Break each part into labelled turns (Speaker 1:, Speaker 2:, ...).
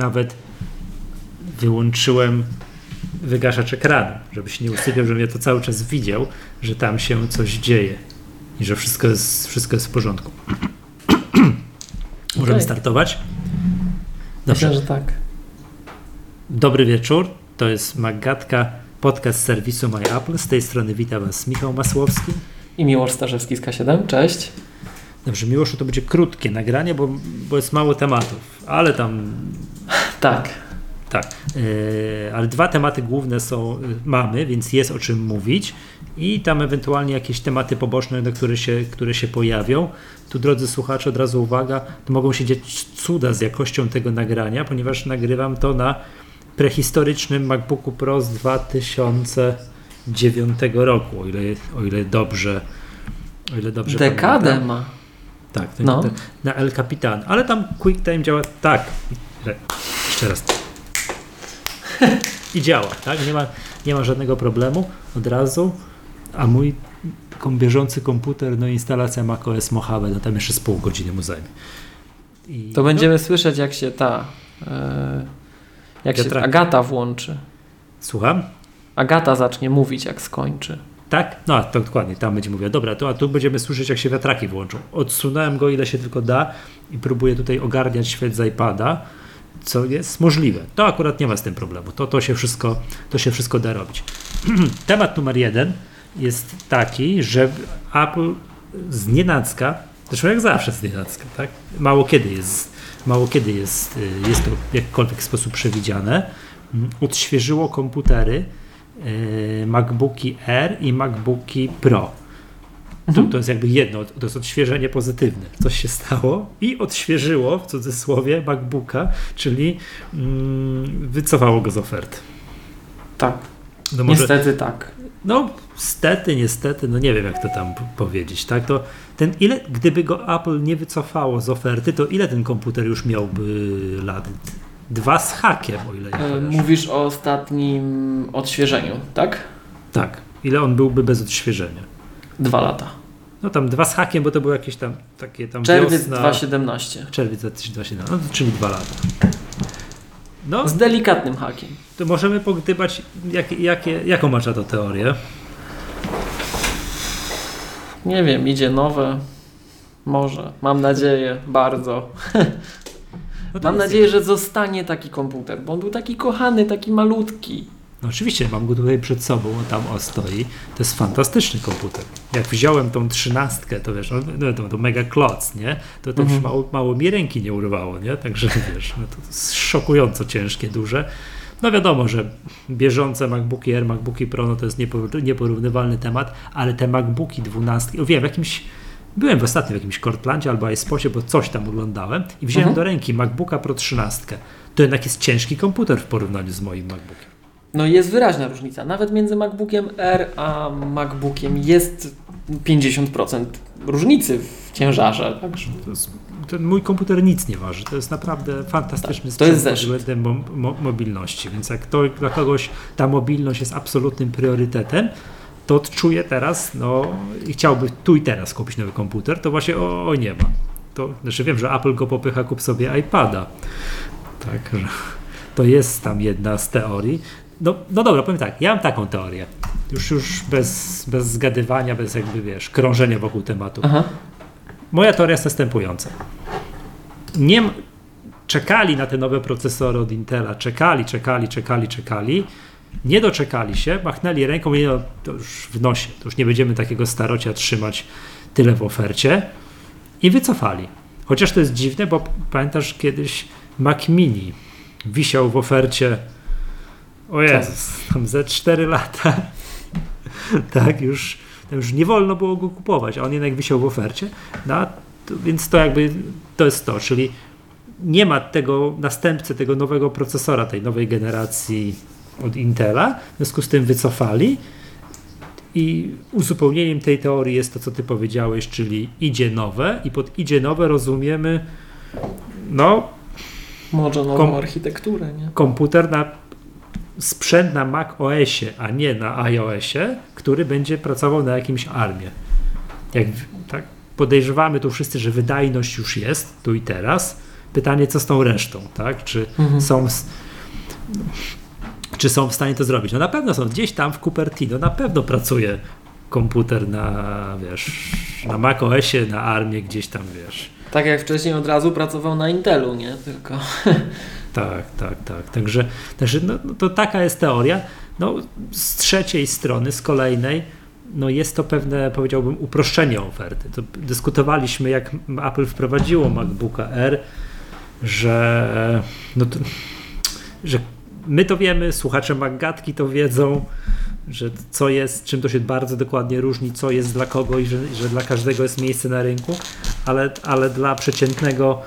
Speaker 1: nawet wyłączyłem wygaszacz ekranu, żeby się nie usypiał, żebym ja to cały czas widział, że tam się coś dzieje i że wszystko jest, wszystko jest w porządku. Możemy
Speaker 2: Okej.
Speaker 1: startować? Dobrze.
Speaker 2: Myślę, że tak.
Speaker 1: Dobry wieczór. To jest Magatka, podcast serwisu My Apple. Z tej strony witam Was Michał Masłowski.
Speaker 2: I Miłosz Starzewski z K7, cześć.
Speaker 1: Dobrze, Miłoszu, to będzie krótkie nagranie, bo, bo jest mało tematów, ale tam
Speaker 2: Tak,
Speaker 1: tak. Yy, ale dwa tematy główne są, yy, mamy, więc jest o czym mówić i tam ewentualnie jakieś tematy poboczne, na które się, które się pojawią. Tu, drodzy słuchacze, od razu uwaga, to mogą się dziać cuda z jakością tego nagrania, ponieważ nagrywam to na prehistorycznym MacBooku Pro z 2009 roku, o ile, o ile dobrze o ile dobrze
Speaker 2: dekadę
Speaker 1: pamiętam.
Speaker 2: ma.
Speaker 1: Tak, to,
Speaker 2: No.
Speaker 1: to, na El Capitan, ale tam QuickTime działa tak. Jeszcze raz. I działa, tak? Nie ma, nie ma żadnego problemu od razu. A mój bieżący komputer, no instalacja macOS Mojave, no tam jeszcze z pół godziny mu zajmie. I,
Speaker 2: To będziemy słyszeć, jak się ta. E, jak się. Agata włączy.
Speaker 1: No, słucham?
Speaker 2: Agata zacznie mówić, jak skończy.
Speaker 1: Tak? No, to dokładnie, tam będzie mówiła, dobra, to, a tu będziemy słyszeć, jak się wiatraki włączą. Odsunąłem go, ile się tylko da i próbuję tutaj ogarniać świat z iPada, co jest możliwe. To akurat nie ma z tym problemu. To, to, się, wszystko, to się wszystko da robić. Temat numer jeden jest taki, że Apple z nienacka, zresztą jak zawsze z nienacka, tak? Mało kiedy jest, mało kiedy jest, y, jest to w jakikolwiek sposób przewidziane, mm, odświeżyło komputery MacBooki Air i MacBooki Pro. To, to jest jakby jedno, to jest odświeżenie pozytywne. Coś się stało i odświeżyło w cudzysłowie MacBooka, czyli mm, wycofało go z oferty.
Speaker 2: Tak,
Speaker 1: No może,
Speaker 2: niestety tak.
Speaker 1: no, stety, niestety, no nie wiem jak to tam powiedzieć, tak? To ten ile, gdyby go Apple nie wycofało z oferty, to ile ten komputer już miałby lat? Dwa z hakiem, o ile ja
Speaker 2: E, mówisz o ostatnim odświeżeniu, tak?
Speaker 1: Tak. Ile on byłby bez odświeżenia?
Speaker 2: Dwa lata.
Speaker 1: No tam dwa z hakiem, bo to były jakieś tam takie tam
Speaker 2: Czerwiec
Speaker 1: wiosna,
Speaker 2: 2017.
Speaker 1: Czerwiec 2007, no, czyli dwa lata. No,
Speaker 2: Z delikatnym hakiem.
Speaker 1: to możemy pogdybać, jak, jakie, jaką masz na to teorię.
Speaker 2: Nie wiem, idzie nowe. Może. Mam nadzieję, bardzo.
Speaker 1: No
Speaker 2: Mam nadzieję, że zostanie taki komputer, bo on był taki kochany, taki malutki.
Speaker 1: No oczywiście, mam go tutaj przed sobą, on tam o stoi. To jest fantastyczny komputer. Jak wziąłem tą trzynastkę, to wiesz, no, to, to mega kloc, nie? To, to już
Speaker 2: Mhm.
Speaker 1: mało, mało mi ręki nie urwało, nie? Także wiesz, no to jest szokująco ciężkie, duże. No wiadomo, że bieżące MacBooki Air, MacBooki Pro, no to jest niepo- nieporównywalny temat, ale te MacBooki 12, wiem, w jakimś, byłem w ostatnim w jakimś Cortlandzie albo iSpocie, bo coś tam oglądałem i wziąłem
Speaker 2: Mhm.
Speaker 1: do ręki MacBooka Pro 13. To jednak jest ciężki komputer w porównaniu z moim MacBookiem.
Speaker 2: No jest wyraźna różnica. Nawet między MacBookiem R a MacBookiem jest 50% różnicy w ciężarze. Także
Speaker 1: ten mój komputer nic nie waży. To jest naprawdę fantastyczny
Speaker 2: Tak,
Speaker 1: sprzęt pod względem mo, mo, mobilności. Więc jak to dla kogoś ta mobilność jest absolutnym priorytetem, to odczuję teraz, no i chciałby tu i teraz kupić nowy komputer, to właśnie o, o nie ma. To, znaczy wiem, że Apple go popycha, kup sobie iPada. Tak, że to jest tam jedna z teorii. No, no dobra, powiem tak, ja mam taką teorię. Już, już bez, bez zgadywania, bez jakby wiesz, krążenia wokół tematu.
Speaker 2: Aha.
Speaker 1: Moja teoria jest następująca. Nie czekali na te nowe procesory od Intela, czekali, czekali, czekali, czekali. Nie doczekali się, machnęli ręką i no, to już w nosie. To już nie będziemy takiego starocia trzymać tyle w ofercie. I wycofali. Chociaż to jest dziwne, bo pamiętasz kiedyś Mac Mini wisiał w ofercie o Jezus, tam ze 4 lata. tak, już, tam już nie wolno było go kupować, a on jednak wisiał w ofercie. No, to, więc to jakby to jest to, czyli nie ma tego następcy, tego nowego procesora, tej nowej generacji od Intela, w związku z tym wycofali i uzupełnieniem tej teorii jest to, co ty powiedziałeś, czyli idzie nowe i pod idzie nowe rozumiemy no,
Speaker 2: Może nową
Speaker 1: Kom-
Speaker 2: architekturę, nie?
Speaker 1: komputer na sprzęt na Mac OSie, a nie na iOSie, który będzie pracował na jakimś armie. Jak tak podejrzewamy tu wszyscy, że wydajność już jest tu i teraz, pytanie, co z tą resztą, tak? Czy
Speaker 2: Mhm.
Speaker 1: są czy są w stanie to zrobić? No na pewno są. Gdzieś tam w Cupertino na pewno pracuje komputer na, wiesz, na macOSie, na ARMie, gdzieś tam, wiesz.
Speaker 2: Tak jak wcześniej od razu pracował na Intelu, nie? Tylko.
Speaker 1: Tak, tak, tak. Także, także no, no to taka jest teoria. No, z trzeciej strony, z kolejnej, no jest to pewne, powiedziałbym, uproszczenie oferty. To dyskutowaliśmy, jak Apple wprowadziło MacBooka R, że, no to, że my to wiemy, słuchacze MacGatki to wiedzą, że co jest, czym to się bardzo dokładnie różni, co jest dla kogo i że, że dla każdego jest miejsce na rynku, ale, ale dla przeciętnego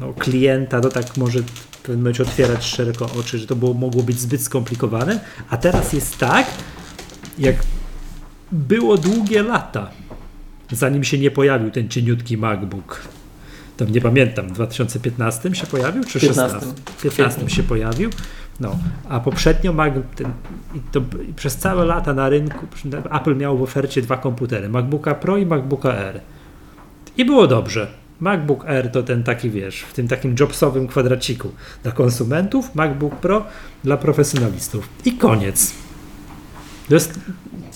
Speaker 1: no, klienta to tak może w pewnym momencie otwierać szeroko oczy, że to było, mogło być zbyt skomplikowane, a teraz jest tak, jak było długie lata, zanim się nie pojawił ten cieniutki MacBook. Tam nie pamiętam, w 2015 się pojawił, czy
Speaker 2: 15.
Speaker 1: 16? W 15 się pojawił. No, a poprzednio ten, to, przez całe lata na rynku Apple miał w ofercie dwa komputery, MacBooka Pro i MacBooka R. I było dobrze. MacBook Air to ten taki, wiesz, w tym takim jobsowym kwadraciku dla konsumentów, MacBook Pro dla profesjonalistów. I koniec. To jest,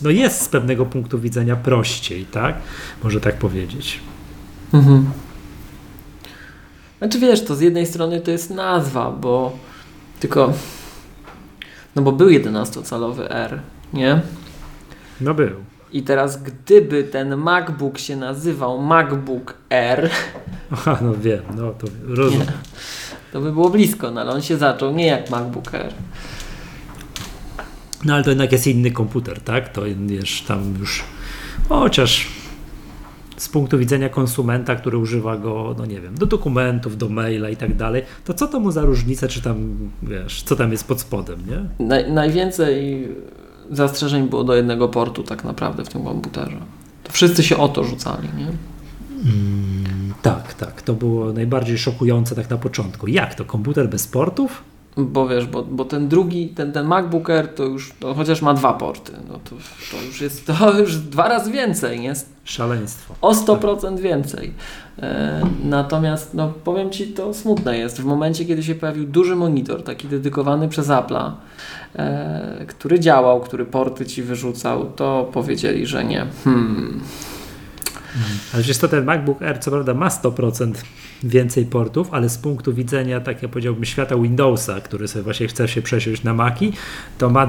Speaker 1: no jest z pewnego punktu widzenia prościej, tak? Może tak powiedzieć.
Speaker 2: Mhm. Znaczy wiesz, to z jednej strony to jest nazwa, bo tylko. No bo był 11-calowy R, nie?
Speaker 1: No był.
Speaker 2: I teraz, gdyby ten MacBook się nazywał MacBook R,
Speaker 1: Aha, no wiem, no to rozumiem.
Speaker 2: nie, to by było blisko, no ale on się zaczął nie jak MacBook R.
Speaker 1: No ale to jednak jest inny komputer, tak? To wiesz, tam już chociaż z punktu widzenia konsumenta, który używa go, no nie wiem, do dokumentów, do maila i tak dalej, to co to mu za różnica, czy tam, wiesz, co tam jest pod spodem, nie?
Speaker 2: Naj, najwięcej zastrzeżeń było do jednego portu tak naprawdę w tym komputerze. To wszyscy się o to rzucali, nie?
Speaker 1: Mm, tak, tak, to było najbardziej szokujące tak na początku. Jak to, komputer bez portów?
Speaker 2: Bo wiesz, bo, bo ten drugi, ten, ten MacBook Air to już, chociaż ma dwa porty, no to, to już jest to już dwa razy więcej, nie?
Speaker 1: Szaleństwo.
Speaker 2: O 100% więcej. E, natomiast, no powiem Ci, to smutne jest. W momencie, kiedy się pojawił duży monitor, taki dedykowany przez Apple'a, e, który działał, który porty Ci wyrzucał, to powiedzieli, że nie. Hmm.
Speaker 1: Ale przecież to ten MacBook Air, co prawda ma 100% więcej portów, ale z punktu widzenia, tak jak powiedziałbym, świata Windowsa, który sobie właśnie chce się przesiąść na Maki, to ma e,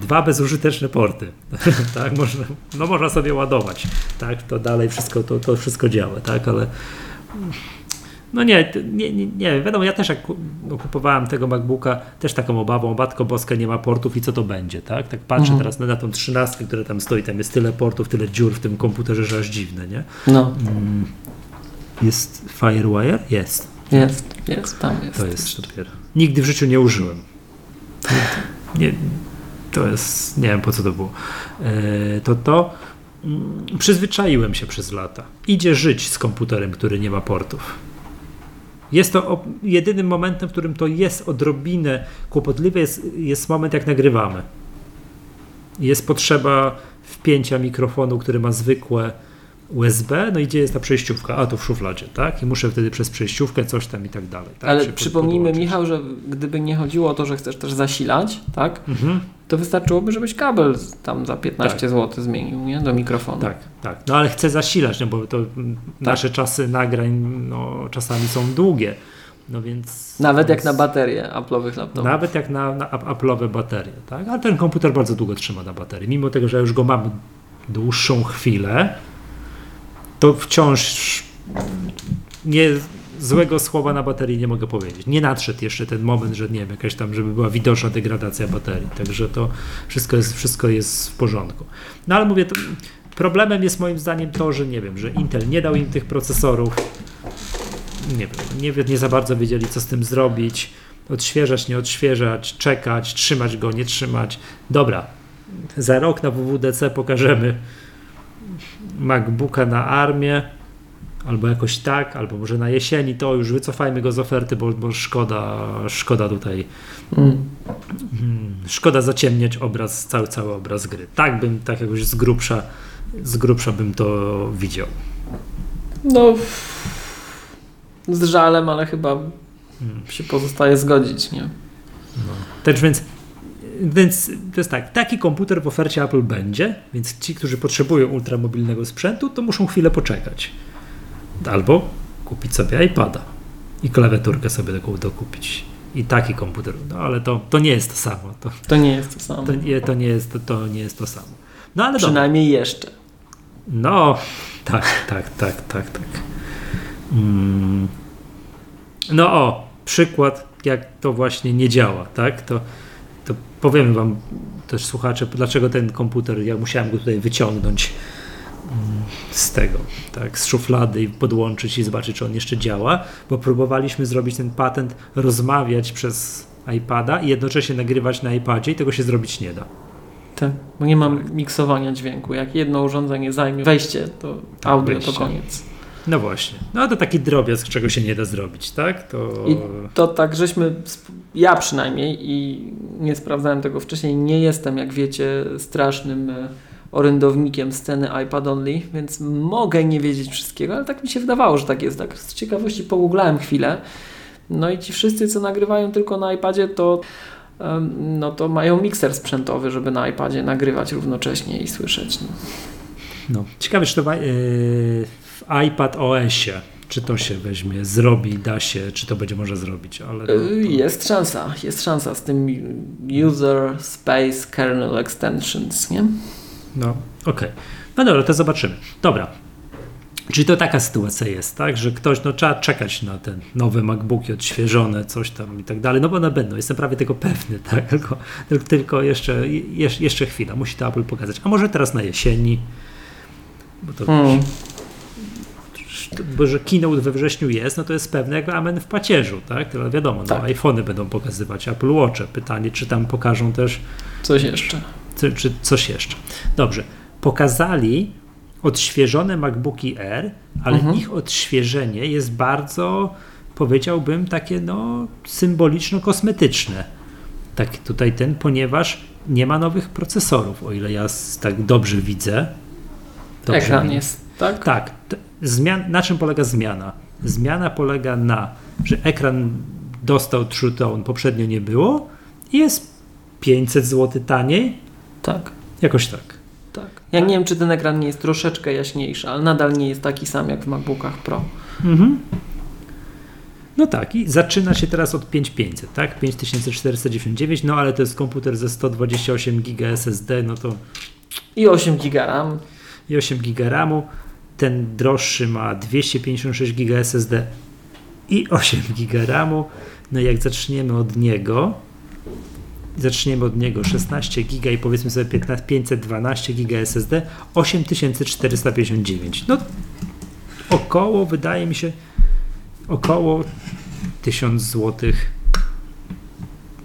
Speaker 1: dwa bezużyteczne porty. tak, można, no można sobie ładować, tak, to dalej wszystko, to, to wszystko działa, tak, ale no nie, nie, nie, nie, wiadomo, ja też jak no, kupowałem tego MacBooka, też taką obawą, Matko Boska nie ma portów i co to będzie, tak? Tak patrzę
Speaker 2: Mhm.
Speaker 1: teraz na, na tą trzynastkę, która tam stoi, tam jest tyle portów, tyle dziur w tym komputerze, że aż dziwne, nie?
Speaker 2: No,
Speaker 1: Mm, Jest Firewire? Jest,
Speaker 2: jest, jest, tam jest.
Speaker 1: to jest dopiero. Nigdy w życiu nie użyłem. Nie, to jest, nie wiem po co to było. E, to to mm, przyzwyczaiłem się przez lata. Idzie żyć z komputerem, który nie ma portów. Jest to jedynym momentem, w którym to jest odrobinę kłopotliwe, jest, jest moment, jak nagrywamy. Jest potrzeba wpięcia mikrofonu, który ma zwykłe USB, no i gdzie jest ta przejściówka? A, to w szufladzie, tak? I muszę wtedy przez przejściówkę coś tam i tak dalej. Tak?
Speaker 2: Ale
Speaker 1: się
Speaker 2: przypomnijmy,
Speaker 1: podłączyć.
Speaker 2: Michał, że gdyby nie chodziło o to, że chcesz też zasilać, tak?
Speaker 1: Mhm.
Speaker 2: To wystarczyłoby, żebyś kabel tam za 15
Speaker 1: Tak.
Speaker 2: zł zmienił, nie? Do mikrofonu.
Speaker 1: Tak, tak. No ale chcę zasilać, no bo to mm, nasze czasy nagrań no, czasami są długie. No więc.
Speaker 2: Nawet jak
Speaker 1: więc-
Speaker 2: na baterie Apple'owych laptopów.
Speaker 1: Nawet jak na, na ap- Apple'owe baterie, tak? Ale ten komputer bardzo długo trzyma na baterii. Mimo tego, że już go mam dłuższą chwilę, to wciąż nie złego słowa na baterii nie mogę powiedzieć. Nie nadszedł jeszcze ten moment, że nie wiem, jakaś tam, żeby była widoczna degradacja baterii. Także to wszystko jest, wszystko jest w porządku. No ale mówię, problemem jest moim zdaniem to, że nie wiem, że Intel nie dał im tych procesorów. Nie wiem, nie, nie za bardzo wiedzieli, co z tym zrobić. Odświeżać, nie odświeżać, czekać, trzymać go, nie trzymać. Dobra, za rok na WWDC pokażemy MacBooka na armię, albo jakoś tak, albo może na jesieni, to już wycofajmy go z oferty, bo, bo szkoda, szkoda tutaj,
Speaker 2: Mm.
Speaker 1: mm, szkoda zaciemniać obraz, cały, cały obraz gry. Tak bym, tak jakoś z grubsza, z grubsza bym to widział.
Speaker 2: No, z żalem, ale chyba
Speaker 1: Hmm.
Speaker 2: się pozostaje zgodzić, nie?
Speaker 1: Tak więc, więc to jest tak, taki komputer w ofercie Apple będzie, więc ci, którzy potrzebują ultramobilnego sprzętu, to muszą chwilę poczekać. Albo kupić sobie iPada i klawiaturkę sobie taką dokupić. I taki komputer, no ale to, to nie jest to samo. To,
Speaker 2: To nie jest to samo.
Speaker 1: to, nie, to, nie, jest, to, to nie jest to samo. No ale dobra.
Speaker 2: Przynajmniej jeszcze.
Speaker 1: No, tak, tak, tak, tak, tak. Mm. No o, przykład, jak to właśnie nie działa, tak? To, to powiem wam też słuchacze, dlaczego ten komputer, ja musiałem go tutaj wyciągnąć mm, z tego, tak, z szuflady i podłączyć i zobaczyć, czy on jeszcze działa, bo próbowaliśmy zrobić ten patent, rozmawiać przez iPada i jednocześnie nagrywać na iPadzie i tego się zrobić nie da.
Speaker 2: Tak, bo nie mam miksowania dźwięku. Jak jedno urządzenie zajmie wejście, to
Speaker 1: Tak,
Speaker 2: audio
Speaker 1: wejście.
Speaker 2: to koniec.
Speaker 1: No właśnie. No to taki drobiazg, czego się nie da zrobić, tak? To...
Speaker 2: I to tak, żeśmy, ja przynajmniej i nie sprawdzałem tego wcześniej, nie jestem, jak wiecie, strasznym e, orędownikiem sceny iPad Only, więc mogę nie wiedzieć wszystkiego, ale tak mi się wydawało, że tak jest. Tak z ciekawości pogooglałem chwilę. No i ci wszyscy, co nagrywają tylko na iPadzie, to no to mają mikser sprzętowy, żeby na iPadzie nagrywać równocześnie i słyszeć. No.
Speaker 1: No. Ciekawe, czy to yy, w iPad OS-ie, czy to się weźmie, zrobi, da się, czy to będzie można zrobić, ale... To, to...
Speaker 2: Y, Jest szansa, jest szansa z tym User Space Kernel Extensions, nie?
Speaker 1: No, okej. No dobra, to zobaczymy. Dobra. Czyli to taka sytuacja jest, tak, że ktoś, no trzeba czekać na te nowe MacBooki odświeżone, coś tam i tak dalej, no bo one będą, jestem prawie tego pewny, tak, tylko, tylko, tylko jeszcze, jeszcze, jeszcze chwila, musi to Apple pokazać, a może teraz na jesieni, bo to
Speaker 2: Hmm.
Speaker 1: Bo że keynote we wrześniu jest, no to jest pewne jak amen w pacierzu, tak? Tyle wiadomo, no,
Speaker 2: Tak.
Speaker 1: iPhony będą pokazywać, Apple Watche. Pytanie, czy tam pokażą też,
Speaker 2: Coś jeszcze.
Speaker 1: czy, czy coś jeszcze. Dobrze. Pokazali odświeżone MacBooki Air, ale
Speaker 2: Mhm.
Speaker 1: ich odświeżenie jest bardzo, powiedziałbym, takie no symboliczno-kosmetyczne. Tak tutaj ten, ponieważ nie ma nowych procesorów, o ile ja tak dobrze widzę. Dobrze
Speaker 2: Ekran jest, tak?
Speaker 1: Tak. Zmian, na czym polega zmiana? Zmiana polega na, że ekran dostał True Tone, poprzednio nie było i jest 500 zł taniej.
Speaker 2: Tak.
Speaker 1: Jakoś tak.
Speaker 2: tak. Ja nie wiem, czy ten ekran nie jest troszeczkę jaśniejszy, ale nadal nie jest taki sam jak w MacBookach Pro.
Speaker 1: Mhm. No tak, i zaczyna się teraz od 5500, tak? 5499, no ale to jest komputer ze 128 GB SSD, no to
Speaker 2: I 8 GB RAM.
Speaker 1: i 8 GB RAMu. Ten droższy ma 256 GB SSD i 8 GB RAMu. No i jak zaczniemy od niego, zaczniemy od niego 16 GB i powiedzmy sobie 15, 512 GB SSD, 8459. No około, wydaje mi się, około 1000 zł.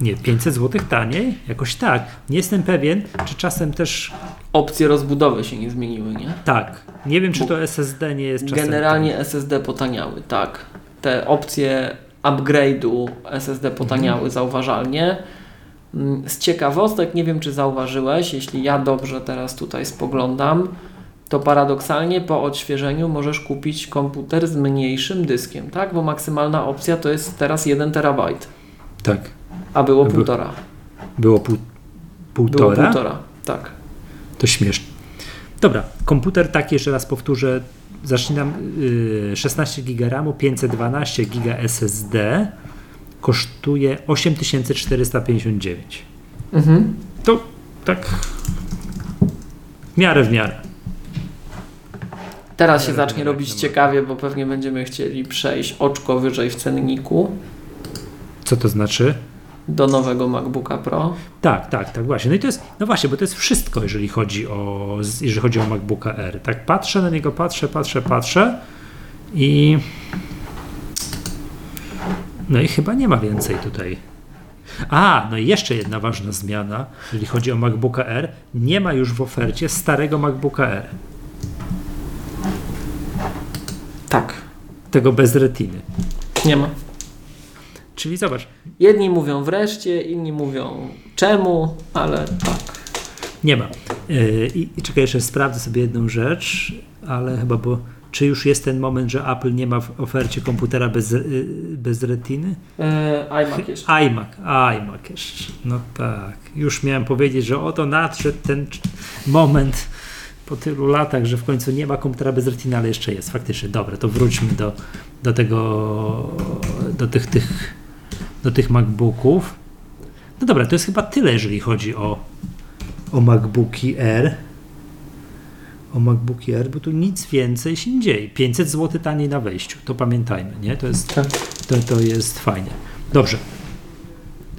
Speaker 1: Nie, 500 zł taniej? Jakoś tak. Nie jestem pewien, czy czasem też
Speaker 2: Opcje rozbudowy się nie zmieniły, nie?
Speaker 1: tak. Nie wiem, czy to SSD nie jest czasem.
Speaker 2: Generalnie SSD potaniały, tak. Te opcje upgrade'u SSD potaniały
Speaker 1: Mhm.
Speaker 2: zauważalnie. Mm, Z ciekawostek, nie wiem czy zauważyłeś, jeśli ja dobrze teraz tutaj spoglądam, to paradoksalnie po odświeżeniu możesz kupić komputer z mniejszym dyskiem, tak? Bo maksymalna opcja to jest teraz 1 terabajt,
Speaker 1: Tak.
Speaker 2: a było
Speaker 1: by-
Speaker 2: półtora.
Speaker 1: Było pół,
Speaker 2: Było
Speaker 1: półtora.
Speaker 2: półtora, tak.
Speaker 1: To śmieszne. Dobra, komputer taki, jeszcze raz powtórzę. Zaczynam yy, 16 GB RAMu, 512 GB SSD. Kosztuje 8459.
Speaker 2: Mhm.
Speaker 1: To tak w miarę w miarę.
Speaker 2: Teraz się zacznie robić ciekawie, bo pewnie będziemy chcieli przejść oczko wyżej w cenniku
Speaker 1: Co to znaczy?
Speaker 2: Do nowego MacBooka Pro.
Speaker 1: Tak, tak, tak, właśnie. No i to jest, no właśnie, bo to jest wszystko, jeżeli chodzi o, jeżeli chodzi o MacBooka R. Tak patrzę na niego, patrzę, patrzę, patrzę i no i chyba nie ma więcej tutaj. A, no i jeszcze jedna ważna zmiana, jeżeli chodzi o MacBooka R. Nie ma już w ofercie starego MacBooka R,
Speaker 2: Tak,
Speaker 1: tego bez retiny.
Speaker 2: nie ma.
Speaker 1: Czyli zobacz,
Speaker 2: Jedni mówią wreszcie, inni mówią czemu, ale tak.
Speaker 1: Nie ma. Yy, I, czekaj, jeszcze sprawdzę sobie jedną rzecz, ale chyba, bo Czy już jest ten moment, że Apple nie ma w ofercie komputera bez, y, bez retiny?
Speaker 2: E, iMac jeszcze.
Speaker 1: iMac, iMac jeszcze. No tak. Już miałem powiedzieć, że oto nadszedł ten moment po tylu latach, że w końcu nie ma komputera bez retiny, ale jeszcze jest. Faktycznie. Dobra, to wróćmy do, do tego, do tych, tych, do tych MacBooków. No dobra, to jest chyba tyle, jeżeli chodzi o, o MacBooki Air. O MacBooki Air, bo tu nic więcej się nie dzieje. 500 zł taniej na wejściu, to pamiętajmy, nie? To jest
Speaker 2: Tak.
Speaker 1: to, to jest fajnie. Dobrze.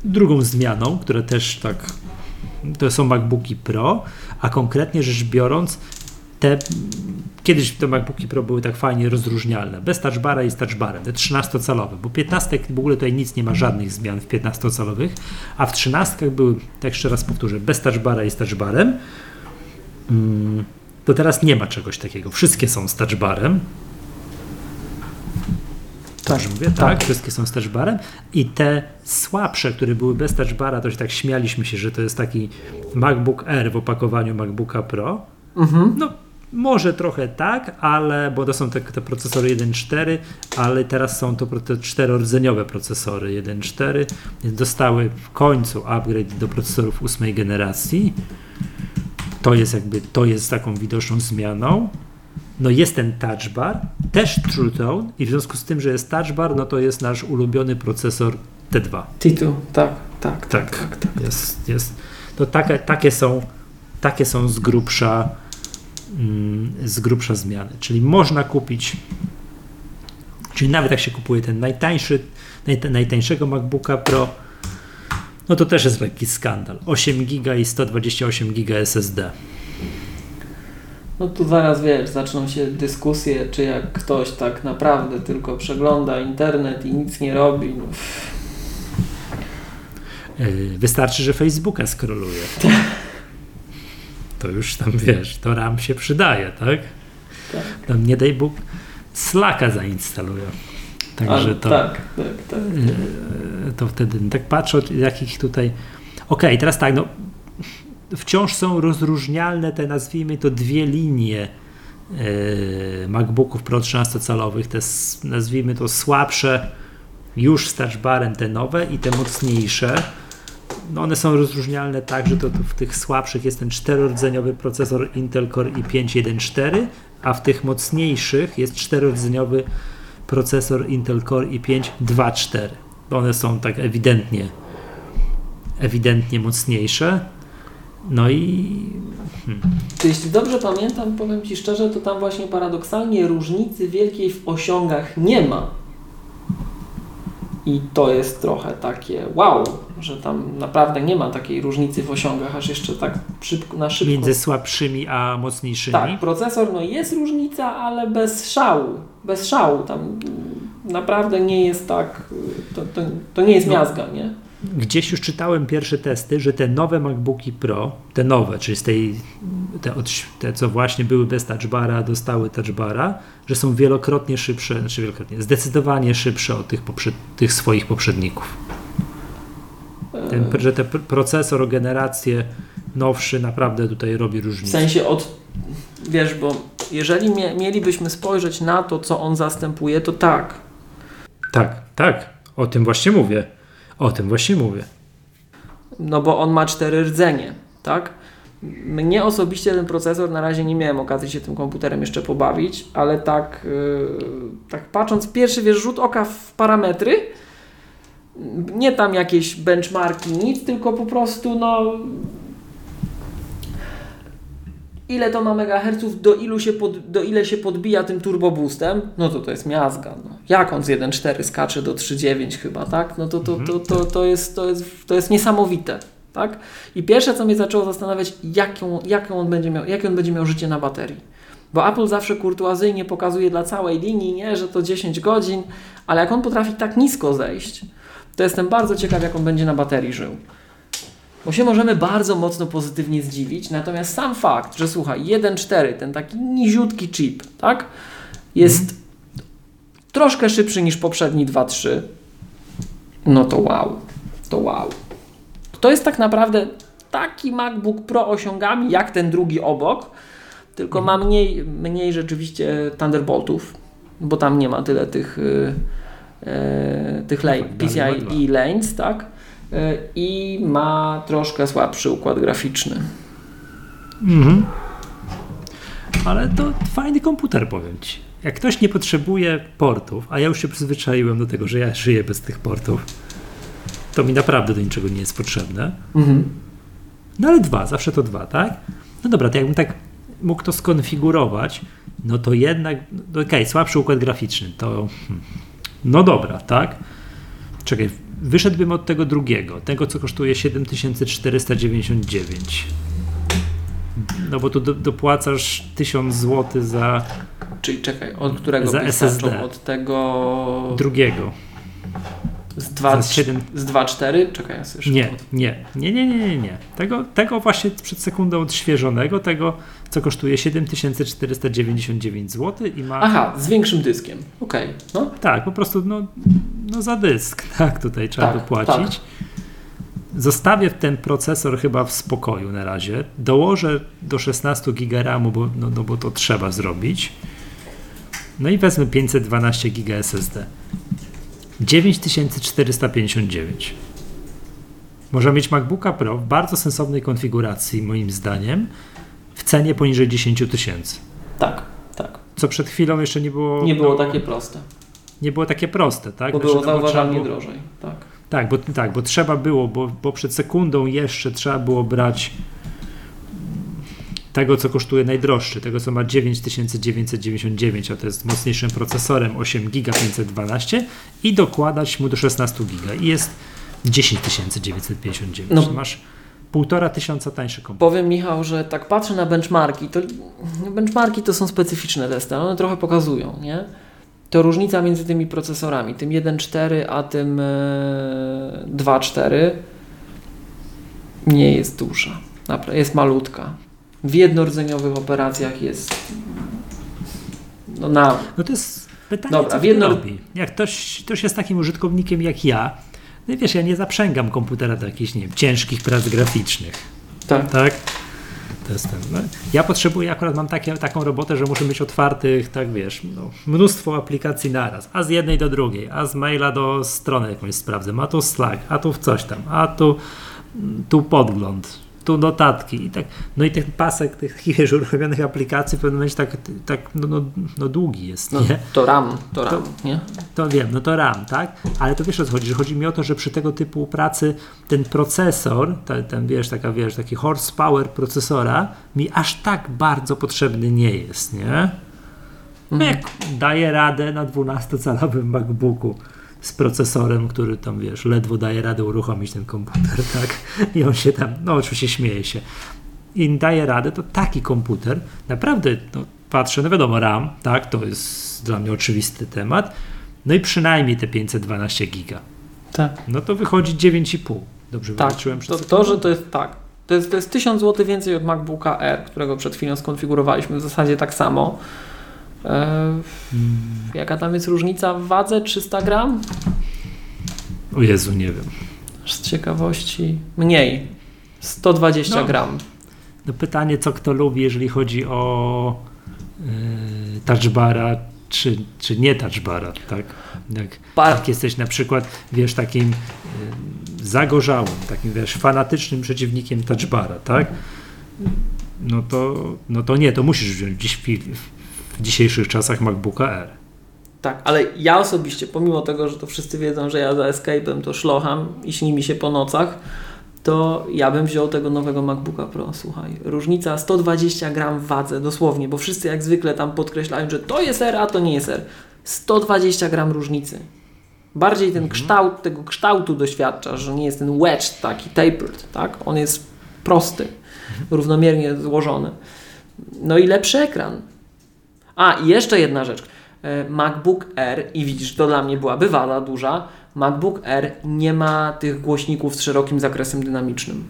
Speaker 1: Drugą zmianą, która też tak. To są MacBooki Pro, a konkretnie rzecz biorąc, te. Kiedyś te MacBooki Pro były tak fajnie rozróżnialne, bez touchbara i z touchbarem, te 13-calowe, bo 15 w ogóle tutaj nic nie ma żadnych zmian w 15-calowych, a w 13 były, tak jeszcze raz powtórzę, bez touchbara i z touchbarem. Mm, To teraz nie ma czegoś takiego. Wszystkie są z touchbarem.
Speaker 2: Tak.
Speaker 1: Mówię, tak, wszystkie są z touchbarem i te słabsze, które były bez touchbara, to się tak śmialiśmy się, że to jest taki MacBook Air w opakowaniu MacBooka Pro.
Speaker 2: Mhm.
Speaker 1: No, może trochę tak, ale, bo to są te, te procesory 1.4, ale teraz są to te czterordzeniowe procesory 1.4, więc dostały w końcu upgrade do procesorów ósmej generacji. To jest jakby, to jest taką widoczną zmianą. No jest ten touch bar, też True Tone i w związku z tym, że jest touch bar, no to jest nasz ulubiony procesor T2.
Speaker 2: Tytuł, tak, tak, tak,
Speaker 1: Tak.
Speaker 2: tak, tak.
Speaker 1: Jest, jest. To takie, takie, są, takie są z grubsza, z grubsza zmiany. Czyli można kupić, czyli nawet jak się kupuje ten najtańszy, najta, najtańszego MacBooka Pro, no to też jest lekki skandal. 8 GB i 128 GB SSD.
Speaker 2: No tu zaraz wiesz, zaczną się dyskusje, czy jak ktoś tak naprawdę tylko przegląda internet i nic nie robi. No,
Speaker 1: Yy, Wystarczy, że Facebooka skroluje. To już tam wiesz, to RAM się przydaje, tak?
Speaker 2: tak.
Speaker 1: Tam nie daj Bóg Slacka zainstalują. Także to,
Speaker 2: tak, tak, tak.
Speaker 1: yy, to wtedy tak patrzę, jakich tutaj. Okej, teraz tak, no wciąż są rozróżnialne te, nazwijmy to, dwie linie yy, MacBooków Pro 13-calowych, te nazwijmy to słabsze, już z touchbarem te nowe i te mocniejsze. No one są rozróżnialne tak, że to, to w tych słabszych jest ten czterordzeniowy procesor Intel Core i5 1.4, a w tych mocniejszych jest czterordzeniowy procesor Intel Core i5 2.4. One są tak ewidentnie ewidentnie mocniejsze. No i
Speaker 2: To jeśli dobrze pamiętam, powiem Ci szczerze, to tam właśnie paradoksalnie różnicy wielkiej w osiągach nie ma. I to jest trochę takie wow, że tam naprawdę nie ma takiej różnicy w osiągach, aż jeszcze tak szybko, na szybko.
Speaker 1: między słabszymi a mocniejszymi.
Speaker 2: Tak, procesor, no jest różnica, ale bez szału. Bez szału. Tam naprawdę nie jest tak, to, to, to nie jest
Speaker 1: No.
Speaker 2: miazga, nie?
Speaker 1: Gdzieś już czytałem pierwsze testy, że te nowe MacBooki Pro, te nowe, czyli z tej, te, te co właśnie były bez touchbara, dostały touchbara, że są wielokrotnie szybsze, znaczy wielokrotnie, zdecydowanie szybsze od tych, poprzed, tych swoich poprzedników. Ten, że ten pr- procesor o generację nowszy naprawdę tutaj robi
Speaker 2: W
Speaker 1: różnicę.
Speaker 2: sensie od, wiesz, bo jeżeli mie, mielibyśmy spojrzeć na to, co on zastępuje, to tak.
Speaker 1: Tak, tak, o tym właśnie mówię. O tym właśnie mówię.
Speaker 2: No bo on ma cztery rdzenie, tak? Mnie osobiście ten procesor na razie nie miałem okazji się tym komputerem jeszcze pobawić, ale tak, yy, tak patrząc, pierwszy wiesz, rzut oka w parametry, nie tam jakieś benchmarki, nic, tylko po prostu no ile to ma megaherców, do, ilu się pod, do ile się podbija tym turbo boostem, no to to jest miazga. No. Jak on z 1.4 skacze do 3.9 chyba, tak? No to, to, to, to, to, jest, to, jest, to jest niesamowite. Tak? I pierwsze, co mnie zaczęło zastanawiać, jaką, jaką on będzie miał, jakie on będzie miał życie na baterii. Bo Apple zawsze kurtuazyjnie pokazuje dla całej linii, nie, że to 10 godzin, ale jak on potrafi tak nisko zejść, to jestem bardzo ciekaw, jak on będzie na baterii żył. Bo się możemy bardzo mocno pozytywnie zdziwić, natomiast sam fakt, że słuchaj, 1.4, ten taki niziutki chip, tak, jest troszkę szybszy niż poprzedni 2.3, no to wow, to wow. To jest tak naprawdę taki MacBook Pro osiągami, jak ten drugi obok, tylko ma mniej, mniej rzeczywiście Thunderboltów, bo tam nie ma tyle tych, y, y, tych lane,
Speaker 1: dwa.
Speaker 2: PCIe lanes, tak? Y, I ma troszkę słabszy układ graficzny.
Speaker 1: Mhm. Ale to fajny komputer, powiem ci. Jak ktoś nie potrzebuje portów, a ja już się przyzwyczaiłem do tego, że ja żyję bez tych portów, to mi naprawdę do niczego nie jest potrzebne.
Speaker 2: Mhm.
Speaker 1: No ale dwa, zawsze to dwa, tak? No dobra, to jakbym tak mógł to skonfigurować, no to jednak, no okej, słabszy układ graficzny, to hmm, no dobra, tak? Czekaj, wyszedłbym od tego drugiego, tego co kosztuje 7499. No bo tu do, dopłacasz 1000 zł za
Speaker 2: Czyli czekaj, od którego
Speaker 1: Za? SSD.
Speaker 2: Od tego
Speaker 1: drugiego.
Speaker 2: Z 2
Speaker 1: za 7
Speaker 2: z 2.4? Czekaj, ja szybko
Speaker 1: Nie, nie, nie, nie, nie, nie. Tego, tego właśnie przed sekundą odświeżonego, tego co kosztuje 7499 zł i ma
Speaker 2: Aha, z większym dyskiem. Okej, no.
Speaker 1: Tak, po prostu no, no za dysk, tak, tutaj trzeba
Speaker 2: Tak,
Speaker 1: dopłacić. Zostawię ten procesor chyba w spokoju na razie. Dołożę do 16 GB RAMu, bo, no, no bo to trzeba zrobić. No i wezmę 512 GB SSD. 9459. Można mieć MacBooka Pro w bardzo sensownej konfiguracji, moim zdaniem, w cenie poniżej 10 tysięcy.
Speaker 2: Tak, tak.
Speaker 1: Co przed chwilą jeszcze nie było.
Speaker 2: Nie było
Speaker 1: no,
Speaker 2: takie proste,
Speaker 1: nie było takie proste, tak?
Speaker 2: bo
Speaker 1: Znaczy,
Speaker 2: było
Speaker 1: no,
Speaker 2: zauważalnie drożej. Tak.
Speaker 1: Tak, bo, tak, bo trzeba było, bo, bo przed sekundą jeszcze trzeba było brać tego, co kosztuje najdroższy, tego, co ma 9999, a to jest mocniejszym procesorem 8 GB 512 i dokładać mu do 16 GB i jest 10959.
Speaker 2: No.
Speaker 1: Masz półtora tysiąca tańszy komputer.
Speaker 2: Powiem Michał, że tak patrzę na benchmarki, to benchmarki to są specyficzne testy, one trochę pokazują, nie? To różnica między tymi procesorami, tym 1.4 a tym e, 2.4 nie jest duża, jest malutka. W jednordzeniowych operacjach jest no na
Speaker 1: No to jest pytanie,
Speaker 2: Dobra,
Speaker 1: co
Speaker 2: w jedno-
Speaker 1: robi. Jak ktoś, ktoś jest takim użytkownikiem jak ja, no i wiesz, ja nie zaprzęgam komputera do jakichś, nie wiem, ciężkich prac graficznych.
Speaker 2: tak,
Speaker 1: Tak? To jest ten, no. Ja potrzebuję, akurat mam takie, taką robotę, że muszę mieć otwartych, tak wiesz, no, mnóstwo aplikacji naraz, a z jednej do drugiej, a z maila do strony jakąś sprawdzę, a tu Slack, a tu coś tam, a tu, tu podgląd, tu notatki i tak, no i ten pasek tych wiesz, uruchomionych aplikacji w pewnym momencie tak, tak no, no, no długi jest,
Speaker 2: no,
Speaker 1: nie?
Speaker 2: to RAM, to RAM, nie?
Speaker 1: To wiem, no to RAM, tak? Ale to wiesz o co chodzi, że chodzi mi o to, że przy tego typu pracy ten procesor, ten, ten wiesz, taka wiesz, taki horsepower procesora mi aż tak bardzo potrzebny nie jest, nie? No jak daje radę na 12-calowym MacBooku z procesorem, który tam wiesz, ledwo daje radę uruchomić ten komputer, tak? I on się tam, no oczywiście śmieje się. I daje radę, to taki komputer, naprawdę, no patrzę, no wiadomo, RAM, tak, to jest dla mnie oczywisty temat, no i przynajmniej te 512 giga.
Speaker 2: Tak.
Speaker 1: No to wychodzi 9,5. Dobrze
Speaker 2: Tak,
Speaker 1: wyliczyłem
Speaker 2: to,
Speaker 1: przed
Speaker 2: to, że to jest tak. To jest, to jest 1000 zł więcej od MacBooka Air, którego przed chwilą skonfigurowaliśmy w zasadzie tak samo. E, jaka tam jest różnica w wadze? 300 gram?
Speaker 1: O Jezu, nie wiem.
Speaker 2: Aż Z ciekawości. Mniej. 120
Speaker 1: No.
Speaker 2: gram.
Speaker 1: No pytanie, co kto lubi, jeżeli chodzi o yy, touchbara, czy, czy nie touchbara, tak? Jak, jak jesteś na przykład, wiesz, takim yy, zagorzałym, takim, wiesz, fanatycznym przeciwnikiem touchbara, tak? No to, no to nie, to musisz wziąć dziś w, w dzisiejszych czasach MacBooka Air.
Speaker 2: Tak, ale ja osobiście, pomimo tego, że to wszyscy wiedzą, że ja za Escape'em to szlocham i śni mi się po nocach, to ja bym wziął tego nowego MacBooka Pro, słuchaj. Różnica 120 gram w wadze, dosłownie, bo wszyscy jak zwykle tam podkreślają, że to jest R, a to nie jest R. 120 gram różnicy. Bardziej ten kształt, tego kształtu doświadczasz, że nie jest ten wedge taki tapered, tak? On jest prosty, równomiernie złożony. No i lepszy ekran. A, i jeszcze jedna rzecz. E, MacBook Air, i widzisz, to dla mnie byłaby wada duża, MacBook Air nie ma tych głośników z szerokim zakresem dynamicznym.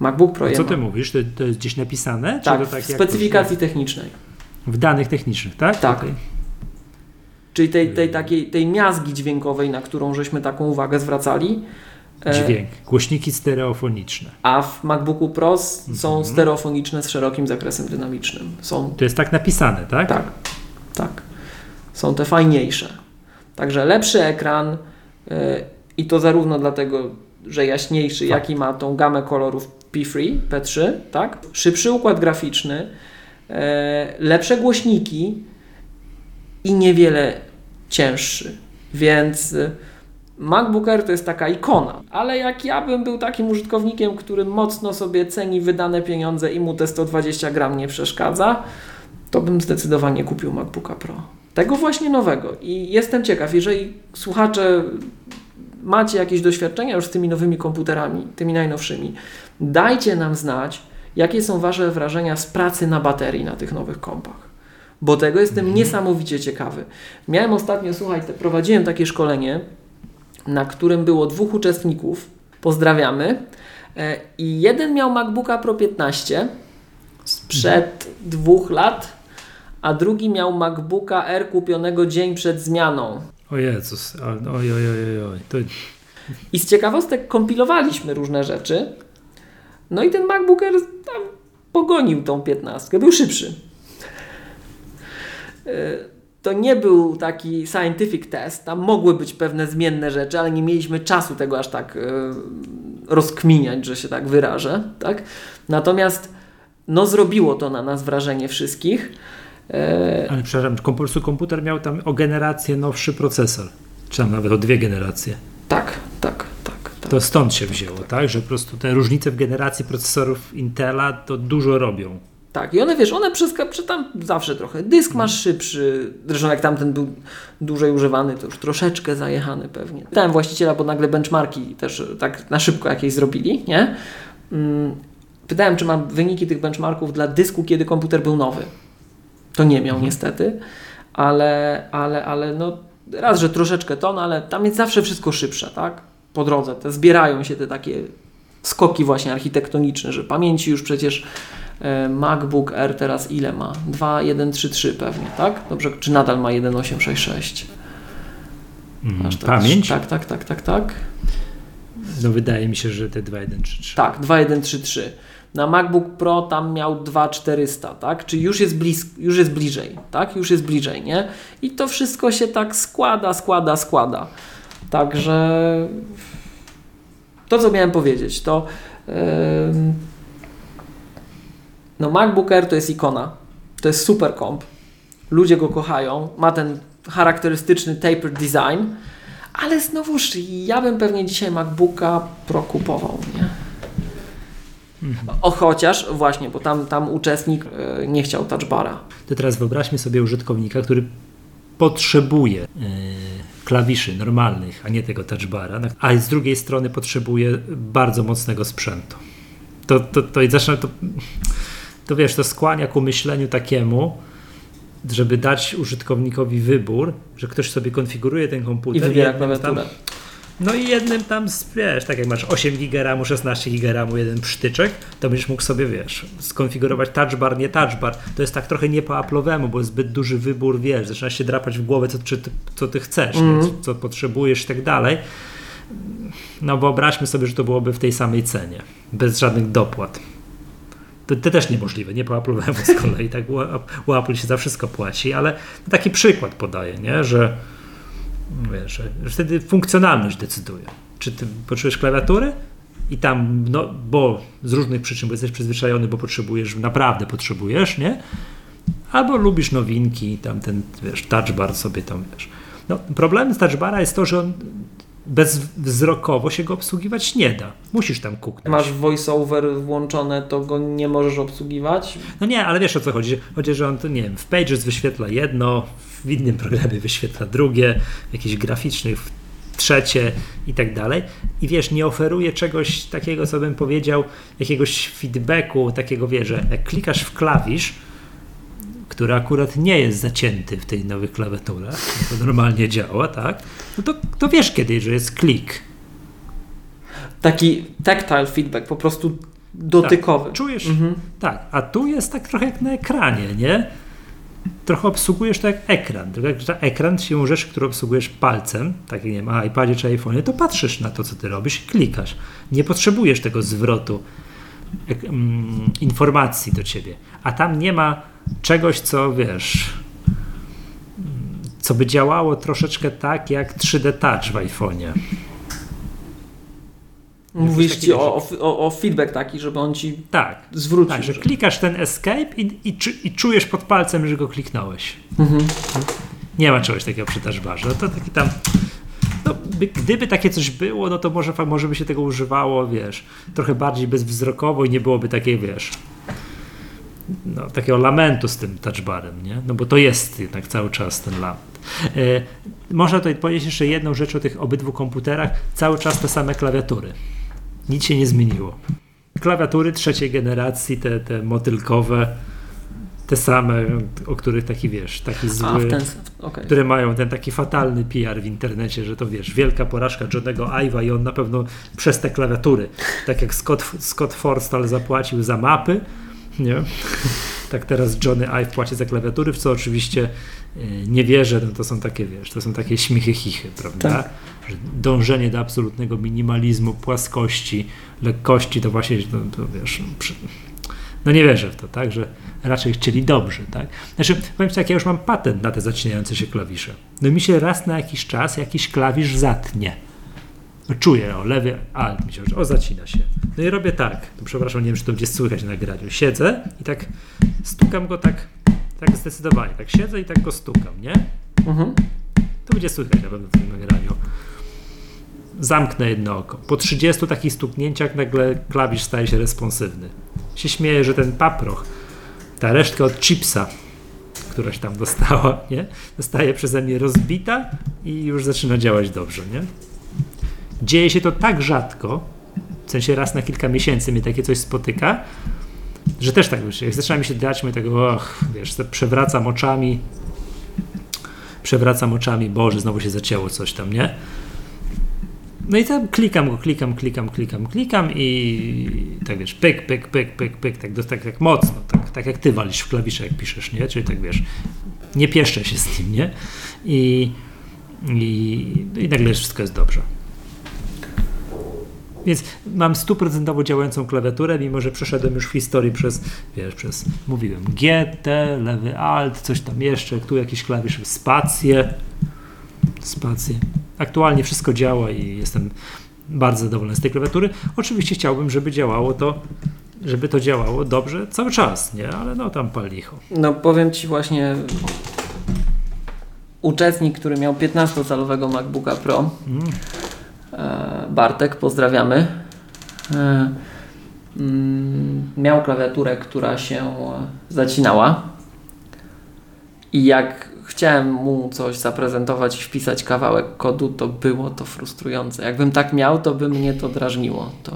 Speaker 2: MacBook Pro
Speaker 1: A co ty mówisz? To, to jest gdzieś napisane?
Speaker 2: Tak,
Speaker 1: to
Speaker 2: w
Speaker 1: tak to-
Speaker 2: specyfikacji technicznej.
Speaker 1: W danych technicznych, tak?
Speaker 2: Tak.
Speaker 1: Tutaj.
Speaker 2: Czyli tej, tej takiej tej miazgi dźwiękowej, na którą żeśmy taką uwagę zwracali,
Speaker 1: Dźwięk. Głośniki stereofoniczne.
Speaker 2: A w MacBooku Pro są
Speaker 1: Mhm.
Speaker 2: stereofoniczne z szerokim zakresem dynamicznym. Są
Speaker 1: To jest tak napisane, tak?
Speaker 2: Tak, tak. Są te fajniejsze. Także lepszy ekran yy, i to zarówno dlatego, że jaśniejszy, jak i ma tą gamę kolorów P3, P3, tak? Szybszy układ graficzny, yy, lepsze głośniki i niewiele cięższy. Więc yy, MacBook Air to jest taka ikona, ale jak ja bym był takim użytkownikiem, który mocno sobie ceni wydane pieniądze i mu te 120 gram nie przeszkadza, to bym zdecydowanie kupił MacBooka Pro. Tego właśnie nowego. I jestem ciekaw, jeżeli słuchacze macie jakieś doświadczenia już z tymi nowymi komputerami, tymi najnowszymi, dajcie nam znać, jakie są Wasze wrażenia z pracy na baterii na tych nowych kompach. Bo tego jestem niesamowicie ciekawy. Miałem ostatnio, słuchaj, prowadziłem takie szkolenie, na którym było dwóch uczestników. Pozdrawiamy. E, I jeden miał MacBooka Pro 15 sprzed dwóch lat, a drugi miał MacBooka R kupionego dzień przed zmianą.
Speaker 1: O Jezus, oj, oj, oj, oj, oj. To,
Speaker 2: I z ciekawostek kompilowaliśmy różne rzeczy. No i ten MacBook Air tam pogonił tą 15. Był szybszy. To nie był taki scientific test. Tam mogły być pewne zmienne rzeczy, ale nie mieliśmy czasu tego aż tak e, rozkminiać, że się tak wyrażę. Tak? Natomiast no zrobiło to na nas wrażenie wszystkich. E,
Speaker 1: ale przepraszam, po prostu komputer miał tam o generację nowszy procesor. Czy tam nawet o dwie generacje.
Speaker 2: Tak, tak, tak. tak.
Speaker 1: To stąd się wzięło, tak? Że po prostu te różnice w generacji procesorów Intela to dużo robią.
Speaker 2: Tak, i one wiesz, one przeska- przy tam zawsze trochę. Dysk masz szybszy, zresztą jak tamten był dłużej używany, to już troszeczkę zajechany pewnie. Pytałem właściciela, bo nagle benchmarki też e, tak na szybko jakieś zrobili, nie? Mm, Pytałem, czy mam wyniki tych benchmarków dla dysku, kiedy komputer był nowy. To nie miał niestety, ale, ale, ale no raz, że troszeczkę ton, ale tam jest zawsze wszystko szybsze, tak? Po drodze, te zbierają się te takie skoki właśnie architektoniczne, że pamięci już przecież MacBook Air teraz ile ma? 2.133 pewnie, tak? Dobrze, czy nadal ma 1.866?
Speaker 1: Mm,
Speaker 2: tak-
Speaker 1: Pamięć?
Speaker 2: Tak, tak, tak, tak, tak.
Speaker 1: No wydaje mi się, że te 2, 1, 3, 3.
Speaker 2: Tak, 2.133. Na MacBook Pro tam miał 2.400, tak? Czyli już jest, blis- już jest bliżej, tak? Już jest bliżej, nie? I to wszystko się tak składa, składa, składa. Także to, co miałem powiedzieć, to em, no MacBook Air to jest ikona. To jest super komp. Ludzie go kochają. Ma ten charakterystyczny tapered design. Ale znowuż, ja bym pewnie dzisiaj MacBooka Pro kupował, nie? O, chociaż właśnie, bo tam, tam uczestnik e, nie chciał touchbara.
Speaker 1: To teraz wyobraźmy sobie użytkownika, który potrzebuje e, klawiszy normalnych, a nie tego touchbara, a z drugiej strony potrzebuje bardzo mocnego sprzętu. To, to, to, i zresztą to, to wiesz, to skłania ku myśleniu takiemu, żeby dać użytkownikowi wybór, że ktoś sobie konfiguruje ten komputer
Speaker 2: I wybiera klawiaturę.
Speaker 1: no i jednym tam, wiesz, tak jak masz 8 GB, 16 GB, jeden przytyczek, to będziesz mógł sobie, wiesz, skonfigurować touchbar, nie touchbar. To jest tak trochę nie po Apple'owemu, bo jest zbyt duży wybór, wiesz, zaczynasz się drapać w głowę, co, czy ty, co ty chcesz?
Speaker 2: Mhm.
Speaker 1: co, co potrzebujesz i tak dalej. No wyobraźmy sobie, że to byłoby w tej samej cenie, bez żadnych dopłat. To, to też niemożliwe, nie po Apple'owemu z kolei, tak u, Apple się za wszystko płaci, ale taki przykład podaję, nie, że wiesz, że, wtedy funkcjonalność decyduje. Czy ty potrzebujesz klawiatury i tam, no, bo z różnych przyczyn, bo jesteś przyzwyczajony, bo potrzebujesz, naprawdę potrzebujesz, nie? Albo lubisz nowinki, tam ten, wiesz, touchbar sobie tam, wiesz. No, problem z touchbara jest to, że on bezwzrokowo się go obsługiwać nie da. Musisz tam kuknąć.
Speaker 2: Masz voiceover włączone, to go nie możesz obsługiwać.
Speaker 1: No nie, ale wiesz o co chodzi. Chodzi, że on, to, nie wiem, w Pages wyświetla jedno, w innym programie wyświetla drugie, w jakichś graficznych trzecie i tak dalej. I wiesz, nie oferuje czegoś takiego, co bym powiedział, jakiegoś feedbacku, takiego, wiesz, że jak klikasz w klawisz, który akurat nie jest zacięty w tej nowych klawiaturach, to normalnie działa, tak? No to, to wiesz kiedy, że jest klik.
Speaker 2: Taki tactile feedback, po prostu dotykowy.
Speaker 1: Czujesz,
Speaker 2: Mhm.
Speaker 1: tak, a tu jest tak trochę jak na ekranie, nie? trochę obsługujesz to jak ekran. Tylko jak ekran siłą rzeczy, który obsługujesz palcem, tak jak nie ma iPadzie czy iPhone'ie, to patrzysz na to, co ty robisz i klikasz. Nie potrzebujesz tego zwrotu informacji do ciebie. A tam nie ma czegoś, co wiesz, mm, co by działało troszeczkę tak jak 3D Touch w iPhone'ie.
Speaker 2: Mówisz ci o, o, o, feedback taki, żeby on ci
Speaker 1: tak,
Speaker 2: zwrócił.
Speaker 1: Tak, że klikasz ten escape i, i, i czujesz pod palcem, że go kliknąłeś. Mhm. Nie ma czegoś takiego przy touchbarze. No to taki tam no, by, gdyby takie coś było, no to może, może by się tego używało, wiesz, trochę bardziej bezwzrokowo i nie byłoby takiej, wiesz, no, takiego lamentu z tym touchbarem, nie? No bo to jest jednak cały czas ten lament. E, można tutaj powiedzieć jeszcze jedną rzecz o tych obydwu komputerach. Cały czas te same klawiatury. Nic się nie zmieniło. Klawiatury trzeciej generacji, te, te motylkowe, te same, o których taki wiesz, taki zły, A, ten, okay. które mają ten taki fatalny PR w internecie, że to wiesz, wielka porażka Johnego Ive'a i on na pewno przez te klawiatury, tak jak Scott, Scott Forstall zapłacił za mapy, nie? tak teraz Johnny Ive płaci za klawiatury, w co oczywiście e, nie wierzę, no to są takie, wiesz, to są takie śmichy chichy, prawda? Tak. Że dążenie do absolutnego minimalizmu, płaskości, lekkości, to właśnie, no, to wiesz, przy, no nie wierzę w to, tak, że raczej chcieli dobrze, tak. Znaczy, powiem tak, ja już mam patent na te zacinające się klawisze. No mi się raz na jakiś czas jakiś klawisz zatnie. No czuję, o, lewy alt mi się, o, zacina się. No i robię tak, to przepraszam, nie wiem, czy to będzie słychać na nagraniu. Siedzę i tak stukam go tak, tak zdecydowanie, tak siedzę i tak go stukam, nie? Mhm. To będzie słychać na pewno w tym nagraniu zamknę jedno oko. Po 30 takich stuknięciach nagle klawisz staje się responsywny. Się śmieję, że ten paproch, ta resztka od chipsa, któraś tam dostała, nie? zostaje przeze mnie rozbita i już zaczyna działać dobrze. Nie? Dzieje się to tak rzadko, w sensie raz na kilka miesięcy mnie takie coś spotyka, że też tak już, jak zaczyna mi się dać, my tego, och, wiesz, przewracam oczami, przewracam oczami, Boże, znowu się zacięło coś tam, nie? No i tam klikam go, klikam, klikam, klikam, klikam i tak wiesz, pyk, pyk, pyk, pyk, pyk, tak, tak, tak mocno, tak, tak jak ty walisz w klawisze, jak piszesz, nie? Czyli tak wiesz, nie pieszczę się z nim, nie? I, i, i nagle wszystko jest dobrze. Więc mam stuprocentowo działającą klawiaturę, mimo że przeszedłem już w historii przez, wiesz, przez, mówiłem, GT, lewy alt, coś tam jeszcze, tu jakiś klawisz, spację, spację. Aktualnie wszystko działa i jestem bardzo zadowolony z tej klawiatury. Oczywiście chciałbym, żeby działało to, żeby to działało dobrze cały czas, nie? Ale no tam pal licho.
Speaker 2: No powiem Ci właśnie uczestnik, który miał 15-calowego MacBooka Pro, mm. Bartek, pozdrawiamy, e, mm, miał klawiaturę, która się zacinała i jak chciałem mu coś zaprezentować i wpisać kawałek kodu, to było to frustrujące. Jakbym tak miał, to by mnie to drażniło. To...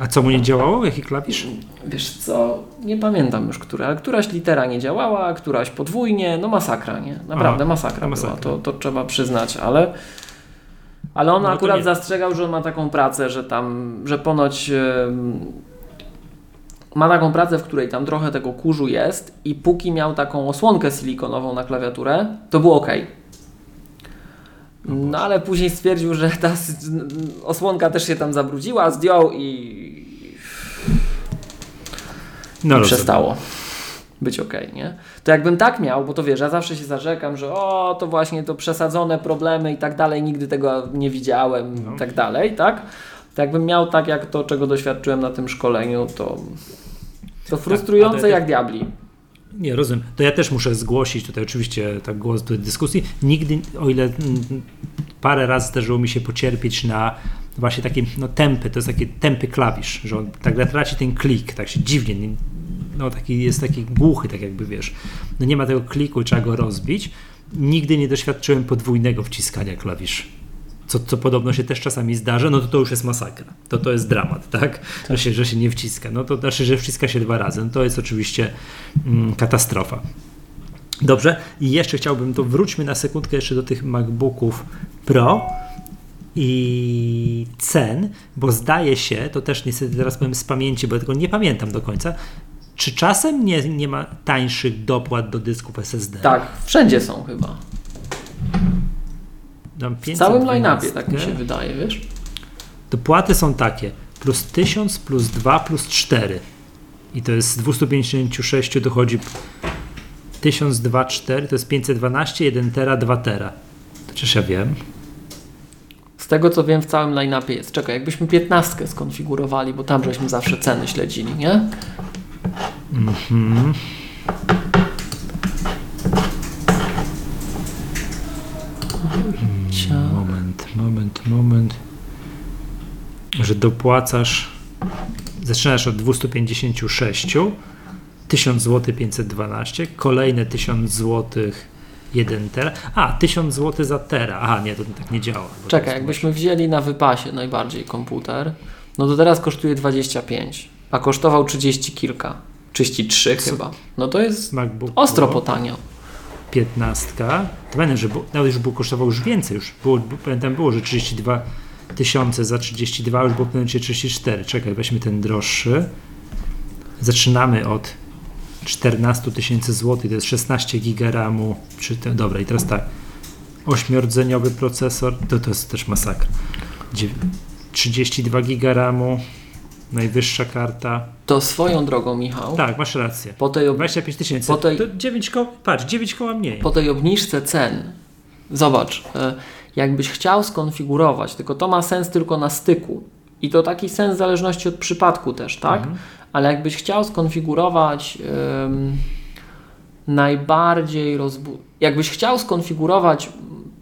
Speaker 1: A co mu nie działało? Jaki klawisz?
Speaker 2: Wiesz co, nie pamiętam już, która, ale któraś litera nie działała, któraś podwójnie, no masakra, nie? Naprawdę Aha, masakra, masakra. była, to, to trzeba przyznać, ale... Ale on no akurat zastrzegał, że on ma taką pracę, że tam, że ponoć... Yy, ma taką pracę, w której tam trochę tego kurzu jest i póki miał taką osłonkę silikonową na klawiaturę, to było ok. No ale później stwierdził, że ta osłonka też się tam zabrudziła, zdjął i, no, I przestało być ok, nie? To jakbym tak miał, bo to wiesz, ja zawsze się zarzekam, że o, to właśnie to przesadzone problemy i tak dalej, nigdy tego nie widziałem no. i tak dalej, tak? To jakbym miał tak jak to, czego doświadczyłem na tym szkoleniu, to to frustrujące tak, jak diabli.
Speaker 1: Nie, rozumiem. To ja też muszę zgłosić tutaj oczywiście tak głos do dyskusji. Nigdy, o ile parę razy zdarzyło mi się pocierpieć na właśnie takie no, tempy, to jest taki tempy klawisz, że on tak traci ten klik, tak się dziwnie, no taki jest taki głuchy, tak jakby wiesz, no nie ma tego kliku trzeba go rozbić. Nigdy nie doświadczyłem podwójnego wciskania klawisz co, co podobno się też czasami zdarza, no to to już jest masakra. To to jest dramat, tak? tak. Że, się, że się nie wciska. No to znaczy, że wciska się dwa razy. No to jest oczywiście mm, katastrofa. Dobrze, i jeszcze chciałbym, to wróćmy na sekundkę jeszcze do tych MacBooków Pro i cen, bo zdaje się, to też niestety teraz powiem z pamięci, bo tego nie pamiętam do końca, czy czasem nie, nie ma tańszych dopłat do dysków SSD?
Speaker 2: Tak, wszędzie są chyba.
Speaker 1: Dam
Speaker 2: W całym
Speaker 1: 512.
Speaker 2: line-upie, tak mi się wydaje, wiesz?
Speaker 1: Dopłaty są takie: plus 1000, plus 2, plus 4. I to jest z 256 dochodzi 1002, 4, to jest 512, 1 tera, 2 tera. To przecież ja wiem.
Speaker 2: Z tego co wiem, w całym line-upie jest. Czekaj, jakbyśmy 15 skonfigurowali, bo tam żeśmy zawsze ceny śledzili, nie?
Speaker 1: Mhm.
Speaker 2: Cia.
Speaker 1: Moment, moment, moment. Że dopłacasz, zaczynasz od 256, 1000 zł 512, kolejne 1000 zł 1 tera. A, 1000 zł za tera. Aha, nie, to tak nie działa.
Speaker 2: Czekaj, jakbyśmy wzięli na wypasie najbardziej komputer, no to teraz kosztuje 25, a kosztował 30 kilka. 33 chyba. No to jest
Speaker 1: MacBook
Speaker 2: ostro
Speaker 1: Pro,
Speaker 2: potanio.
Speaker 1: 15. To pamiętam, że nawet już było, kosztował już więcej. Już było, pamiętam było, że 32 tysiące za 32, już było w pewnym momencie 34. Czekaj, weźmy ten droższy. Zaczynamy od 14 tysięcy złotych, to jest 16 giga RAMu. Przy dobra, i teraz tak. Ośmiordzeniowy procesor, to, to jest też masakra. Dziew- 32 giga RAMu, najwyższa karta.
Speaker 2: To swoją drogą, Michał,
Speaker 1: Tak, masz rację.
Speaker 2: po, tej ob-
Speaker 1: 25 tysięcy.
Speaker 2: Po tej-
Speaker 1: To 9 koła, patrz, 9 koła mniej.
Speaker 2: po tej obniżce cen, zobacz, e, jakbyś chciał skonfigurować, tylko to ma sens tylko na styku. I to taki sens w zależności od przypadku też, tak?
Speaker 1: Mhm.
Speaker 2: Ale jakbyś chciał skonfigurować najbardziej rozbu... Jakbyś chciał skonfigurować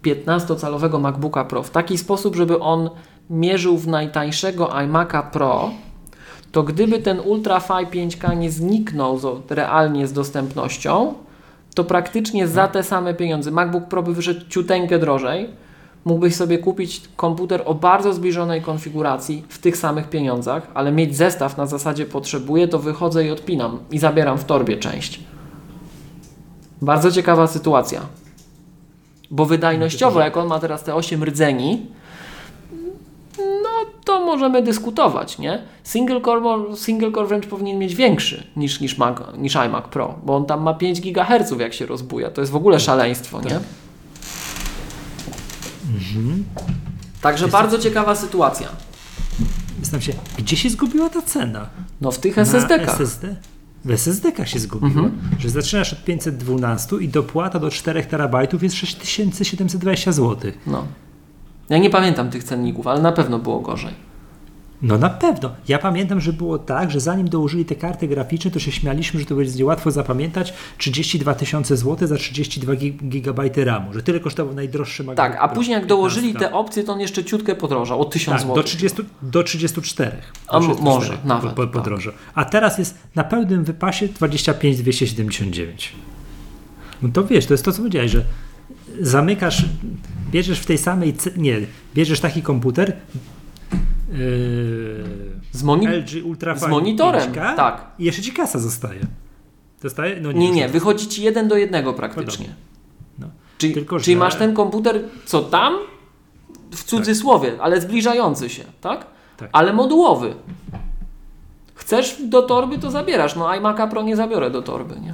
Speaker 2: 15-calowego MacBooka Pro w taki sposób, żeby on mierzył w najtańszego iMac'a Pro, to gdyby ten Ultra Fi 5K nie zniknął z, realnie z dostępnością, to praktycznie za te same pieniądze MacBook Pro by wyszedł ciuteńkę drożej. Mógłbyś sobie kupić komputer o bardzo zbliżonej konfiguracji w tych samych pieniądzach, ale mieć zestaw na zasadzie potrzebuję, to wychodzę i odpinam i zabieram w torbie część. Bardzo ciekawa sytuacja. Bo wydajnościowo, jak on ma teraz te 8 rdzeni, to możemy dyskutować, nie? Single core, single core wręcz powinien mieć większy niż, niż, Mac, niż iMac Pro, bo on tam ma 5 GHz jak się rozbuja. To jest w ogóle szaleństwo, nie? Także bardzo ciekawa sytuacja.
Speaker 1: Zastanawiam się, gdzie się zgubiła ta cena?
Speaker 2: No w tych SSD-kach.
Speaker 1: SSD? W SSD-kach się zgubiła,
Speaker 2: Mhm.
Speaker 1: że zaczynasz od 512 i dopłata do 4 terabajtów jest 6720 zł.
Speaker 2: No. Ja nie pamiętam tych cenników, ale na pewno było gorzej.
Speaker 1: No na pewno. Ja pamiętam, że było tak, że zanim dołożyli te karty graficzne, to się śmialiśmy, że to będzie łatwo zapamiętać 32 tysiące zł za 32 gi- gigabajty RAMu, że tyle kosztował najdroższy MacBook
Speaker 2: Tak, a później jak dołożyli
Speaker 1: 15.
Speaker 2: te opcje, to on jeszcze ciutkę podrożał, o 1000
Speaker 1: Tak,
Speaker 2: zł.
Speaker 1: do, 30, do 34.
Speaker 2: A
Speaker 1: Do
Speaker 2: m-
Speaker 1: 34
Speaker 2: może,
Speaker 1: po-
Speaker 2: nawet,
Speaker 1: Po,
Speaker 2: tak.
Speaker 1: podrożał. A teraz jest na pełnym wypasie 25 279. No to wiesz, to jest to, co powiedziałeś, że zamykasz, bierzesz w tej samej, nie, bierzesz taki komputer, yy,
Speaker 2: Z moni-
Speaker 1: LG Ultra
Speaker 2: z monitorem,
Speaker 1: 5K
Speaker 2: tak.
Speaker 1: I jeszcze ci kasa zostaje. Zostaje? No
Speaker 2: Nie,
Speaker 1: już
Speaker 2: nie, wychodzi ci jeden do jednego praktycznie.
Speaker 1: No.
Speaker 2: Czyli,
Speaker 1: Tylko,
Speaker 2: czyli
Speaker 1: że-
Speaker 2: masz ten komputer, co tam, w cudzysłowie, ale zbliżający się, tak?
Speaker 1: Tak.
Speaker 2: Ale modułowy. Chcesz do torby, to zabierasz. No iMac'a Pro nie zabiorę do torby, nie?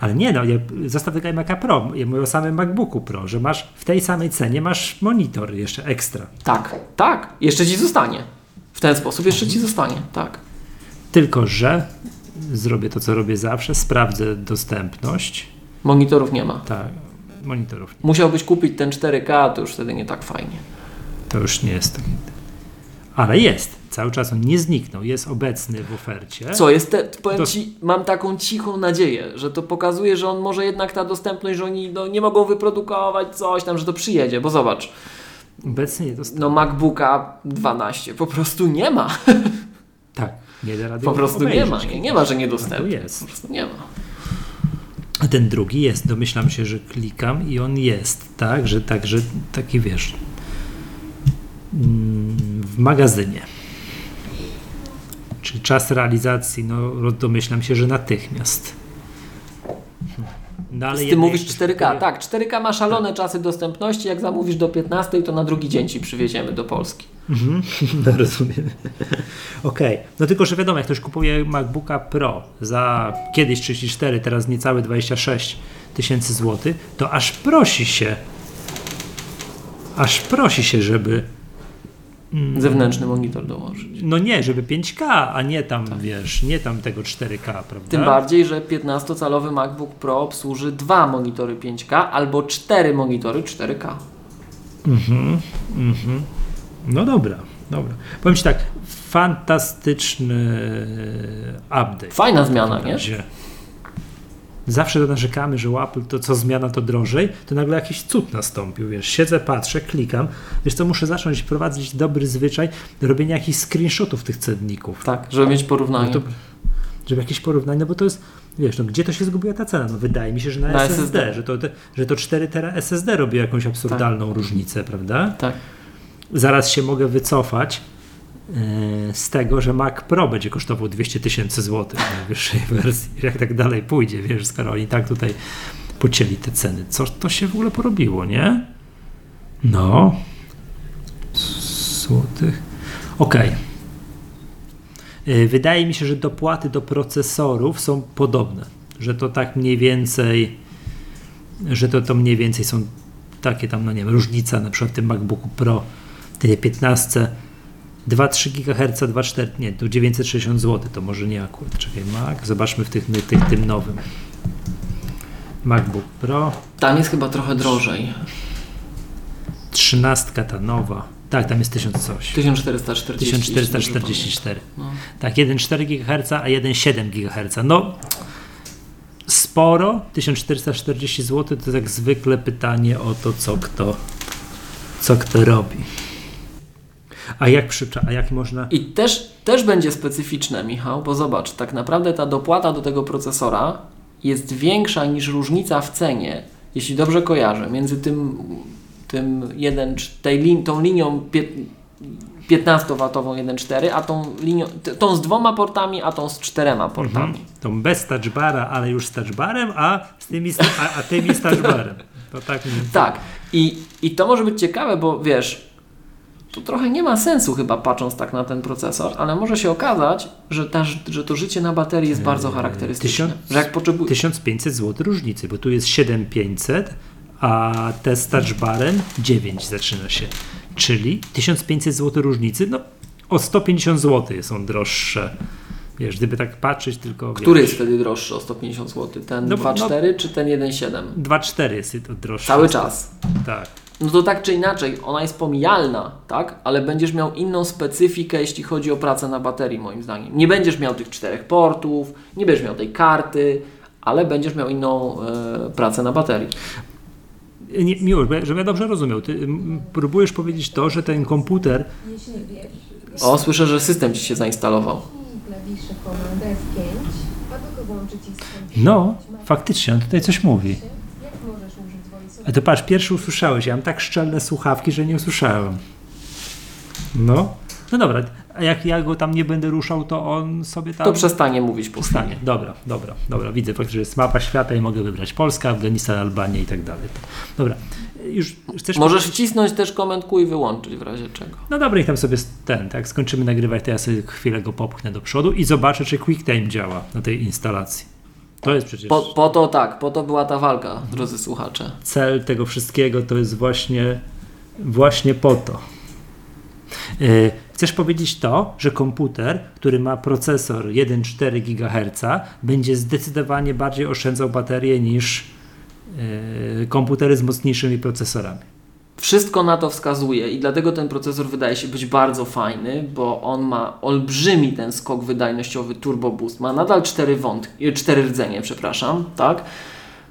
Speaker 1: Ale nie, no, ja, zostaw tego iMac'a Pro. Ja mówię o samym MacBooku Pro, że masz w tej samej cenie masz monitor jeszcze ekstra.
Speaker 2: Tak, tak. Jeszcze ci zostanie. W ten sposób jeszcze ci zostanie, tak.
Speaker 1: Tylko, że zrobię to, co robię zawsze, sprawdzę dostępność
Speaker 2: Monitorów nie ma.
Speaker 1: tak, monitorów.
Speaker 2: Musiałbyś kupić ten 4K, to już wtedy nie tak fajnie.
Speaker 1: To już nie jest tak. Ale jest. Cały czas on nie zniknął. Jest obecny w ofercie.
Speaker 2: Co jest, te, powiem
Speaker 1: To-
Speaker 2: ci, mam taką cichą nadzieję, że to pokazuje, że on może jednak ta dostępność, że oni no, nie mogą wyprodukować coś tam, że to przyjedzie, bo zobacz,
Speaker 1: Obecnie nie dostępny.
Speaker 2: no MacBooka 12 po prostu nie ma.
Speaker 1: Tak. Nie da rady
Speaker 2: Po prostu nie ma. Nie, nie ma, że niedostępny.
Speaker 1: to jest.
Speaker 2: Po prostu nie ma.
Speaker 1: A ten drugi jest. Domyślam się, że klikam i on jest. Tak, że, tak, że taki wiesz. mm, W magazynie. Czyli czas realizacji, no domyślam się, że natychmiast. No, ale
Speaker 2: Ty mówisz
Speaker 1: jakieś
Speaker 2: 4K,
Speaker 1: baterie-
Speaker 2: tak, 4K ma szalone czasy dostępności, jak zamówisz do 15, to na drugi dzień Ci przywieziemy do Polski.
Speaker 1: Mhm, no, rozumiem. Okej, no tylko, że wiadomo, jak ktoś kupuje MacBooka Pro za kiedyś 34, teraz niecałe 26 tysięcy złotych, to aż prosi się, aż prosi się, żeby,
Speaker 2: Zewnętrzny monitor dołożyć.
Speaker 1: no nie, żeby 5K, a nie tam, wiesz, nie tam tego 4K, prawda?
Speaker 2: Tym bardziej, że 15-calowy MacBook Pro obsłuży dwa monitory 5K albo cztery monitory 4K.
Speaker 1: No dobra, dobra. Powiem Ci tak, fantastyczny update.
Speaker 2: Fajna zmiana, nie?
Speaker 1: Zawsze to narzekamy, że u Apple to co zmiana to drożej, to nagle jakiś cud nastąpił, wiesz, siedzę, patrzę, klikam, wiesz co, muszę zacząć prowadzić dobry zwyczaj robienia jakichś screenshotów tych cenników,
Speaker 2: Tak, żeby mieć porównanie.
Speaker 1: No to- żeby jakieś porównanie, no bo to jest, wiesz, no gdzie to się zgubiła ta cena? No wydaje mi się, że na,
Speaker 2: Na
Speaker 1: SSD,
Speaker 2: SSD.
Speaker 1: Że, to, że to 4 tera SSD robi jakąś absurdalną różnicę, prawda?
Speaker 2: Tak.
Speaker 1: Zaraz się mogę wycofać z tego, że Mac Pro będzie kosztował 200 tysięcy złotych w najwyższej wersji. Jak tak dalej pójdzie, wiesz, skoro oni tak tutaj pocięli te ceny. Co to się w ogóle porobiło, nie? No. Złotych. Okej. E, Wydaje mi się, że dopłaty do procesorów są podobne. Że to tak mniej więcej, że to, to mniej więcej są takie tam, no nie wiem, różnica na przykład w tym MacBooku Pro, tej 15, 2,3 GHz, 2,4, nie, to 960 zł, to może nie akurat, czekaj, Mac, zobaczmy w tych, tych, tym nowym. MacBook Pro,
Speaker 2: Tam jest chyba trochę drożej.
Speaker 1: 13 ta nowa, tak, tam jest 1000 coś.
Speaker 2: 1440.
Speaker 1: 1444.
Speaker 2: No.
Speaker 1: Tak, 1,4 GHz, a 1,7 GHz. No, sporo, 1440 zł to jak zwykle pytanie o to, co kto, co kto robi. A jak przycza, a jak można...
Speaker 2: I też, też będzie specyficzne, Michał, bo zobacz, tak naprawdę ta dopłata do tego procesora jest większa niż różnica w cenie, jeśli dobrze kojarzę, między tym, tym jeden, tej lin, tą linią pie, 15-watową 1.4, a tą linią, tą z dwoma portami, a tą z czterema portami.
Speaker 1: Mhm. Tą bez touchbara, ale już z touchbarem, a, z tymi, a, a tymi z touchbarem. To tak.
Speaker 2: Tak. I, I to może być ciekawe, bo wiesz, to trochę nie ma sensu chyba patrząc tak na ten procesor, ale może się okazać, że, ta, że to życie na baterii jest bardzo charakterystyczne.
Speaker 1: tysiąc-
Speaker 2: Że jak potrzebujesz...
Speaker 1: 1500 zł różnicy, bo tu jest 7500, a te z touchbarem 9 zaczyna się. Czyli 1500 zł różnicy, no o 150 zł są droższe. Wiesz, gdyby tak patrzeć tylko...
Speaker 2: Który
Speaker 1: wiesz,
Speaker 2: jest wtedy droższy o 150 zł? Ten
Speaker 1: No bo-
Speaker 2: 2.4 czy ten 1.7?
Speaker 1: 2,4 jest to droższe.
Speaker 2: Cały czas.
Speaker 1: Tak.
Speaker 2: No to tak czy inaczej, ona jest pomijalna, tak? Ale będziesz miał inną specyfikę, jeśli chodzi o pracę na baterii, moim zdaniem. Nie będziesz miał tych czterech portów, nie będziesz miał tej karty, ale będziesz miał inną e, pracę na baterii.
Speaker 1: Nie, miło, żebym ja dobrze rozumiał. Ty próbujesz powiedzieć to, że ten komputer
Speaker 2: O, słyszę, że system Ci się zainstalował.
Speaker 3: I klawisze Command F5, aby go włączyć i.
Speaker 1: No, faktycznie, on tutaj coś mówi.
Speaker 3: Jak możesz użyć voice
Speaker 1: A to patrz, pierwszy usłyszałeś, ja mam tak szczelne słuchawki, że nie usłyszałem. No, no dobra, a jak ja go tam nie będę ruszał, to on sobie tam
Speaker 2: To przestanie mówić po
Speaker 1: stanie. Dobra, dobra, dobra, widzę faktycznie, że jest mapa świata i mogę wybrać Polska, Afganistan, Albania i tak dalej. Dobra, już chcesz...
Speaker 2: Możesz wcisnąć też Q i wyłączyć w razie czego.
Speaker 1: No dobra, niech tam sobie ten, tak, skończymy nagrywać, to ja sobie chwilę go popchnę do przodu i zobaczę, czy QuickTime działa na tej instalacji. To jest przecież...
Speaker 2: Po, po to tak, po to była ta walka, drodzy słuchacze.
Speaker 1: cel tego wszystkiego to jest właśnie, właśnie po to. Yy, Chcesz powiedzieć to, że komputer, który ma procesor 1,4 GHz, będzie zdecydowanie bardziej oszczędzał baterię niż komputery z mocniejszymi procesorami.
Speaker 2: Wszystko na to wskazuje i dlatego ten procesor wydaje się być bardzo fajny, bo on ma olbrzymi ten skok wydajnościowy Turbo Boost. Ma nadal cztery wątki, cztery rdzenie, przepraszam, tak?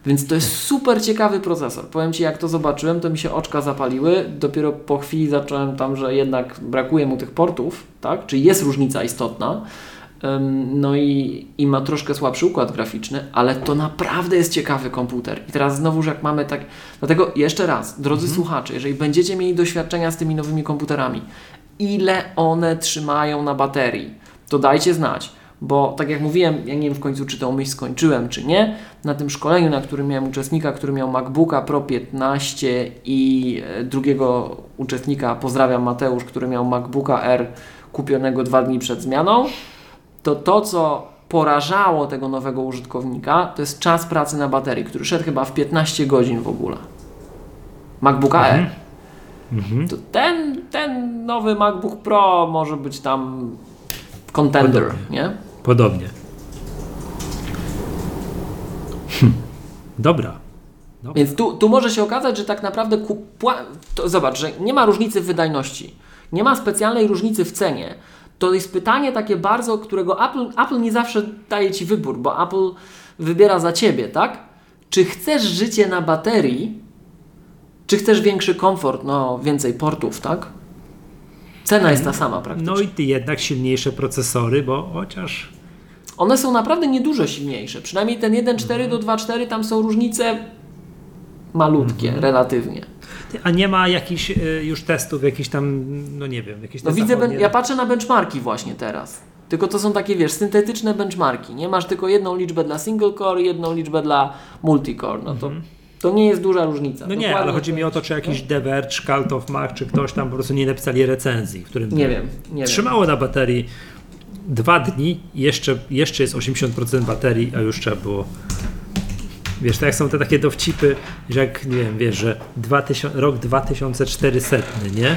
Speaker 2: Więc to jest super ciekawy procesor. Powiem Ci, jak to zobaczyłem, to mi się oczka zapaliły. Dopiero po chwili zacząłem tam, że jednak brakuje mu tych portów, tak? Czyli jest różnica istotna. No i, i ma troszkę słabszy układ graficzny, ale to naprawdę jest ciekawy komputer. I teraz znowuż jak mamy tak... Dlatego jeszcze raz, drodzy słuchacze, jeżeli będziecie mieli doświadczenia z tymi nowymi komputerami, ile one trzymają na baterii, to dajcie znać, Bo tak jak mówiłem, ja nie wiem w końcu, czy tą myśl skończyłem, czy nie. Na tym szkoleniu, na którym miałem uczestnika, który miał MacBooka Pro 15 i e, drugiego uczestnika, pozdrawiam Mateusz, który miał MacBooka R kupionego dwa dni przed zmianą, to to, co porażało tego nowego użytkownika, to jest czas pracy na baterii, który szedł chyba w 15 godzin w ogóle. MacBooka R.
Speaker 1: Mhm.
Speaker 2: To ten, ten nowy MacBook Pro może być tam contender,
Speaker 1: Podobnie.
Speaker 2: nie?
Speaker 1: Podobnie. Hm. Dobra.
Speaker 2: Więc tu, tu może się okazać, że tak naprawdę to zobacz, że nie ma różnicy w wydajności, nie ma specjalnej różnicy w cenie. To jest pytanie takie bardzo, którego Apple, Apple nie zawsze daje Ci wybór, bo Apple wybiera za Ciebie, tak? Czy chcesz życie na baterii, czy chcesz większy komfort, no więcej portów, tak? Cena jest ta sama praktycznie.
Speaker 1: No i ty jednak silniejsze procesory, bo chociaż
Speaker 2: One są naprawdę niedużo silniejsze. Przynajmniej ten 1.4 do 2.4 tam są różnice malutkie,
Speaker 1: Mhm.
Speaker 2: relatywnie.
Speaker 1: A nie ma jakichś y, już testów, jakichś tam, no nie wiem, jakieś
Speaker 2: No widzę, ben- ja patrzę na benchmarki właśnie teraz. Tylko to są takie, wiesz, syntetyczne benchmarki. Nie masz tylko jedną liczbę dla single core i jedną liczbę dla multicore. No to, to nie jest duża różnica.
Speaker 1: No nie,
Speaker 2: Dokładnie
Speaker 1: ale chodzi mi o to, czy jakiś Diverge, Cult of Mac, czy ktoś tam po prostu nie napisali recenzji, w którym
Speaker 2: Nie wiem, nie wiem.
Speaker 1: trzymało na baterii dwa dni, jeszcze, jeszcze jest 80% baterii, a już trzeba było. Wiesz, tak jak są te takie dowcipy, że jak, nie wiem, wiesz, że 2000, rok 2400, nie?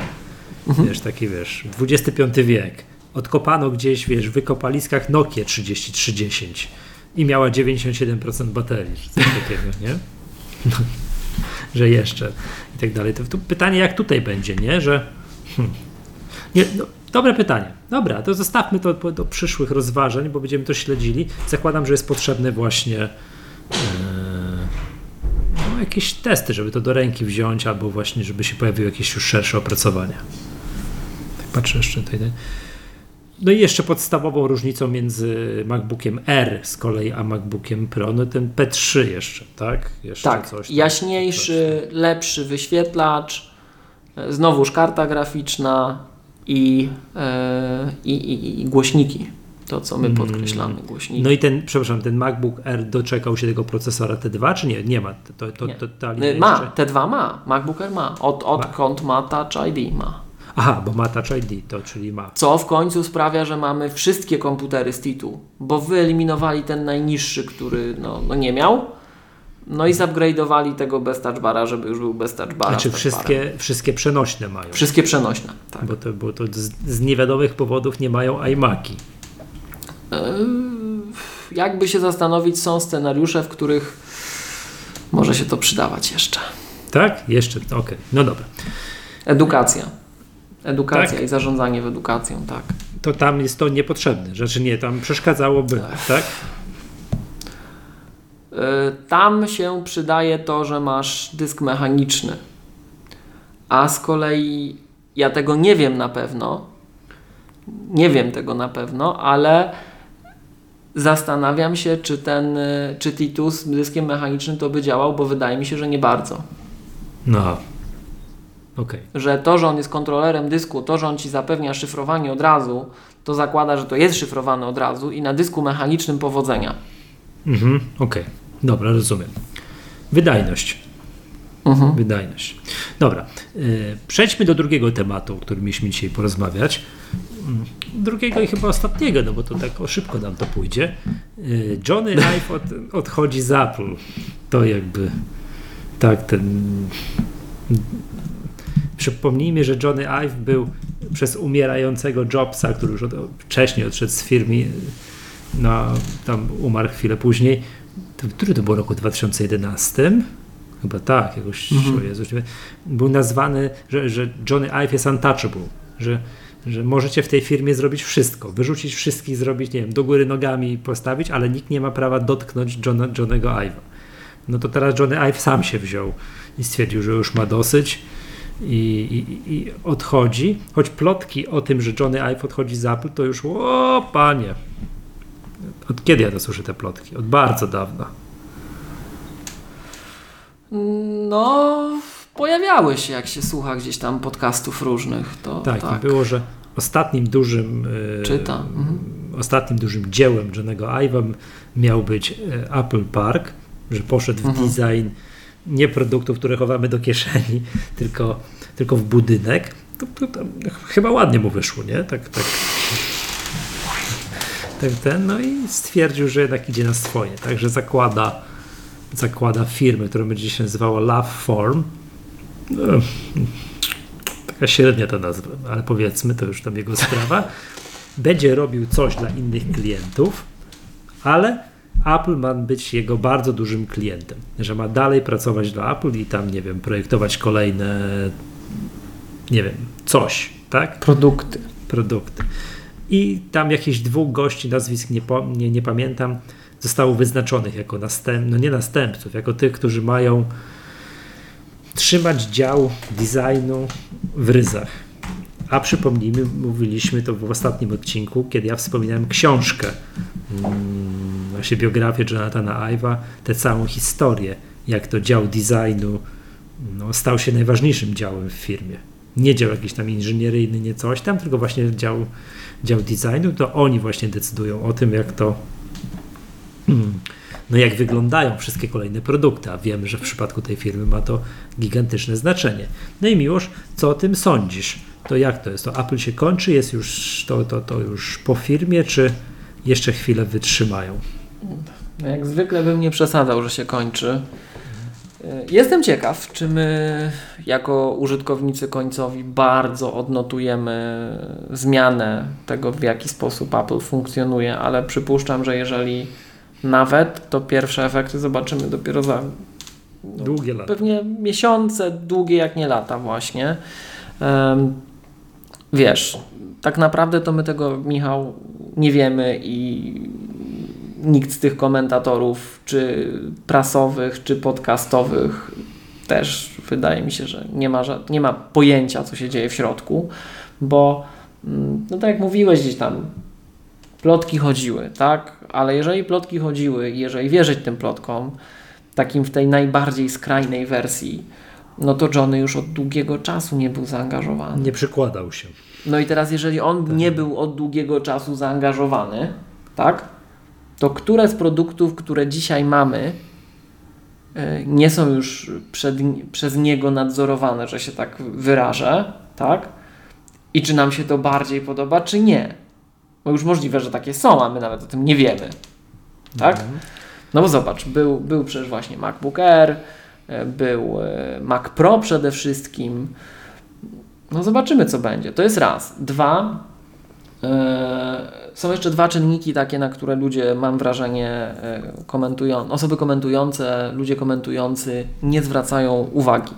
Speaker 2: Mhm.
Speaker 1: Wiesz, taki, wiesz, XXV wiek. Odkopano gdzieś, wiesz, w wykopaliskach Nokia 3310 i miała 97% baterii, czy coś takiego, nie? No, że jeszcze i tak dalej. To, to pytanie, jak tutaj będzie, nie? Że hmm. nie, no, dobre pytanie. Dobra, to zostawmy to do przyszłych rozważań, bo będziemy to śledzili. Zakładam, że jest potrzebne właśnie no, jakieś testy, żeby to do ręki wziąć, albo właśnie, żeby się pojawiły jakieś już szersze opracowania. Tak patrzę jeszcze tutaj. No i jeszcze podstawową różnicą między MacBookiem R z kolei a MacBookiem Pro, no ten P3 jeszcze, tak? Jeszcze
Speaker 2: Tak,
Speaker 1: coś tam.
Speaker 2: jaśniejszy, lepszy wyświetlacz, znowuż karta graficzna i, e, i, i, i głośniki. To, co my podkreślamy, głośniki.
Speaker 1: No i ten, przepraszam, ten MacBook R doczekał się tego procesora T2, czy nie? Nie ma. To, to,
Speaker 2: Nie.
Speaker 1: to, ta
Speaker 2: Y, Ma,
Speaker 1: jeszcze-
Speaker 2: T2 ma, MacBook Air ma. Od, odkąd ma Touch ID ma.
Speaker 1: Aha, bo ma Touch ID, to czyli ma.
Speaker 2: Co w końcu sprawia, że mamy wszystkie komputery z TITU, bo wyeliminowali ten najniższy, który no, no nie miał, no i zupgrade'owali tego bez touch bara, żeby już był bez touch bara.
Speaker 1: Znaczy
Speaker 2: touch
Speaker 1: wszystkie, wszystkie przenośne mają.
Speaker 2: Wszystkie przenośne, tak.
Speaker 1: Bo to, bo to z, z niewiadomych powodów nie mają iMaki.
Speaker 2: Yy, jakby się zastanowić, są scenariusze, w których może się to przydawać jeszcze.
Speaker 1: Tak? Jeszcze, okej, no dobra.
Speaker 2: Edukacja. Edukacja
Speaker 1: Tak.
Speaker 2: i zarządzanie w edukacją, tak.
Speaker 1: To tam jest to niepotrzebne, znaczy nie, tam przeszkadzałoby, tak?
Speaker 2: Y, Tam się przydaje to, że masz dysk mechaniczny. A z kolei ja tego nie wiem na pewno. Nie wiem tego na pewno, ale zastanawiam się, czy ten, y, czy Titus z dyskiem mechanicznym to by działał, bo wydaje mi się, że nie bardzo.
Speaker 1: No. Okej.
Speaker 2: Że to, że on jest kontrolerem dysku, to, że on ci zapewnia szyfrowanie od razu, to zakłada, że to jest szyfrowane od razu i na dysku mechanicznym powodzenia.
Speaker 1: Mhm, okej. Dobra, rozumiem. Wydajność.
Speaker 2: Mhm.
Speaker 1: Wydajność. Dobra, y, przejdźmy do drugiego tematu, o którym mieliśmy dzisiaj porozmawiać. Drugiego i chyba ostatniego, no bo to tak o szybko nam to pójdzie. Y, Johnny Ive od, odchodzi z Apple. To jakby tak ten. Przypomnijmy, że Johnny Ive był przez umierającego Jobsa, który już od, wcześniej odszedł z firmy, no, tam umarł chwilę później. To, który to było roku 2011? Chyba tak, jakoś,
Speaker 2: Mhm.
Speaker 1: Jezus, był nazwany, że, że Johnny Ive jest untouchable, że, że możecie w tej firmie zrobić wszystko, wyrzucić wszystkich, zrobić, nie wiem, do góry nogami postawić, ale nikt nie ma prawa dotknąć Johna, Johnego Ive'a. No to teraz Johnny Ive sam się wziął i stwierdził, że już ma dosyć i, i, i odchodzi, choć plotki o tym, że Johnny Ive odchodzi z Apple, to już, o panie, od kiedy ja to słyszę te plotki? Od bardzo dawna.
Speaker 2: No, pojawiały się, jak się słucha gdzieś tam podcastów różnych. To,
Speaker 1: Tak,
Speaker 2: tak.
Speaker 1: było, że ostatnim dużym e,
Speaker 2: Czyta. Mhm.
Speaker 1: ostatnim dużym dziełem Johnego Ive'a miał być e, Apple Park, że poszedł w
Speaker 2: Mhm.
Speaker 1: design nie produktów, które chowamy do kieszeni, tylko, tylko w budynek. To, to, to chyba ładnie mu wyszło, nie? Tak, tak. Tak ten, no i stwierdził, że jednak idzie na swoje, także zakłada, zakłada firmę, która będzie się nazywała Love Form. No, taka średnia ta nazwa, ale powiedzmy, to już tam jego sprawa. Będzie robił coś dla innych klientów, ale Apple ma być jego bardzo dużym klientem, że ma dalej pracować dla Apple i tam, nie wiem, projektować kolejne, nie wiem, coś, tak?
Speaker 2: Produkty.
Speaker 1: produkty. I tam jakichś dwóch gości, nazwisk nie, po, nie, nie pamiętam, zostało wyznaczonych jako następ, no nie następców, jako tych, którzy mają trzymać dział designu w ryzach. A przypomnijmy, mówiliśmy to w ostatnim odcinku, kiedy ja wspominałem książkę, mm, właśnie biografię Jonathana Ive'a, tę całą historię, jak to dział designu no, stał się najważniejszym działem w firmie. Nie dział jakiś tam inżynieryjny, nie coś tam, tylko właśnie dział, dział designu, to oni właśnie decydują o tym, jak to mm, no jak wyglądają wszystkie kolejne produkty, a wiemy, że w przypadku tej firmy ma to gigantyczne znaczenie. No i Miłosz, co o tym sądzisz? To jak to jest? To Apple się kończy, jest już to, to, to już po firmie, czy jeszcze chwilę wytrzymają?
Speaker 2: No jak zwykle bym nie przesadzał, że się kończy. Jestem ciekaw, czy my jako użytkownicy końcowi bardzo odnotujemy zmianę tego, w jaki sposób Apple funkcjonuje, ale przypuszczam, że jeżeli nawet, to pierwsze efekty zobaczymy dopiero za no,
Speaker 1: Długie lata.
Speaker 2: pewnie miesiące, długie jak nie lata właśnie. Em, wiesz, tak naprawdę to my tego, Michał, nie wiemy i nikt z tych komentatorów, czy prasowych, czy podcastowych też wydaje mi się, że nie ma, nie ma pojęcia, co się dzieje w środku, bo mm, no tak jak mówiłeś gdzieś tam, plotki chodziły, tak? Ale jeżeli plotki chodziły i jeżeli wierzyć tym plotkom, takim w tej najbardziej skrajnej wersji, no to Johnny już od długiego czasu nie był zaangażowany.
Speaker 1: Nie przykładał się.
Speaker 2: No i teraz, jeżeli on nie był od długiego czasu zaangażowany, tak, to które z produktów, które dzisiaj mamy, y, nie są już przed, przez niego nadzorowane, że się tak wyrażę, tak? I czy nam się to bardziej podoba, czy nie? Bo już możliwe, że takie są, a my nawet o tym nie wiemy, tak? No bo zobacz, był, był przecież właśnie MacBook Air, e, był e, Mac Pro przede wszystkim. No zobaczymy, co będzie. To jest raz. Dwa, e, są jeszcze dwa czynniki takie, na które ludzie, mam wrażenie, komentują, osoby komentujące, ludzie komentujący nie zwracają uwagi.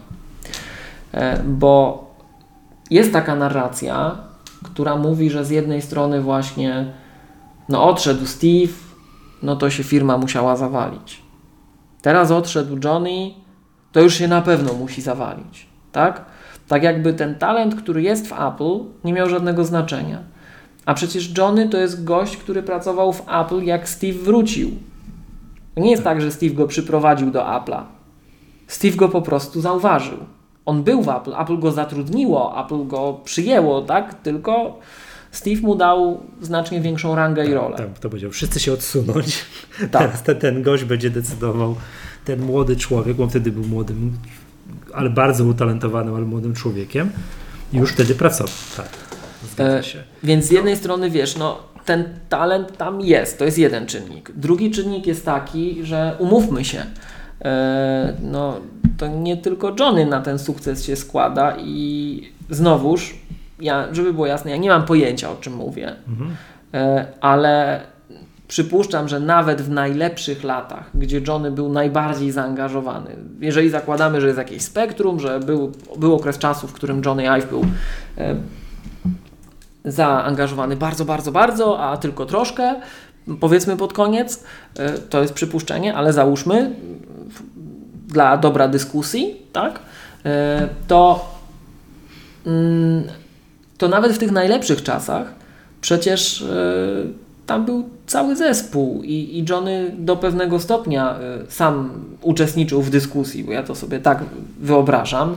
Speaker 2: Bo jest taka narracja, która mówi, że z jednej strony właśnie no odszedł Steve, no to się firma musiała zawalić. Teraz odszedł Johnny, to już się na pewno musi zawalić, tak? Tak jakby ten talent, który jest w Apple, nie miał żadnego znaczenia. A przecież Johnny to jest gość, który pracował w Apple, jak Steve wrócił. To nie jest tak, że Steve go przyprowadził do Apple'a. Steve go po prostu zauważył. On był w Apple, Apple go zatrudniło, Apple go przyjęło, tak? Tylko Steve mu dał znacznie większą rangę i rolę.
Speaker 1: Tam to powiedział, wszyscy się odsunąć.
Speaker 2: Tak.
Speaker 1: Ten, ten gość będzie decydował, ten młody człowiek, bo wtedy był młodym, ale bardzo utalentowanym, ale młodym człowiekiem. I już wtedy pracował. Tak, zgadza
Speaker 2: E,
Speaker 1: się.
Speaker 2: Więc z jednej strony wiesz, no ten talent tam jest, to jest jeden czynnik. Drugi czynnik jest taki, że umówmy się, e, no to nie tylko Johnny na ten sukces się składa i znowuż, ja, żeby było jasne, ja nie mam pojęcia o czym mówię,
Speaker 1: Mhm.
Speaker 2: e, ale przypuszczam, że nawet w najlepszych latach, gdzie Johnny był najbardziej zaangażowany, jeżeli zakładamy, że jest jakieś spektrum, że był, był okres czasu, w którym Johnny Ive był e, zaangażowany bardzo, bardzo, bardzo, a tylko troszkę, powiedzmy pod koniec, e, to jest przypuszczenie, ale załóżmy dla dobra dyskusji, tak, e, to, mm, to nawet w tych najlepszych czasach przecież e, tam był cały zespół i, i Johnny do pewnego stopnia sam uczestniczył w dyskusji, bo ja to sobie tak wyobrażam,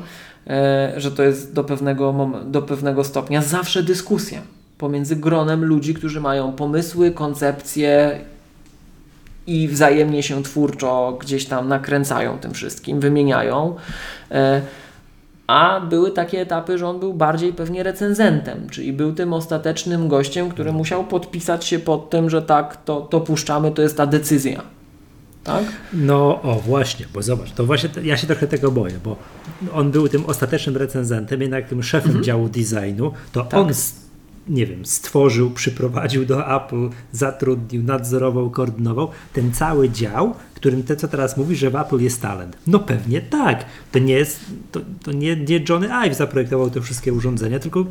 Speaker 2: że to jest do pewnego, do pewnego stopnia zawsze dyskusja. Pomiędzy gronem ludzi, którzy mają pomysły, koncepcje i wzajemnie się twórczo gdzieś tam nakręcają tym wszystkim, wymieniają. E, a były takie etapy, że on był bardziej pewnie recenzentem, czyli był tym ostatecznym gościem, który musiał podpisać się pod tym, że tak, to, to puszczamy, to jest ta decyzja. Tak?
Speaker 1: No o właśnie, bo zobacz, to właśnie ja się trochę tego boję, bo on był tym ostatecznym recenzentem, jednak tym szefem działu designu, to
Speaker 2: Tak.
Speaker 1: on, nie wiem, stworzył, przyprowadził do Apple, zatrudnił, nadzorował, koordynował ten cały dział, którym te, co teraz mówi, że w Apple jest talent. No pewnie tak. To nie jest, to, to nie, nie Johnny Ive zaprojektował te wszystkie urządzenia, tylko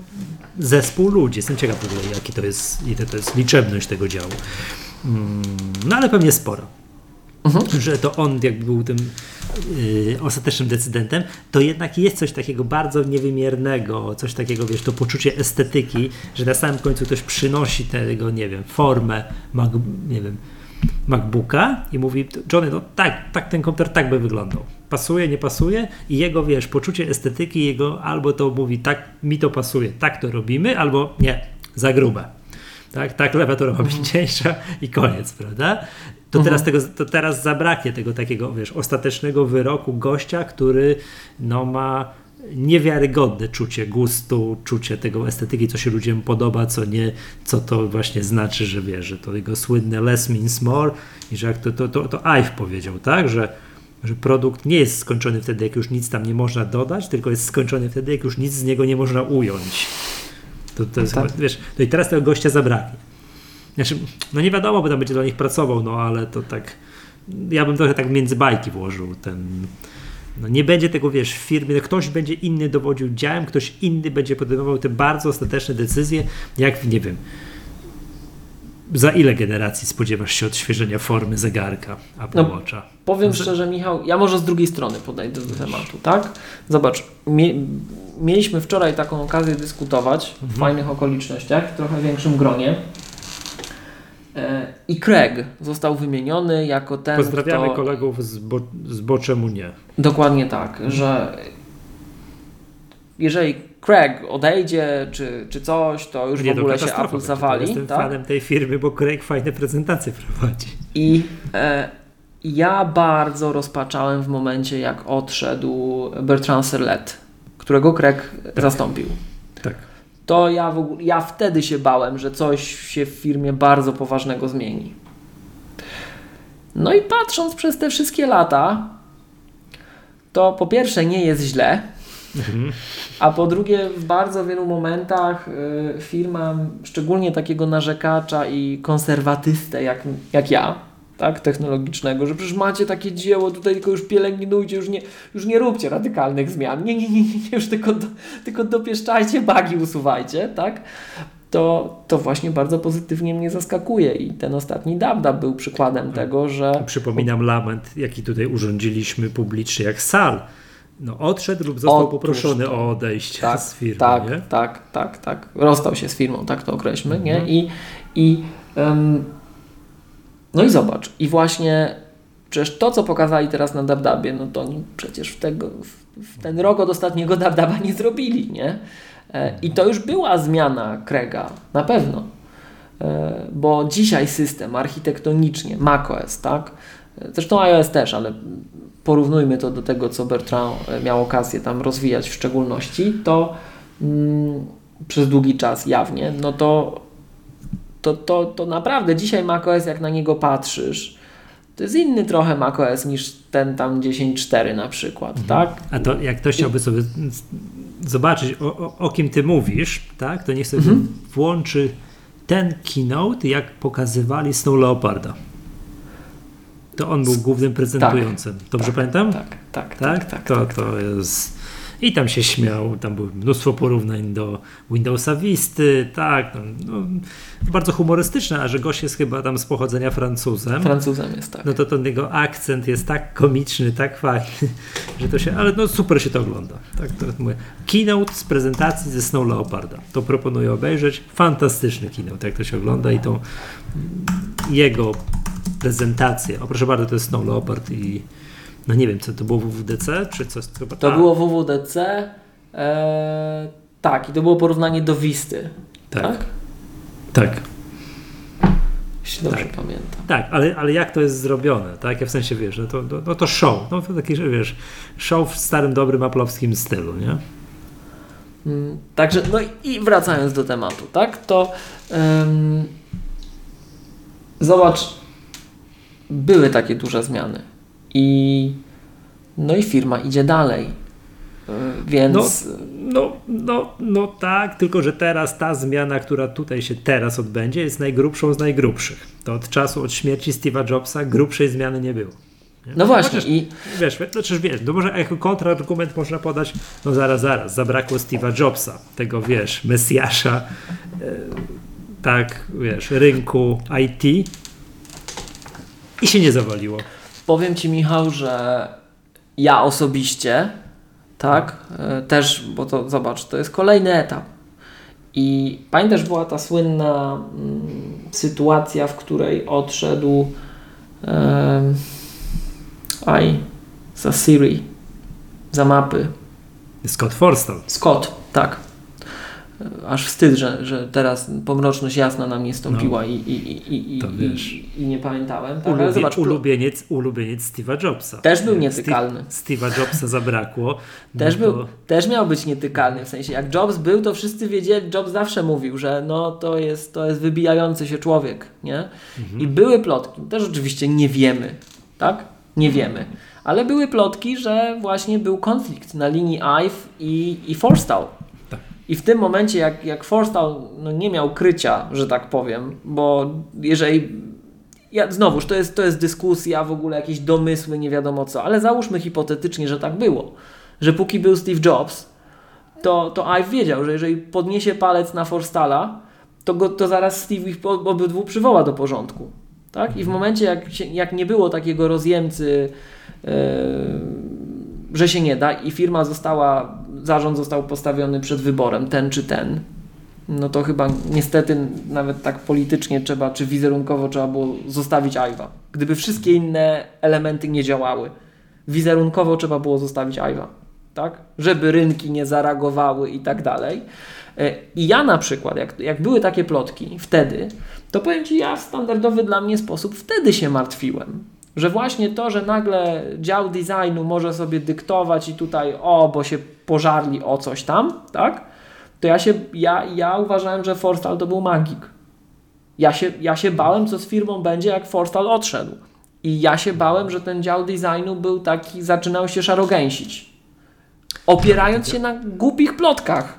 Speaker 1: zespół ludzi. Jestem ciekaw w ogóle, jaki to jest, ile to jest liczebność tego działu. Mm, no ale pewnie sporo że to on jakby był tym yy, ostatecznym decydentem, to jednak jest coś takiego bardzo niewymiernego, coś takiego, wiesz, to poczucie estetyki, że na samym końcu ktoś przynosi tego, nie wiem, formę, Mac, nie wiem, MacBooka i mówi, Johnny, no tak, tak ten komputer tak by wyglądał. Pasuje, nie pasuje i jego, wiesz, poczucie estetyki, jego albo to mówi, tak, mi to pasuje, tak to robimy, albo nie, za grube. Tak, tak, klawiatura ma być cieńsza i koniec, prawda? To teraz, tego, to teraz zabraknie tego takiego, wiesz, ostatecznego wyroku gościa, który no, ma niewiarygodne czucie gustu, czucie tego estetyki, co się ludziom podoba, co nie, co to właśnie znaczy, że wiesz, że to jego słynne less means more i że jak to, to, to, to Ive powiedział, tak, że, że produkt nie jest skończony wtedy, jak już nic tam nie można dodać, tylko jest skończony wtedy, jak już nic z niego nie można ująć. To, to jest,
Speaker 2: Tak.
Speaker 1: wiesz, no i teraz tego gościa zabraknie. Znaczy, no nie wiadomo, bo tam będzie dla nich pracował, no ale to tak, ja bym trochę tak między bajki włożył ten, no nie będzie tego, wiesz, w firmie, no ktoś będzie inny dowodził działem, ktoś inny będzie podejmował te bardzo ostateczne decyzje, jak, nie wiem, za ile generacji spodziewasz się odświeżenia formy zegarka Apple
Speaker 2: No,
Speaker 1: Watcha?
Speaker 2: Powiem szczerze, Michał, ja może z drugiej strony podejdę do tematu, tak? Zobacz, mie mieliśmy wczoraj taką okazję dyskutować
Speaker 1: Mhm.
Speaker 2: w fajnych okolicznościach, w trochę większym gronie. I Craig został wymieniony jako ten,
Speaker 1: Pozdrawiamy
Speaker 2: kto...
Speaker 1: kolegów z, bo, z Bo czemu nie.
Speaker 2: Dokładnie tak, że jeżeli Craig odejdzie czy, czy coś, to już
Speaker 1: nie,
Speaker 2: w
Speaker 1: to
Speaker 2: ogóle się Apple zawali.
Speaker 1: Jestem
Speaker 2: tak?
Speaker 1: fanem tej firmy, bo Craig fajne prezentacje prowadzi.
Speaker 2: I e, ja bardzo rozpaczałem w momencie, jak odszedł Bertrand Serlet, którego Craig zastąpił.
Speaker 1: Tak.
Speaker 2: To ja, w ogóle, ja wtedy się bałem, że coś się w firmie bardzo poważnego zmieni. No i patrząc przez te wszystkie lata, to po pierwsze nie jest źle, a po drugie w bardzo wielu momentach y, firma, szczególnie takiego narzekacza i konserwatystę jak, jak ja, tak, technologicznego, że przecież macie takie dzieło, tutaj tylko już pielęgnujcie, już nie, już nie róbcie radykalnych zmian, nie, nie, nie, nie, już tylko, do, tylko dopieszczajcie, bugi usuwajcie, tak, to, to właśnie bardzo pozytywnie mnie zaskakuje i ten ostatni DabDab był przykładem tego, że
Speaker 1: Przypominam lament, jaki tutaj urządziliśmy publicznie, jak sal. No odszedł lub został
Speaker 2: Otóż
Speaker 1: poproszony o odejście
Speaker 2: tak,
Speaker 1: z firmy,
Speaker 2: tak,
Speaker 1: nie?
Speaker 2: tak, tak, tak. Rozstał się z firmą, tak to określmy, nie?
Speaker 1: Mhm.
Speaker 2: I, i em, no i zobacz, i właśnie przecież to, co pokazali teraz na Dabdabie, no to oni przecież w, tego, w, ten rok od ostatniego Dabdaba nie zrobili, nie? E, I to już była zmiana Krega, na pewno. E, bo dzisiaj system architektonicznie, macOS, tak? E, Zresztą iOS też, ale porównujmy to do tego, co Bertrand miał okazję tam rozwijać w szczególności, to mm, przez długi czas jawnie, no to, to, to, to naprawdę dzisiaj macOS, jak na niego patrzysz, to jest inny trochę macOS niż ten tam 10.4 na przykład, tak?
Speaker 1: A to jak ktoś chciałby sobie zobaczyć, o, o, o kim ty mówisz, tak, to niech sobie
Speaker 2: Mhm.
Speaker 1: włączy ten keynote, jak pokazywali Snow Leoparda. To on był głównym prezentującym. Dobrze
Speaker 2: tak,
Speaker 1: pamiętam?
Speaker 2: Tak, tak,
Speaker 1: Tak?
Speaker 2: tak, tak.
Speaker 1: to,
Speaker 2: tak,
Speaker 1: to jest. I tam się śmiał, tam było mnóstwo porównań do Windowsa Visty, tak, no, bardzo humorystyczne, a że gość jest chyba tam z pochodzenia Francuzem,
Speaker 2: Francuzem jest tak.
Speaker 1: no to ten jego akcent jest tak komiczny, tak fajny, że to się, ale no super się to ogląda. Tak, to mówię. Keynote z prezentacji ze Snow Leoparda. To proponuję obejrzeć. Fantastyczny keynote, jak to się ogląda i tą jego prezentację. O proszę bardzo, to jest Snow Leopard i no nie wiem, co to było WWDC, czy coś? Chyba
Speaker 2: To
Speaker 1: tak.
Speaker 2: było WWDC, e, tak, i to było porównanie do Wisty,
Speaker 1: Tak.
Speaker 2: tak?
Speaker 1: Tak.
Speaker 2: Jeśli dobrze
Speaker 1: Tak.
Speaker 2: pamiętam.
Speaker 1: Tak, ale, ale jak to jest zrobione, tak? Ja w sensie, wiesz, no to, no, no to show, no to taki, że wiesz, show w starym, dobrym, aplowskim stylu, nie?
Speaker 2: Mm, Także, no i wracając do tematu, tak, to zobacz, były takie duże zmiany i no i firma idzie dalej, Y, więc
Speaker 1: No, no, no tak, tylko że teraz ta zmiana, która tutaj się teraz odbędzie, jest najgrubszą z najgrubszych. To od czasu, od śmierci Steve'a Jobsa grubszej zmiany nie było. nie?
Speaker 2: no właśnie
Speaker 1: Chociaż,
Speaker 2: i
Speaker 1: Wiesz, znaczy wiesz, no może jako kontrargument można podać, no zaraz, zaraz, zabrakło Steve'a Jobsa, tego wiesz, mesjasza, e, tak, wiesz, rynku IT i się nie zawaliło.
Speaker 2: Powiem Ci Michał, że ja osobiście, tak, y, też, bo to zobacz, to jest kolejny etap. I pamiętasz, była ta słynna mm, sytuacja, w której odszedł em, aj, za Siri, za mapy.
Speaker 1: Scott Forstall.
Speaker 2: Scott, tak. Aż wstyd, że, że teraz pomroczność jasna na mnie stąpiła i, i, i, i, i,
Speaker 1: No. To
Speaker 2: i, nie pamiętałem. Tak, ale
Speaker 1: Ulubie,
Speaker 2: zobacz,
Speaker 1: ulubieniec, ulubieniec Steve'a Jobsa.
Speaker 2: Też był
Speaker 1: Nie,
Speaker 2: nietykalny.
Speaker 1: Steve- Steve'a Jobsa zabrakło. no
Speaker 2: Też,
Speaker 1: to-
Speaker 2: był, też miał być nietykalny, w sensie jak Jobs był, to wszyscy wiedzieli, Jobs zawsze mówił, że no to jest, to jest wybijający się człowiek, nie?
Speaker 1: Mhm.
Speaker 2: I były plotki, też oczywiście nie wiemy, tak? Nie wiemy, ale były plotki, że właśnie był konflikt na linii Ive i, i Forstall. I w tym momencie, jak, jak Forstall no, nie miał krycia, że tak powiem, bo jeżeli ja, znowuż, to jest, to jest dyskusja, w ogóle jakieś domysły, nie wiadomo co, ale załóżmy hipotetycznie, że tak było, że póki był Steve Jobs, to, to Ive wiedział, że jeżeli podniesie palec na Forstala, to, go, to zaraz Steve ich obydwu przywoła do porządku. Tak? I w momencie, jak, się, jak nie było takiego rozjemcy, yy, że się nie da i firma została, zarząd został postawiony przed wyborem, ten czy ten, no to chyba niestety nawet tak politycznie trzeba, czy wizerunkowo trzeba było zostawić Ive'a. Gdyby wszystkie inne elementy nie działały, wizerunkowo trzeba było zostawić Ive'a, tak? Żeby rynki nie zareagowały i tak dalej. E, I ja na przykład, jak, jak były takie plotki wtedy, to powiem Ci, ja w standardowy dla mnie sposób wtedy się martwiłem. Że właśnie to, że nagle dział designu może sobie dyktować i tutaj o, bo się pożarli o coś tam, tak? To ja się, ja, ja uważałem, że Forstal to był magik. Ja się, ja się bałem, co z firmą będzie, jak Forstal odszedł. I ja się bałem, że ten dział designu był taki, zaczynał się szarogęsić. Opierając się na głupich plotkach.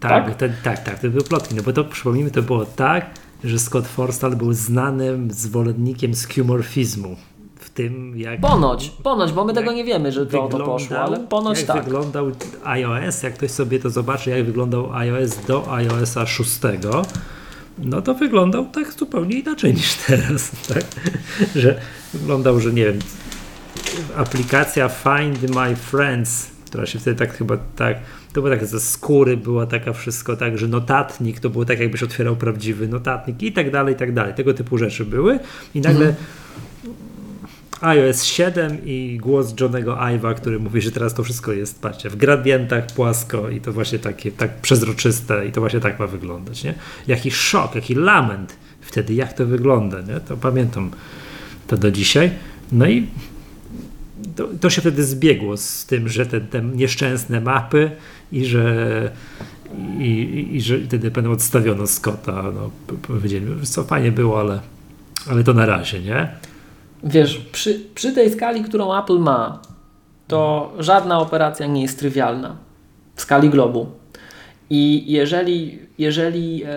Speaker 1: Tak,
Speaker 2: Tak?
Speaker 1: Ten, tak, tak, to były plotki. No bo to przypomnijmy, to było tak, że Scott Forstall był znanym zwolennikiem skeuomorfizmu. W tym, jak.
Speaker 2: Ponoć, ponoć, bo my tego
Speaker 1: jak
Speaker 2: nie wiemy, że to to poszło, ale ponoć
Speaker 1: jak
Speaker 2: tak.
Speaker 1: wyglądał iOS, jak ktoś sobie to zobaczy, jak wyglądał iOS do iOSa 6, no to wyglądał tak zupełnie inaczej niż teraz, tak? Że wyglądał, że nie wiem, aplikacja Find My Friends, która się wtedy tak chyba tak, to było tak ze skóry, była taka wszystko tak, że notatnik, to było tak jakbyś otwierał prawdziwy notatnik i tak dalej, i tak dalej. Tego typu rzeczy były i nagle iOS 7 i głos Johnego Ive'a, który mówi, że teraz to wszystko jest, patrzcie, w gradientach płasko i to właśnie takie tak przezroczyste i to właśnie tak ma wyglądać, nie? Jaki szok, jaki lament wtedy, jak to wygląda, nie? To pamiętam to do dzisiaj. No i to, to się wtedy zbiegło z tym, że te, te nieszczęsne mapy i że i, i, i że wtedy pewno odstawiono Scotta, no powiedzieli, co fajnie było, ale, ale to na razie, nie?
Speaker 2: Wiesz, przy, przy tej skali, którą Apple ma, to żadna operacja nie jest trywialna w skali globu. I jeżeli, jeżeli e,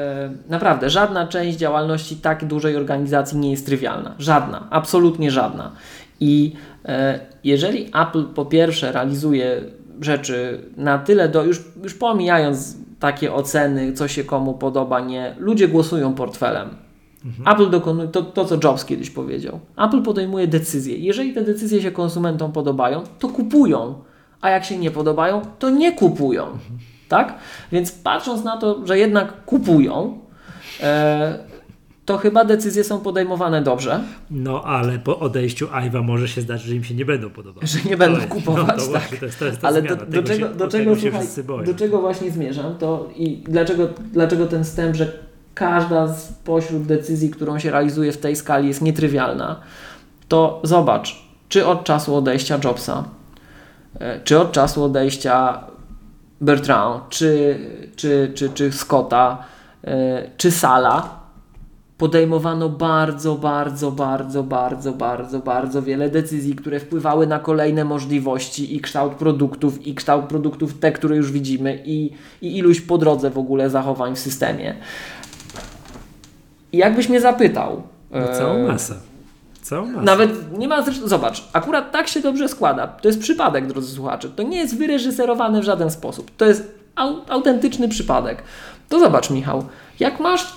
Speaker 2: naprawdę żadna część działalności tak dużej organizacji nie jest trywialna, żadna, absolutnie żadna. I e, jeżeli Apple po pierwsze realizuje rzeczy na tyle do, już, już pomijając takie oceny, co się komu podoba, nie, ludzie głosują portfelem. Apple dokonuje to, to, co Jobs kiedyś powiedział. Apple podejmuje decyzje. Jeżeli te decyzje się konsumentom podobają, to kupują, a jak się nie podobają, to nie kupują. Tak? Więc patrząc na to, że jednak kupują, e, to chyba decyzje są podejmowane dobrze,
Speaker 1: No, ale po odejściu Ive'a może się zdarzyć, że im się nie będą podobać.
Speaker 2: że nie będą kupować.
Speaker 1: No,
Speaker 2: tak.
Speaker 1: właśnie, to jest, to jest ta
Speaker 2: Ale do, czego,
Speaker 1: się,
Speaker 2: słuchaj, do czego właśnie zmierzam, to i dlaczego, dlaczego ten wstęp, że każda z pośród decyzji, którą się realizuje w tej skali jest nietrywialna, to zobacz, czy od czasu odejścia Jobsa, e, czy od czasu odejścia Bertrand, czy, czy, czy, czy Scotta, e, czy Sala, podejmowano bardzo, bardzo, bardzo, bardzo, bardzo, bardzo wiele decyzji, które wpływały na kolejne możliwości i kształt produktów, i kształt produktów te, które już widzimy, i, i iluś po drodze w ogóle zachowań w systemie. I jakbyś mnie zapytał.
Speaker 1: No, całą
Speaker 2: e,
Speaker 1: masę. Całą masę.
Speaker 2: nawet nie ma zresztą, zobacz, akurat tak się dobrze składa. To jest przypadek, drodzy słuchacze. To nie jest wyreżyserowane w żaden sposób. To jest au, autentyczny przypadek. To zobacz, Michał, jak masz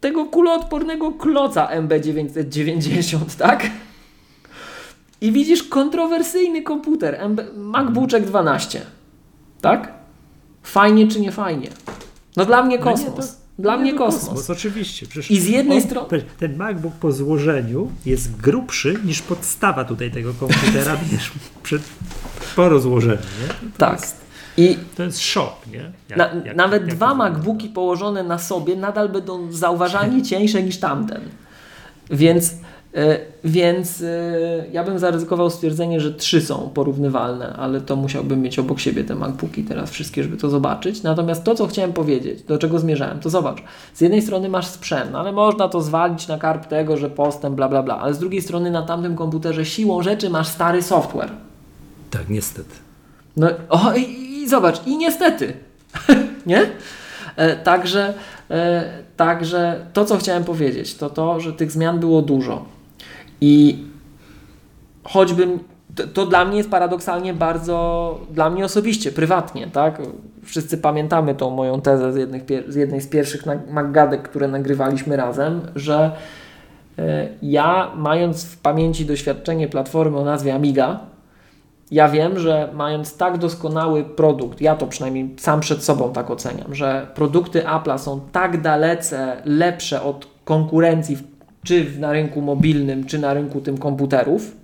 Speaker 2: tego kuloodpornego kloca MB990, tak? I widzisz kontrowersyjny komputer MB, MacBookek 12, tak? Fajnie czy nie fajnie? No dla mnie
Speaker 1: No nie,
Speaker 2: kosmos. Dla
Speaker 1: nie,
Speaker 2: mnie
Speaker 1: to
Speaker 2: kosmos.
Speaker 1: Oczywiście. Przecież
Speaker 2: I z jednej
Speaker 1: on-
Speaker 2: strony-
Speaker 1: Ten MacBook po złożeniu jest grubszy niż podstawa tutaj tego komputera niż przed, po rozłożeniu. Nie? To
Speaker 2: Tak.
Speaker 1: Jest,
Speaker 2: I
Speaker 1: to jest szok, nie? Jak-
Speaker 2: Na,
Speaker 1: jak-
Speaker 2: nawet
Speaker 1: jak
Speaker 2: dwa. MacBooki położone na sobie nadal będą zauważalnie cieńsze niż tamten. Więc, więc e, ja bym zaryzykował stwierdzenie, że trzy są porównywalne, ale to musiałbym mieć obok siebie te MacBooki teraz wszystkie, żeby to zobaczyć. Natomiast to, co chciałem powiedzieć, do czego zmierzałem, to zobacz. Z jednej strony masz sprzęt, no ale można to zwalić na karp tego, że postęp, bla, bla, bla. Ale z drugiej strony na tamtym komputerze siłą rzeczy masz stary software.
Speaker 1: Tak, niestety.
Speaker 2: No o, i, i zobacz, i niestety, nie? E, także, e, także to, co chciałem powiedzieć, to to, że tych zmian było dużo. I choćbym, to, to dla mnie jest paradoksalnie bardzo, dla mnie osobiście, prywatnie, tak? Wszyscy pamiętamy tą moją tezę z, jednych, z jednej z pierwszych Maggadek, które nagrywaliśmy razem, że e, ja, mając w pamięci doświadczenie platformy o nazwie Amiga, ja wiem, że mając tak doskonały produkt, ja to przynajmniej sam przed sobą tak oceniam, że produkty Apple'a są tak dalece lepsze od konkurencji, w- czy na rynku mobilnym, czy na rynku tym komputerów,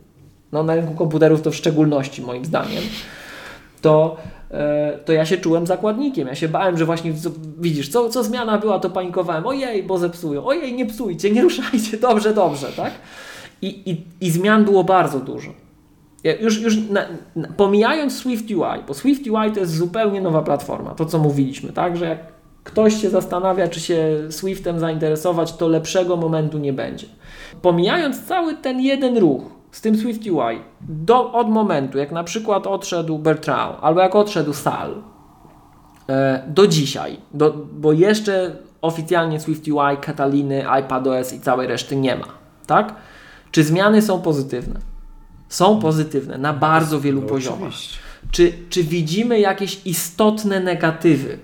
Speaker 2: no na rynku komputerów to w szczególności moim zdaniem, to, e, to ja się czułem zakładnikiem. Ja się bałem, że właśnie widzisz, co, co zmiana była, to panikowałem. Ojej, bo zepsują. Ojej, nie psujcie, nie ruszajcie. Dobrze, dobrze, tak? I, i, i zmian było bardzo dużo. Ja Już, już na, na, pomijając Swift UI, bo Swift UI to jest zupełnie nowa platforma, to co mówiliśmy, tak, że jak ktoś się zastanawia, czy się Swiftem zainteresować, to lepszego momentu nie będzie. Pomijając cały ten jeden ruch z tym Swift UI, do, od momentu, jak na przykład odszedł Bertrand, albo jak odszedł Sal, e, do dzisiaj, do, bo jeszcze oficjalnie Swift UI, Cataliny, iPadOS i całej reszty nie ma, tak? Czy zmiany są pozytywne? Są pozytywne na bardzo wielu
Speaker 1: No,
Speaker 2: poziomach. Czy, czy widzimy jakieś istotne negatywy?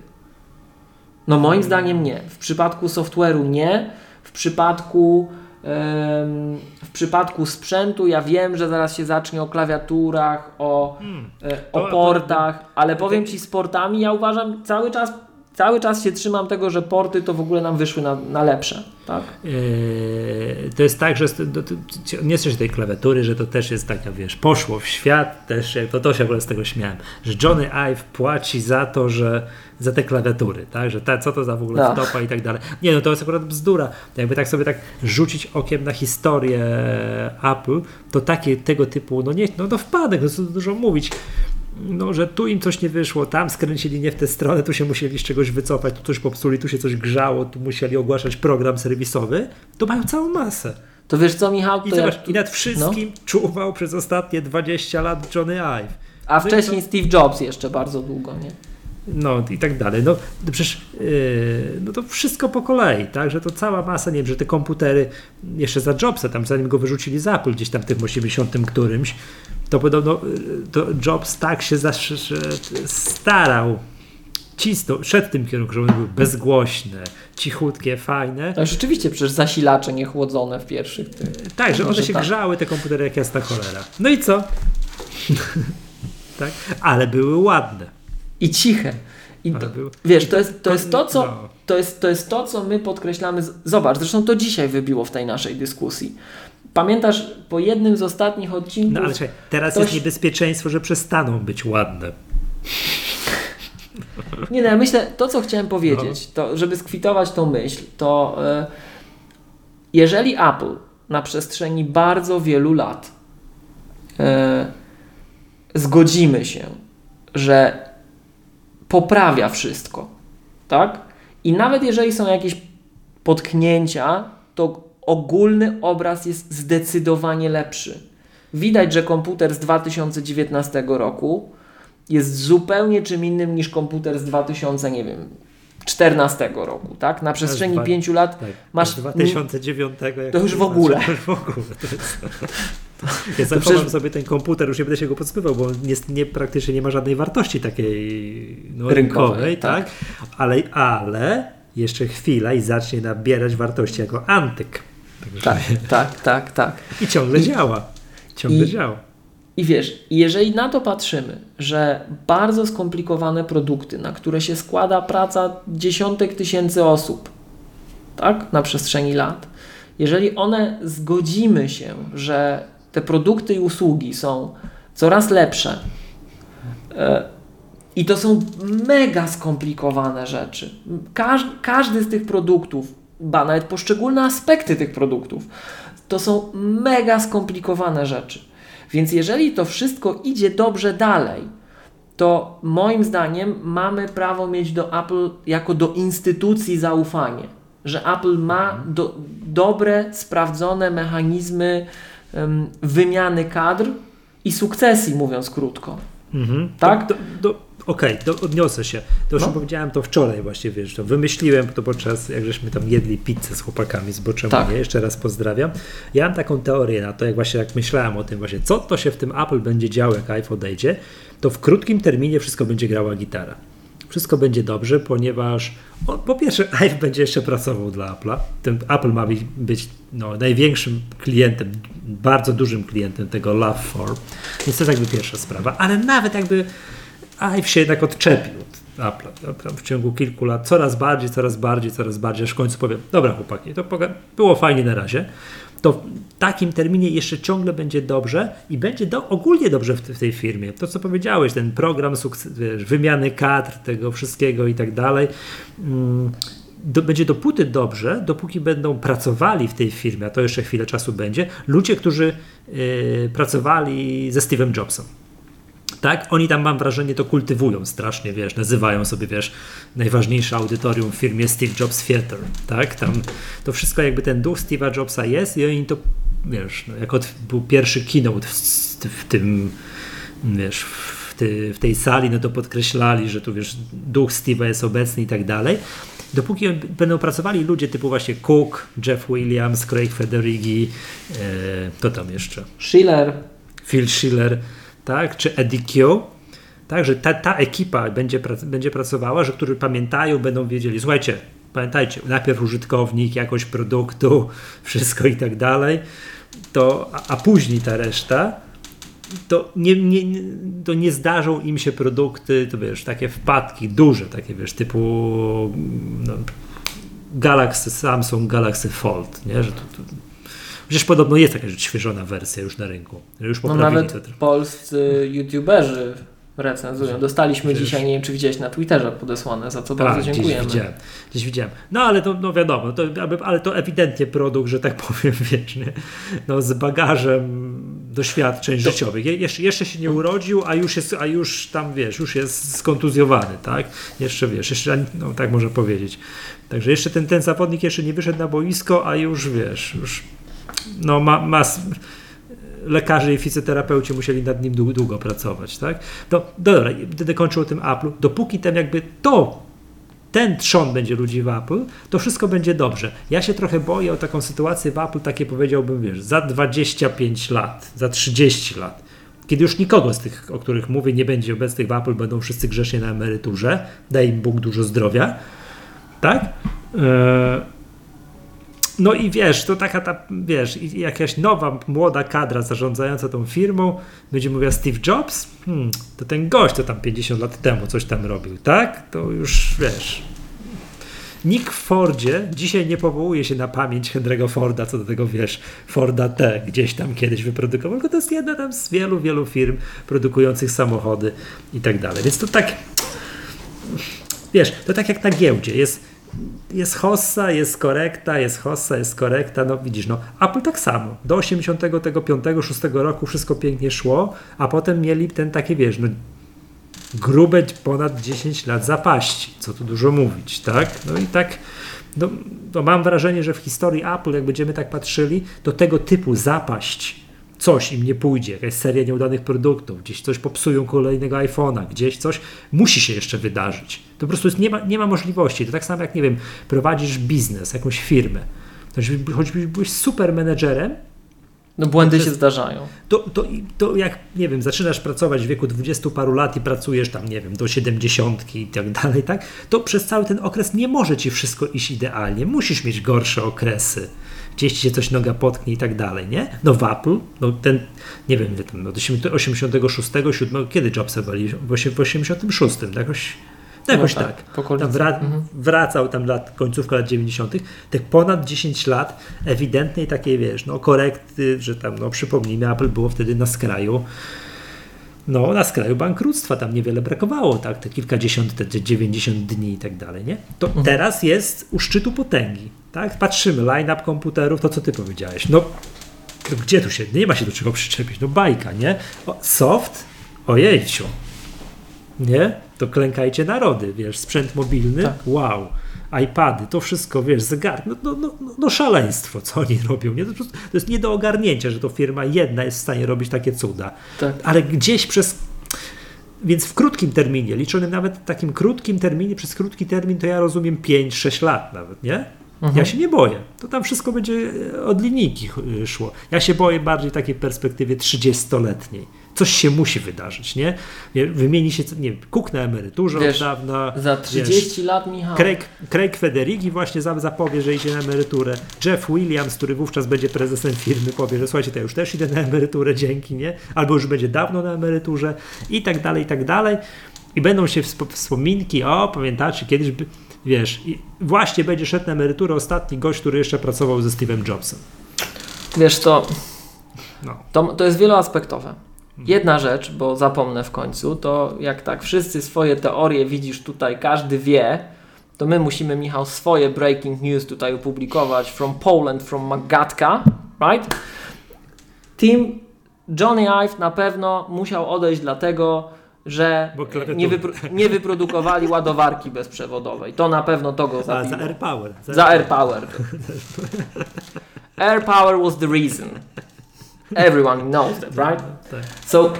Speaker 2: No moim zdaniem nie. W przypadku software'u nie. W przypadku, w przypadku sprzętu ja wiem, że zaraz się zacznie o klawiaturach, o,
Speaker 1: Hmm.
Speaker 2: e,
Speaker 1: To-
Speaker 2: o portach, ale powiem Ci z portami ja uważam cały czas, cały czas się trzymam tego, że porty to w ogóle nam wyszły na, na lepsze. Tak?
Speaker 1: Yy, to jest tak, że nie jesteś tej klawiatury, że to też jest taka, wiesz, poszło w świat, też to, to się w ogóle z tego śmiałem, że Johnny Ive płaci za to, że za te klawiatury, tak, że ta, co to za w ogóle
Speaker 2: No.
Speaker 1: wtopa i tak dalej. Nie, no to jest akurat bzdura. Jakby tak sobie tak rzucić okiem na historię Apple, to takie tego typu, no nie, no to wpadek, no co dużo mówić. No, że tu im coś nie wyszło, tam skręcili nie w tę stronę, tu się musieli z czegoś wycofać, tu coś popsuli, tu się coś grzało, tu musieli ogłaszać program serwisowy, to mają całą masę.
Speaker 2: To wiesz co Michał?
Speaker 1: I
Speaker 2: To
Speaker 1: zobacz,
Speaker 2: jak,
Speaker 1: i nad wszystkim czuwał przez ostatnie 20 lat Johnny Ive.
Speaker 2: a
Speaker 1: No
Speaker 2: wcześniej Steve Jobs jeszcze bardzo długo, nie?
Speaker 1: No i tak dalej. No to przecież yy, no to wszystko po kolei, tak? Że to cała masa, nie wiem, że te komputery jeszcze za Jobsa, tam zanim go wyrzucili z Apple gdzieś tam w tym 80 którymś, to podobno yy, to Jobs tak się starał, cisnął, szedł w tym kierunku, żeby one były bezgłośne, cichutkie, fajne.
Speaker 2: No rzeczywiście przecież zasilacze niechłodzone w pierwszych tych.
Speaker 1: Tak, że one się
Speaker 2: tak.
Speaker 1: grzały, te komputery, jak jasna cholera. No i co? tak? Ale były ładne.
Speaker 2: I ciche. I to,
Speaker 1: były...
Speaker 2: wiesz, to jest, to jest to, co,
Speaker 1: No.
Speaker 2: to jest, to jest to, co my podkreślamy. Zobacz, zresztą to dzisiaj wybiło w tej naszej dyskusji. Pamiętasz, po jednym z ostatnich odcinków.
Speaker 1: No ale czekaj, teraz
Speaker 2: Ktoś-
Speaker 1: jest niebezpieczeństwo, że przestaną być ładne.
Speaker 2: Nie no, ja myślę, to co chciałem powiedzieć, to żeby skwitować tą myśl, to e, jeżeli Apple na przestrzeni bardzo wielu lat e, zgodzimy się, że poprawia wszystko, tak? I nawet jeżeli są jakieś potknięcia, to ogólny obraz jest zdecydowanie lepszy. Widać, że komputer z 2019 roku jest zupełnie czym innym niż komputer z 2000, nie wiem, 14 roku, tak? Na przestrzeni
Speaker 1: dwa-
Speaker 2: 5 lat
Speaker 1: Tak,
Speaker 2: masz
Speaker 1: z 2009. jak
Speaker 2: To już w ogóle.
Speaker 1: to już w ogóle. To jest... Ja zachowam
Speaker 2: przecież-
Speaker 1: sobie ten komputer, już nie będę się go pozbywał, bo on jest, nie, praktycznie nie ma żadnej wartości takiej no,
Speaker 2: Rynkowej,
Speaker 1: rynkowej,
Speaker 2: tak.
Speaker 1: tak? Ale, ale jeszcze chwila i zacznie nabierać wartości jako antyk.
Speaker 2: Tak, tak, tak, tak.
Speaker 1: I ciągle działa. Ciągle
Speaker 2: I-
Speaker 1: działa.
Speaker 2: I wiesz, jeżeli na to patrzymy, że bardzo skomplikowane produkty, na które się składa praca dziesiątek tysięcy osób, tak, na przestrzeni lat, jeżeli one zgodzimy się, że te produkty i usługi są coraz lepsze e, i to są mega skomplikowane rzeczy, Każ, każdy z tych produktów, ba nawet poszczególne aspekty tych produktów, to są mega skomplikowane rzeczy. Więc jeżeli to wszystko idzie dobrze dalej, to moim zdaniem mamy prawo mieć do Apple jako do instytucji zaufanie, że Apple ma do, dobre, sprawdzone mechanizmy em, wymiany kadr i sukcesji, mówiąc krótko.
Speaker 1: Mhm.
Speaker 2: Tak?
Speaker 1: Do, do, Okej, do- odniosę się. To już
Speaker 2: No.
Speaker 1: powiedziałem to wczoraj właśnie, wiesz, to wymyśliłem to podczas, jak żeśmy tam jedli pizzę z chłopakami z Boczemu,
Speaker 2: Tak.
Speaker 1: nie? jeszcze raz pozdrawiam. Ja mam taką teorię na to, jak właśnie jak myślałem o tym właśnie, co to się w tym Apple będzie działo, jak iPhone odejdzie, to w krótkim terminie wszystko będzie grała gitara. Wszystko będzie dobrze, ponieważ po pierwsze iPhone będzie jeszcze pracował dla Apple'a. Ten Apple ma być, być no, największym klientem, bardzo dużym klientem tego Love for. Więc to jest jakby pierwsza sprawa. Ale nawet jakby iPhone się jednak odczepił od Apple'a. W ciągu kilku lat coraz bardziej, coraz bardziej, coraz bardziej, aż w końcu powiem, dobra chłopaki, to było fajnie na razie. To w takim terminie jeszcze ciągle będzie dobrze i będzie do, ogólnie dobrze w, w tej firmie. To, co powiedziałeś, ten program sukces, wiesz, wymiany kadr, tego wszystkiego i tak dalej. mm, Do, będzie dopóty dobrze, dopóki będą pracowali w tej firmie, a to jeszcze chwilę czasu będzie, ludzie, którzy y, pracowali ze Steve'em Jobsem. Tak? Oni tam, mam wrażenie, to kultywują strasznie, wiesz, nazywają sobie, wiesz, najważniejsze audytorium w firmie Steve Jobs Theater, tak? Tam to wszystko jakby ten duch Steve'a Jobsa jest i oni to, wiesz, no, jak od, był pierwszy keynote w, w tym, wiesz, w, ty, w tej sali, no to podkreślali, że tu, wiesz, duch Steve'a jest obecny i tak dalej. Dopóki będą pracowali ludzie typu właśnie Cook, Jeff Williams, Craig Federighi, e, to tam jeszcze,
Speaker 2: Schiller,
Speaker 1: Phil Schiller, tak, czy Eddie Q, tak, że ta, ta ekipa będzie, będzie pracowała, że którzy pamiętają, będą wiedzieli, słuchajcie, pamiętajcie, najpierw użytkownik, jakość produktu, wszystko i tak dalej, to, a, a później ta reszta, to nie, nie, to nie zdarzą im się produkty, to wiesz, takie wpadki duże, takie wiesz, typu no, Galaxy, Samsung Galaxy Fold, nie, że Przecież podobno jest jakaś odświeżona wersja już na rynku. Już
Speaker 2: no nawet
Speaker 1: to
Speaker 2: polscy youtuberzy recenzują. Dostaliśmy
Speaker 1: Przecież-
Speaker 2: dzisiaj, nie wiem czy widziałeś na Twitterze podesłane, za co bardzo
Speaker 1: Tak, gdzieś
Speaker 2: dziękujemy.
Speaker 1: widziałem, gdzieś widziałem. No ale to no wiadomo, to, ale to ewidentnie produkt, że tak powiem, wiesz, nie? No, z bagażem doświadczeń życiowych. Je, jeszcze, jeszcze się nie urodził, a już jest, a już tam wiesz, już jest skontuzjowany, tak? Jeszcze wiesz, jeszcze no, tak można powiedzieć. Także jeszcze ten, ten zawodnik jeszcze nie wyszedł na boisko, a już wiesz, już no ma, ma lekarze i fizjoterapeuci musieli nad nim długo, długo pracować, tak? No dobra, i będę kończył o tym Apple. Dopóki tam jakby to, ten trzon będzie ludzi w Apple, to wszystko będzie dobrze. Ja się trochę boję o taką sytuację w Apple, takie powiedziałbym, wiesz, za 25 lat, za 30 lat, kiedy już nikogo z tych, o których mówię, nie będzie obecnych w Apple, będą wszyscy grzecznie na emeryturze, daj im Bóg dużo zdrowia, tak? Eee, no i wiesz, to taka ta, wiesz, jakaś nowa, młoda kadra zarządzająca tą firmą będzie mówiła Steve Jobs, hmm, to ten gość, to tam 50 lat temu coś tam robił, tak? To już, wiesz... Nick Fordzie dzisiaj nie powołuje się na pamięć Henry'ego Forda, co do tego, wiesz, Forda T gdzieś tam kiedyś wyprodukował, tylko to jest jedna tam z wielu, wielu firm produkujących samochody i tak dalej. Więc to tak wiesz, to tak jak na giełdzie, jest, jest hossa, jest korekta, jest hossa, jest korekta, no widzisz, no. Apple tak samo, do 85-6 roku wszystko pięknie szło, a potem mieli ten takie, wiesz, no grube ponad 10 lat zapaści, co tu dużo mówić, tak? No i tak, no, no mam wrażenie, że w historii Apple, jak będziemy tak patrzyli, to tego typu zapaść, coś im nie pójdzie, jakaś seria nieudanych produktów, gdzieś coś popsują kolejnego iPhone'a, gdzieś coś musi się jeszcze wydarzyć. To po prostu jest, nie, ma, nie ma możliwości. To tak samo jak, nie wiem, prowadzisz biznes, jakąś firmę. To choćby- choćbyś byłeś super menedżerem,
Speaker 2: No błędy się zdarzają.
Speaker 1: to, to, to jak, nie wiem, zaczynasz pracować w wieku 20 paru lat i pracujesz tam, nie wiem, do 70 i tak dalej, tak, to przez cały ten okres nie może ci wszystko iść idealnie. Musisz mieć gorsze okresy. Gdzieś ci się coś noga potknie i tak dalej, nie? No w Apple, no ten, nie wiem, tam, do 86, 7, kiedy Jobsa wali? W osie- w 86, tak? jakoś, no jakoś
Speaker 2: No
Speaker 1: tak.
Speaker 2: tak.
Speaker 1: Tam wra-
Speaker 2: Mhm.
Speaker 1: wracał tam lat, końcówka lat 90., tych ponad 10 lat ewidentnej takiej, wiesz, no korekty, że tam, no przypomnijmy, Apple było wtedy na skraju, no na skraju bankructwa, tam niewiele brakowało, tak, te kilkadziesiąt, te 90 dni i tak dalej, nie? To
Speaker 2: Mhm.
Speaker 1: teraz jest u szczytu potęgi, tak? Patrzymy, line-up komputerów, to co ty powiedziałeś, no gdzie tu się, nie ma się do czego przyczepić, no bajka, nie? O, soft, ojejciu, nie? To klękajcie narody, wiesz, sprzęt mobilny,
Speaker 2: Tak.
Speaker 1: wow, iPady, to wszystko, wiesz, zegar, no, no, no, no, no szaleństwo, co oni robią, nie? To, to jest nie do ogarnięcia, że to firma jedna jest w stanie robić takie cuda,
Speaker 2: Tak.
Speaker 1: ale gdzieś przez, więc w krótkim terminie, liczonym nawet w takim krótkim terminie, przez krótki termin, to ja rozumiem 5-6 lat nawet, nie? Ja się nie boję. To tam wszystko będzie e, od linijki y, szło. Ja się boję bardziej takiej perspektywie 30-letniej. Coś się musi wydarzyć, nie? Wymieni się, nie wiem, Cook na emeryturze
Speaker 2: Wiesz,
Speaker 1: od dawna.
Speaker 2: Za
Speaker 1: wiesz,
Speaker 2: 30 lat, Michał.
Speaker 1: Craig, Craig Federighi właśnie za- zapowie, że idzie na emeryturę. Jeff Williams, który wówczas będzie prezesem firmy, powie, że słuchajcie, to ja już też idę na emeryturę, dzięki, nie? Albo już będzie dawno na emeryturze i tak dalej, i tak dalej. I będą się wspo- wspominki, o, pamiętacie, kiedyś, by, wiesz, i właśnie będzie szedł na emeryturę ostatni gość, który jeszcze pracował ze Steve'em Jobsem.
Speaker 2: Wiesz, to,
Speaker 1: No.
Speaker 2: to, to jest wieloaspektowe. Jedna rzecz, bo zapomnę w końcu, to jak tak wszyscy swoje teorie widzisz tutaj, każdy wie, to my musimy, Michał, swoje breaking news tutaj opublikować from Poland, from Magatka, right? Team Johnny Ive na pewno musiał odejść dlatego, że nie, wypro, nie wyprodukowali ładowarki bezprzewodowej. To na pewno to go
Speaker 1: A,
Speaker 2: zabiło.
Speaker 1: za AirPower.
Speaker 2: Za AirPower. AirPower was the reason. Everyone knows that, right?
Speaker 1: Tak.
Speaker 2: So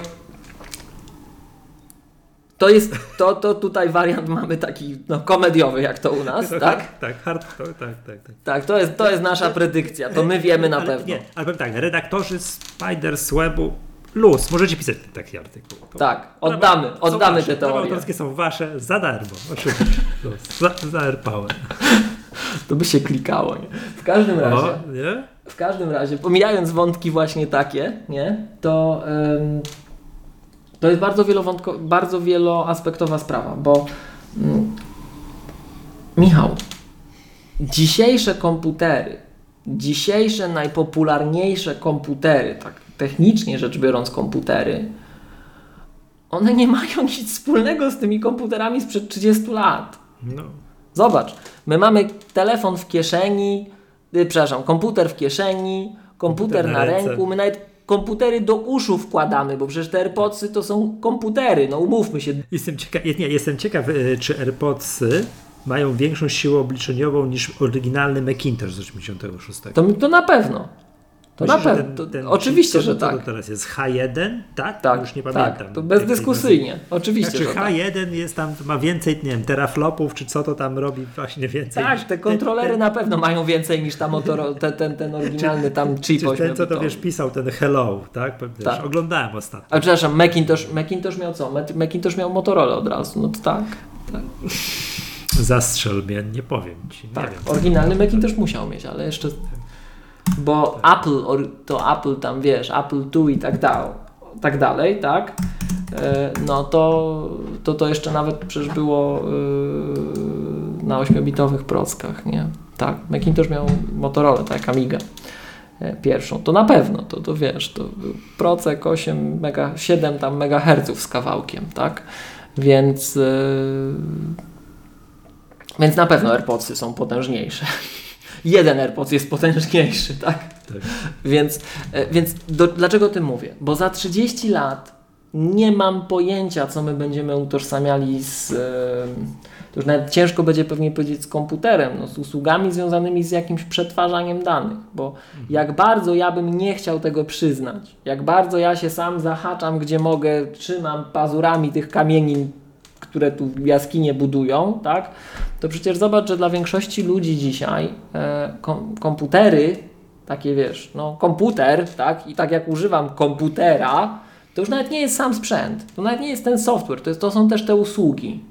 Speaker 2: to jest, to, to tutaj wariant mamy taki no, komediowy jak to u nas, tak?
Speaker 1: Tak, hard, tak, tak, tak. tak.
Speaker 2: Tak, to jest, to jest nasza predykcja, to my wiemy na
Speaker 1: ale,
Speaker 2: pewno.
Speaker 1: Nie, ale tak, redaktorzy Spiders Webu, luz, możecie pisać taki artykuł. To-
Speaker 2: Tak, oddamy, oddamy te teorie.
Speaker 1: autorskie są wasze za darmo, oczywiście. Za, za AirPower.
Speaker 2: To by się klikało, nie? W każdym razie,
Speaker 1: O, nie?
Speaker 2: W każdym razie, pomijając wątki właśnie takie, nie? To, ym, to jest bardzo, wielowątko, bardzo wieloaspektowa sprawa, bo mm, Michał, dzisiejsze komputery, dzisiejsze najpopularniejsze komputery, tak technicznie rzecz biorąc komputery, one nie mają nic wspólnego z tymi komputerami sprzed 30 lat.
Speaker 1: No.
Speaker 2: Zobacz, my mamy telefon w kieszeni, przepraszam, komputer w kieszeni, komputer,
Speaker 1: Komputer
Speaker 2: na,
Speaker 1: na
Speaker 2: ręku, my nawet komputery do uszu wkładamy, bo przecież te AirPodsy to są komputery, no umówmy się.
Speaker 1: Jestem ciekaw, nie, jestem ciekaw, e, czy AirPodsy mają większą siłę obliczeniową niż oryginalny Macintosh z 86.
Speaker 2: To, to na pewno. To
Speaker 1: Myślisz,
Speaker 2: na pewno.
Speaker 1: ten- ten-
Speaker 2: oczywiście, że
Speaker 1: co to
Speaker 2: tak.
Speaker 1: teraz jest H1, tak?
Speaker 2: Tak,
Speaker 1: Już nie pamiętam.
Speaker 2: tak. To bezdyskusyjnie. Oczywiście,
Speaker 1: Znaczy
Speaker 2: że tak.
Speaker 1: H1 jest tam, ma więcej, nie wiem, teraflopów, czy co to tam robi właśnie więcej.
Speaker 2: Tak,
Speaker 1: niż
Speaker 2: te kontrolery
Speaker 1: ten,
Speaker 2: na pewno mają więcej niż ta Motorola, ten, ten, ten oryginalny tam chip
Speaker 1: Czy ten, co to wiesz, pisał, ten hello, tak? Wiesz,
Speaker 2: Tak.
Speaker 1: Oglądałem ostatnio.
Speaker 2: A przepraszam, Macintosh, Macintosh miał co? Mac- Macintosh miał Motorola od razu, no to tak. tak.
Speaker 1: Zastrzel mnie, nie powiem ci, nie
Speaker 2: Tak,
Speaker 1: wiem.
Speaker 2: oryginalny Macintosh musiał mieć, ale jeszcze. Bo Apple, or- to Apple tam wiesz, Apple II i tak dalej, tak dalej, tak? E, No to, to to jeszcze nawet przecież było e, na 8-bitowych prockach, nie? Tak, Macintosh miał Motorola, tak Amiga e, pierwszą. To na pewno, to, to wiesz, to procek 8 mega, 7 tam megaherców z kawałkiem, tak? Więc Więc na pewno AirPodsy są potężniejsze. Jeden AirPods jest potężniejszy, tak?
Speaker 1: Tak.
Speaker 2: Więc, e, więc do, dlaczego o tym mówię? Bo za 30 lat nie mam pojęcia, co my będziemy utożsamiali z. e, To już nawet ciężko będzie pewnie powiedzieć z komputerem, no, z usługami związanymi z jakimś przetwarzaniem danych, bo jak bardzo ja bym nie chciał tego przyznać, jak bardzo ja się sam zahaczam, gdzie mogę, trzymam pazurami tych kamienin, które tu jaskinie budują, tak? To przecież zobacz, że dla większości ludzi dzisiaj e, kom, komputery, takie wiesz, no komputer, tak? I tak jak używam komputera, to już nawet nie jest sam sprzęt, to nawet nie jest ten software, to, jest, to są też te usługi.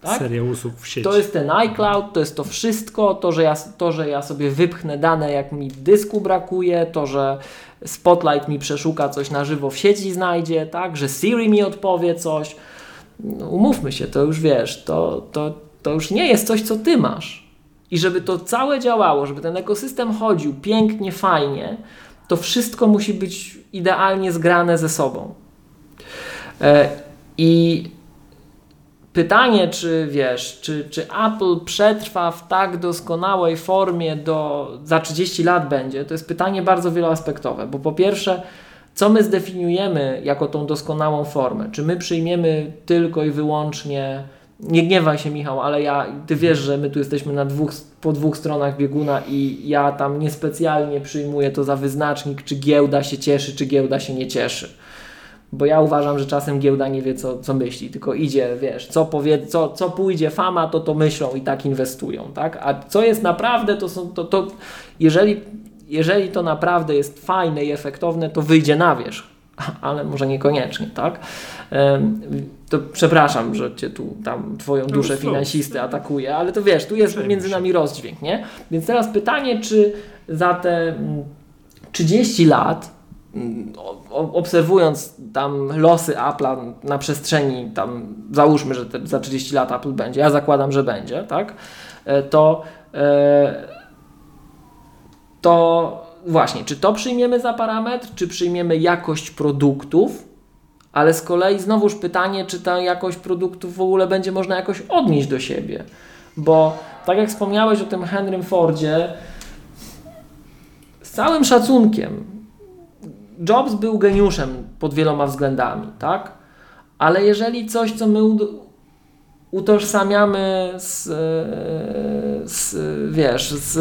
Speaker 2: Tak?
Speaker 1: Seria usług w sieci.
Speaker 2: To jest ten iCloud, to jest to wszystko, to że, ja, to, że ja sobie wypchnę dane, jak mi dysku brakuje, to, że Spotlight mi przeszuka coś na żywo w sieci znajdzie, tak, że Siri mi odpowie coś. No, umówmy się, to już wiesz, to, to, to już nie jest coś, co ty masz. I żeby to całe działało, żeby ten ekosystem chodził pięknie, fajnie, to wszystko musi być idealnie zgrane ze sobą. E, I pytanie, czy wiesz, czy, czy Apple przetrwa w tak doskonałej formie do, za 30 lat będzie, to jest pytanie bardzo wieloaspektowe, bo po pierwsze, co my zdefiniujemy jako tą doskonałą formę? Czy my przyjmiemy tylko i wyłącznie, nie gniewaj się Michał, ale ja, ty wiesz, że my tu jesteśmy na dwóch, po dwóch stronach bieguna i ja tam niespecjalnie przyjmuję to za wyznacznik, czy giełda się cieszy, czy giełda się nie cieszy. Bo ja uważam, że czasem giełda nie wie, co, co myśli, tylko idzie, wiesz, co, powie, co, co pójdzie fama, to to myślą i tak inwestują, tak? A co jest naprawdę, to są, to, to jeżeli, jeżeli to naprawdę jest fajne i efektowne, to wyjdzie na wierzch, ale może niekoniecznie, tak? To przepraszam, że cię tu tam twoją
Speaker 1: No,
Speaker 2: duszę finansisty atakuje, ale to wiesz, tu jest między nami rozdźwięk, nie? Więc teraz pytanie, czy za te mm, 30 lat mm, o- o- obserwując tam losy Apple'a na przestrzeni tam załóżmy, że te, za 30 lat Apple będzie, ja zakładam, że będzie, tak? E, To e, to właśnie, czy to przyjmiemy za parametr, czy przyjmiemy jakość produktów, ale z kolei znowuż pytanie, czy ta jakość produktów w ogóle będzie można jakoś odnieść do siebie. Bo tak jak wspomniałeś o tym Henrym Fordzie, z całym szacunkiem, Jobs był geniuszem pod wieloma względami, tak? Ale jeżeli coś, co my utożsamiamy z, e, z wiesz, z,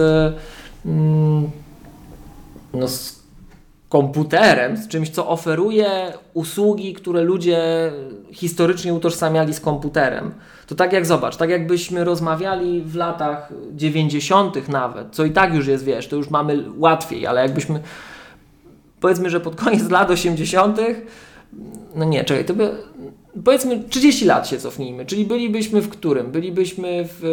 Speaker 2: no, z komputerem, z czymś, co oferuje usługi, które ludzie historycznie utożsamiali z komputerem. To tak jak zobacz, tak jakbyśmy rozmawiali w latach 90. nawet, co i tak już jest, wiesz, to już mamy łatwiej, ale jakbyśmy powiedzmy, że pod koniec lat 80., no nie, czekaj, to by, powiedzmy 30 lat się cofnijmy, czyli bylibyśmy w którym? Bylibyśmy w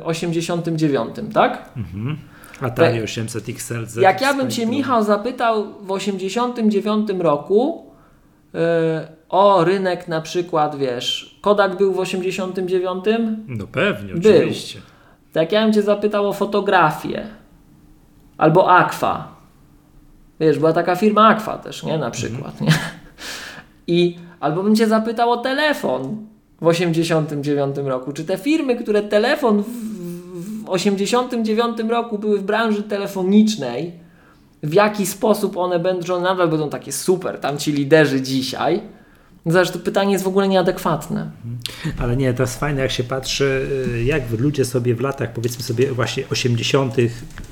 Speaker 2: e, 89, tak?
Speaker 1: Mhm. Atari 800 XL. Z
Speaker 2: Jak ja bym Cię. Michał, zapytał w 89 roku e, o rynek na przykład, wiesz, Kodak był w 89,
Speaker 1: No pewnie,
Speaker 2: Był.
Speaker 1: oczywiście.
Speaker 2: to jak ja bym Cię zapytał o fotografię albo Aqua, wiesz, była taka firma Aqua też, nie, na przykład, nie? I albo bym Cię zapytał o telefon w 89 roku, czy te firmy, które telefon w, w 89 roku były w branży telefonicznej, w jaki sposób one będą, nadal będą takie super, tam ci liderzy dzisiaj, Zobacz, to pytanie jest w ogóle nieadekwatne.
Speaker 1: Ale nie, to jest fajne, jak się patrzy, y, jak ludzie sobie w latach, powiedzmy sobie właśnie 80.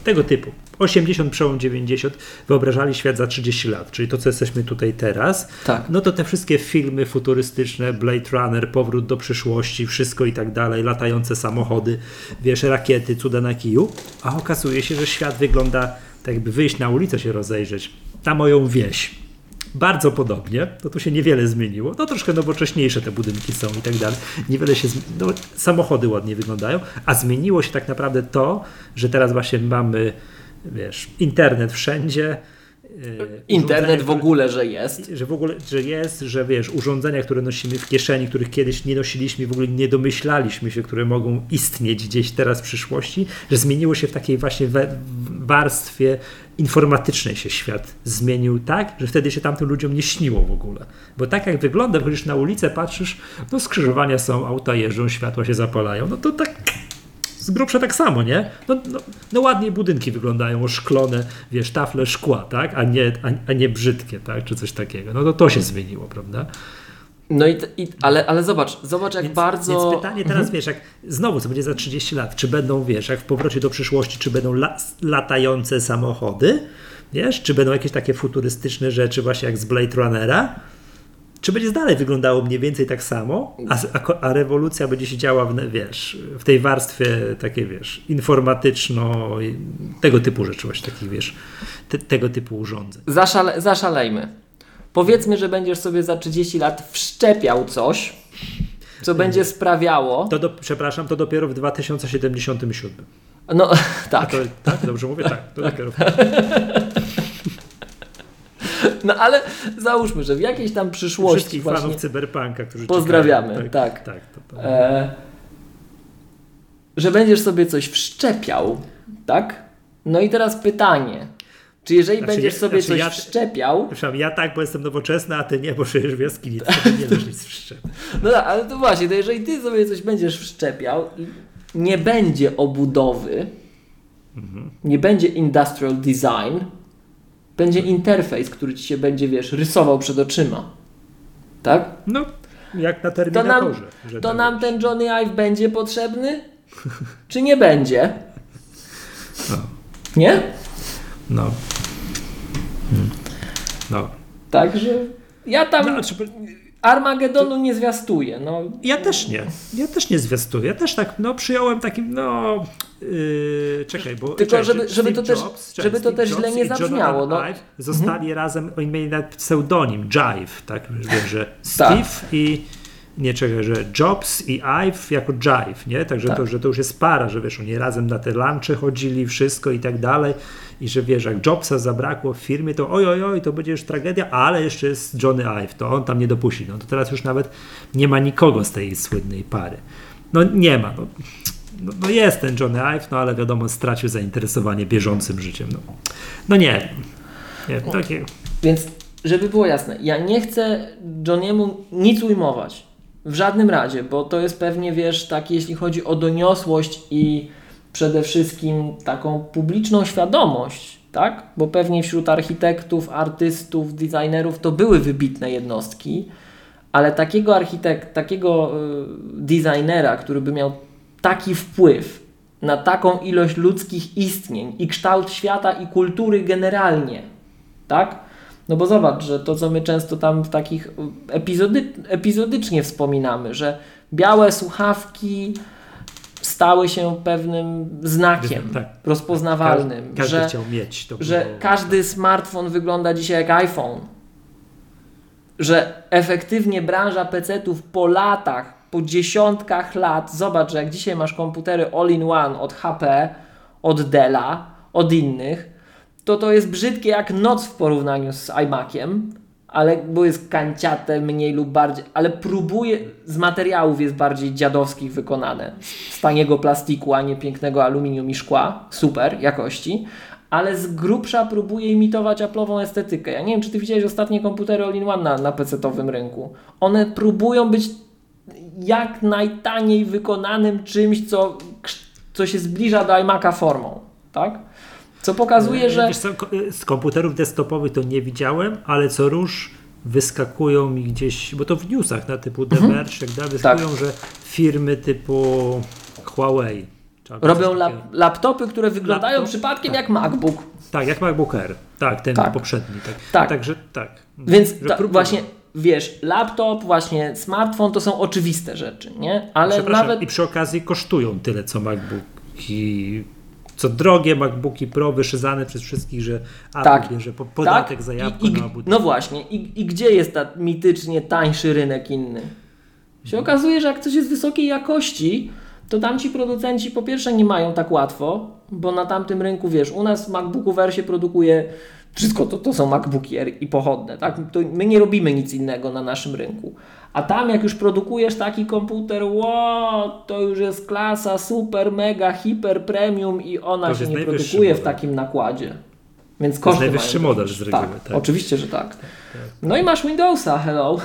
Speaker 1: tego typu, 80, przełom 90, wyobrażali świat za 30 lat, czyli to, co jesteśmy tutaj teraz,
Speaker 2: Tak.
Speaker 1: no to te wszystkie filmy futurystyczne, Blade Runner, Powrót do przyszłości, wszystko i tak dalej, latające samochody, wiesz, rakiety, cuda na kiju, a okazuje się, że świat wygląda tak jakby wyjść na ulicę się rozejrzeć, na moją wieś. Bardzo podobnie, to tu się niewiele zmieniło. No troszkę nowocześniejsze te budynki są i tak dalej. Niewiele się, no, samochody ładnie wyglądają, a zmieniło się tak naprawdę to, że teraz właśnie mamy, wiesz, internet wszędzie. Yy,
Speaker 2: Internet w ogóle, że jest.
Speaker 1: że w ogóle, że jest, że wiesz, urządzenia, które nosimy w kieszeni, których kiedyś nie nosiliśmy, w ogóle nie domyślaliśmy się, które mogą istnieć gdzieś teraz w przyszłości, że zmieniło się w takiej właśnie we- warstwie informatycznej się świat zmienił tak, że wtedy się tamtym ludziom nie śniło w ogóle. Bo tak jak wygląda, wchodzisz na ulicę, patrzysz, no skrzyżowania są, auta jeżdżą, światła się zapalają, no to tak z grubsza tak samo, nie? No, no, no ładnie budynki wyglądają, oszklone, wiesz, tafle szkła, tak? A nie, a, a nie brzydkie, tak? Czy coś takiego. No to to się zmieniło, prawda?
Speaker 2: No i, i ale, ale zobacz, zobacz jak
Speaker 1: Więc,
Speaker 2: bardzo... Mhm.
Speaker 1: Więc pytanie teraz, wiesz, jak znowu, co będzie za 30 lat, czy będą, wiesz, jak w powrocie do przyszłości, czy będą la, latające samochody, wiesz, czy będą jakieś takie futurystyczne rzeczy, właśnie jak z Blade Runnera, czy będzie dalej wyglądało mniej więcej tak samo, a, a, a rewolucja będzie się działa, w, wiesz, w tej warstwie takiej, wiesz, informatyczno, tego typu rzeczy, właśnie takich, wiesz, te, tego typu urządzeń.
Speaker 2: Zaszale, zaszalejmy. Powiedzmy, że będziesz sobie za 30 lat wszczepiał coś, co będzie sprawiało.
Speaker 1: To do, przepraszam, to dopiero w 2077.
Speaker 2: No tak.
Speaker 1: to, tak, dobrze mówię? Tak, to dopiero.
Speaker 2: No ale załóżmy, że w jakiejś tam przyszłości
Speaker 1: Wszystkich
Speaker 2: właśnie.
Speaker 1: fanów cyberpunka, którzy
Speaker 2: Pozdrawiamy,
Speaker 1: czekają.
Speaker 2: tak.
Speaker 1: tak to, to.
Speaker 2: E, że będziesz sobie coś wszczepiał, tak? No i teraz pytanie. Czy jeżeli
Speaker 1: Znaczy,
Speaker 2: będziesz sobie
Speaker 1: znaczy,
Speaker 2: coś
Speaker 1: ja-
Speaker 2: wszczepiał,
Speaker 1: Przepraszam, ja tak, bo jestem nowoczesny, a ty nie, bo żyjesz w jaskini, to nie dasz nic wszczep.
Speaker 2: no tak, ale to właśnie, to jeżeli ty sobie coś będziesz wszczepiał i nie będzie obudowy,
Speaker 1: Mhm.
Speaker 2: nie będzie industrial design, będzie interfejs, który ci się będzie, wiesz, rysował przed oczyma. Tak?
Speaker 1: No, jak na
Speaker 2: To nam,
Speaker 1: Terminatorze. że
Speaker 2: to
Speaker 1: tak
Speaker 2: nam ten Johnny Ive będzie potrzebny? Czy nie będzie?
Speaker 1: No.
Speaker 2: Nie?
Speaker 1: No. Hmm. No.
Speaker 2: Także ja tam
Speaker 1: no znaczy,
Speaker 2: Armagedonu nie zwiastuję. No,
Speaker 1: ja też nie. Ja też nie zwiastuję. Ja też tak, no, przyjąłem takim, no... Yy, czekaj, bo
Speaker 2: Tylko
Speaker 1: czekaj,
Speaker 2: żeby-
Speaker 1: że
Speaker 2: żeby to też-
Speaker 1: Jobs,
Speaker 2: żeby to też źle nie zabrzmiało, no.
Speaker 1: Ive zostali razem, oni mieli nawet pseudonim, Jive, tak, wiem, że Steve i nie czekaj, że Jobs i Ive jako Jive, nie? Także
Speaker 2: Tak.
Speaker 1: to, że to już jest para, że wiesz, oni razem na te lunche chodzili, wszystko i tak dalej i że wiesz, jak Jobsa zabrakło w firmie, to oj, oj, oj, to będzie już tragedia, ale jeszcze jest Johnny Ive, to on tam nie dopuści. No to teraz już nawet nie ma nikogo z tej słynnej pary. No nie ma, no. No, no jest ten Johnny Ive, no ale wiadomo, stracił zainteresowanie bieżącym życiem. No, no nie, nie, takie...
Speaker 2: Więc, żeby było jasne, ja nie chcę Johniemu nic ujmować. W żadnym razie, bo to jest pewnie, wiesz, tak, jeśli chodzi o doniosłość i przede wszystkim taką publiczną świadomość, tak? Bo pewnie wśród architektów, artystów, designerów to były wybitne jednostki, ale takiego architekta, takiego y, designera, który by miał taki wpływ na taką ilość ludzkich istnień i kształt świata i kultury generalnie, tak? No bo zobacz, że to, co my często tam w takich epizody, epizodycznie wspominamy, że białe słuchawki stały się pewnym znakiem
Speaker 1: Tak.
Speaker 2: rozpoznawalnym,
Speaker 1: Każdy
Speaker 2: że,
Speaker 1: chciał mieć to.
Speaker 2: że
Speaker 1: było-
Speaker 2: każdy smartfon wygląda dzisiaj jak iPhone. Że efektywnie branża PC-ów po latach, po dziesiątkach lat, zobacz, że jak dzisiaj masz komputery all-in-one od HP, od Della, od innych, to to jest brzydkie jak noc w porównaniu z iMaciem, ale bo jest kanciate mniej lub bardziej, ale próbuje, z materiałów jest bardziej dziadowskich wykonane, z taniego plastiku, a nie pięknego aluminium i szkła, super jakości, ale z grubsza próbuje imitować Apple'ową estetykę. Ja nie wiem, czy ty widziałeś ostatnie komputery all-in-one na, na PC-towym rynku. One próbują być jak najtaniej wykonanym czymś, co, co się zbliża do iMac'a formą, tak? Co pokazuje, że...
Speaker 1: Wiesz ko- z komputerów desktopowych to nie widziałem, ale co róż wyskakują mi gdzieś, bo to w newsach na typu
Speaker 2: Mhm.
Speaker 1: Tak dalej, wyskakują, że firmy typu Huawei. czy
Speaker 2: Robią lap, laptopy, które wyglądają
Speaker 1: Laptop?
Speaker 2: przypadkiem
Speaker 1: Tak.
Speaker 2: jak MacBook.
Speaker 1: Tak, jak MacBook Air. Tak, ten
Speaker 2: Tak.
Speaker 1: poprzedni. Tak.
Speaker 2: Tak.
Speaker 1: Także tak.
Speaker 2: Więc ta, właśnie, wiesz, laptop, właśnie smartfon to są oczywiste rzeczy, nie? Ale nawet...
Speaker 1: I przy okazji kosztują tyle, co MacBooki, co drogie MacBooki Pro wyszyzane przez wszystkich, że Apple
Speaker 2: Tak.
Speaker 1: bierze po, podatek za
Speaker 2: I,
Speaker 1: jabłko
Speaker 2: i,
Speaker 1: na obu.
Speaker 2: No właśnie, i, i gdzie jest ta mitycznie tańszy rynek inny? Się okazuje, że jak coś jest wysokiej jakości, to tamci producenci po pierwsze nie mają tak łatwo, bo na tamtym rynku, wiesz, u nas w MacBooku Air się produkuje wszystko, to, to są MacBooki Air i pochodne, tak? To my nie robimy nic innego na naszym rynku. A tam jak już produkujesz taki komputer, wow, to już jest klasa super, mega, hiper, premium i ona
Speaker 1: To
Speaker 2: się
Speaker 1: jest
Speaker 2: nie
Speaker 1: najwyższy
Speaker 2: produkuje w
Speaker 1: model.
Speaker 2: takim nakładzie. Więc koszty
Speaker 1: najwyższy
Speaker 2: mają
Speaker 1: model
Speaker 2: być.
Speaker 1: z reguły,
Speaker 2: Tak,
Speaker 1: tak.
Speaker 2: oczywiście, że tak. No i masz Windowsa, hello.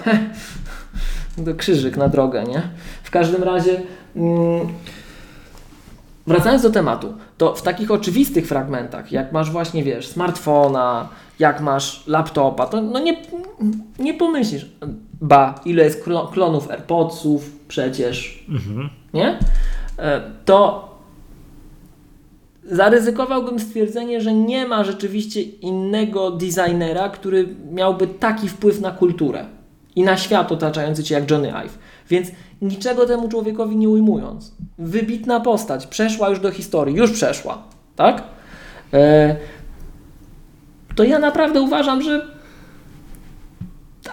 Speaker 2: to krzyżyk na drogę, nie? W każdym razie mm, wracając do tematu, to w takich oczywistych fragmentach, jak masz właśnie, wiesz, smartfona, jak masz laptopa, to no nie, nie pomyślisz, ba, ile jest klo- klonów AirPodsów przecież,
Speaker 1: Mhm.
Speaker 2: nie? E, To zaryzykowałbym stwierdzenie, że nie ma rzeczywiście innego designera, który miałby taki wpływ na kulturę i na świat otaczający cię jak Johnny Ive. Więc niczego temu człowiekowi nie ujmując. Wybitna postać, przeszła już do historii, już przeszła, tak? E, to ja naprawdę uważam, że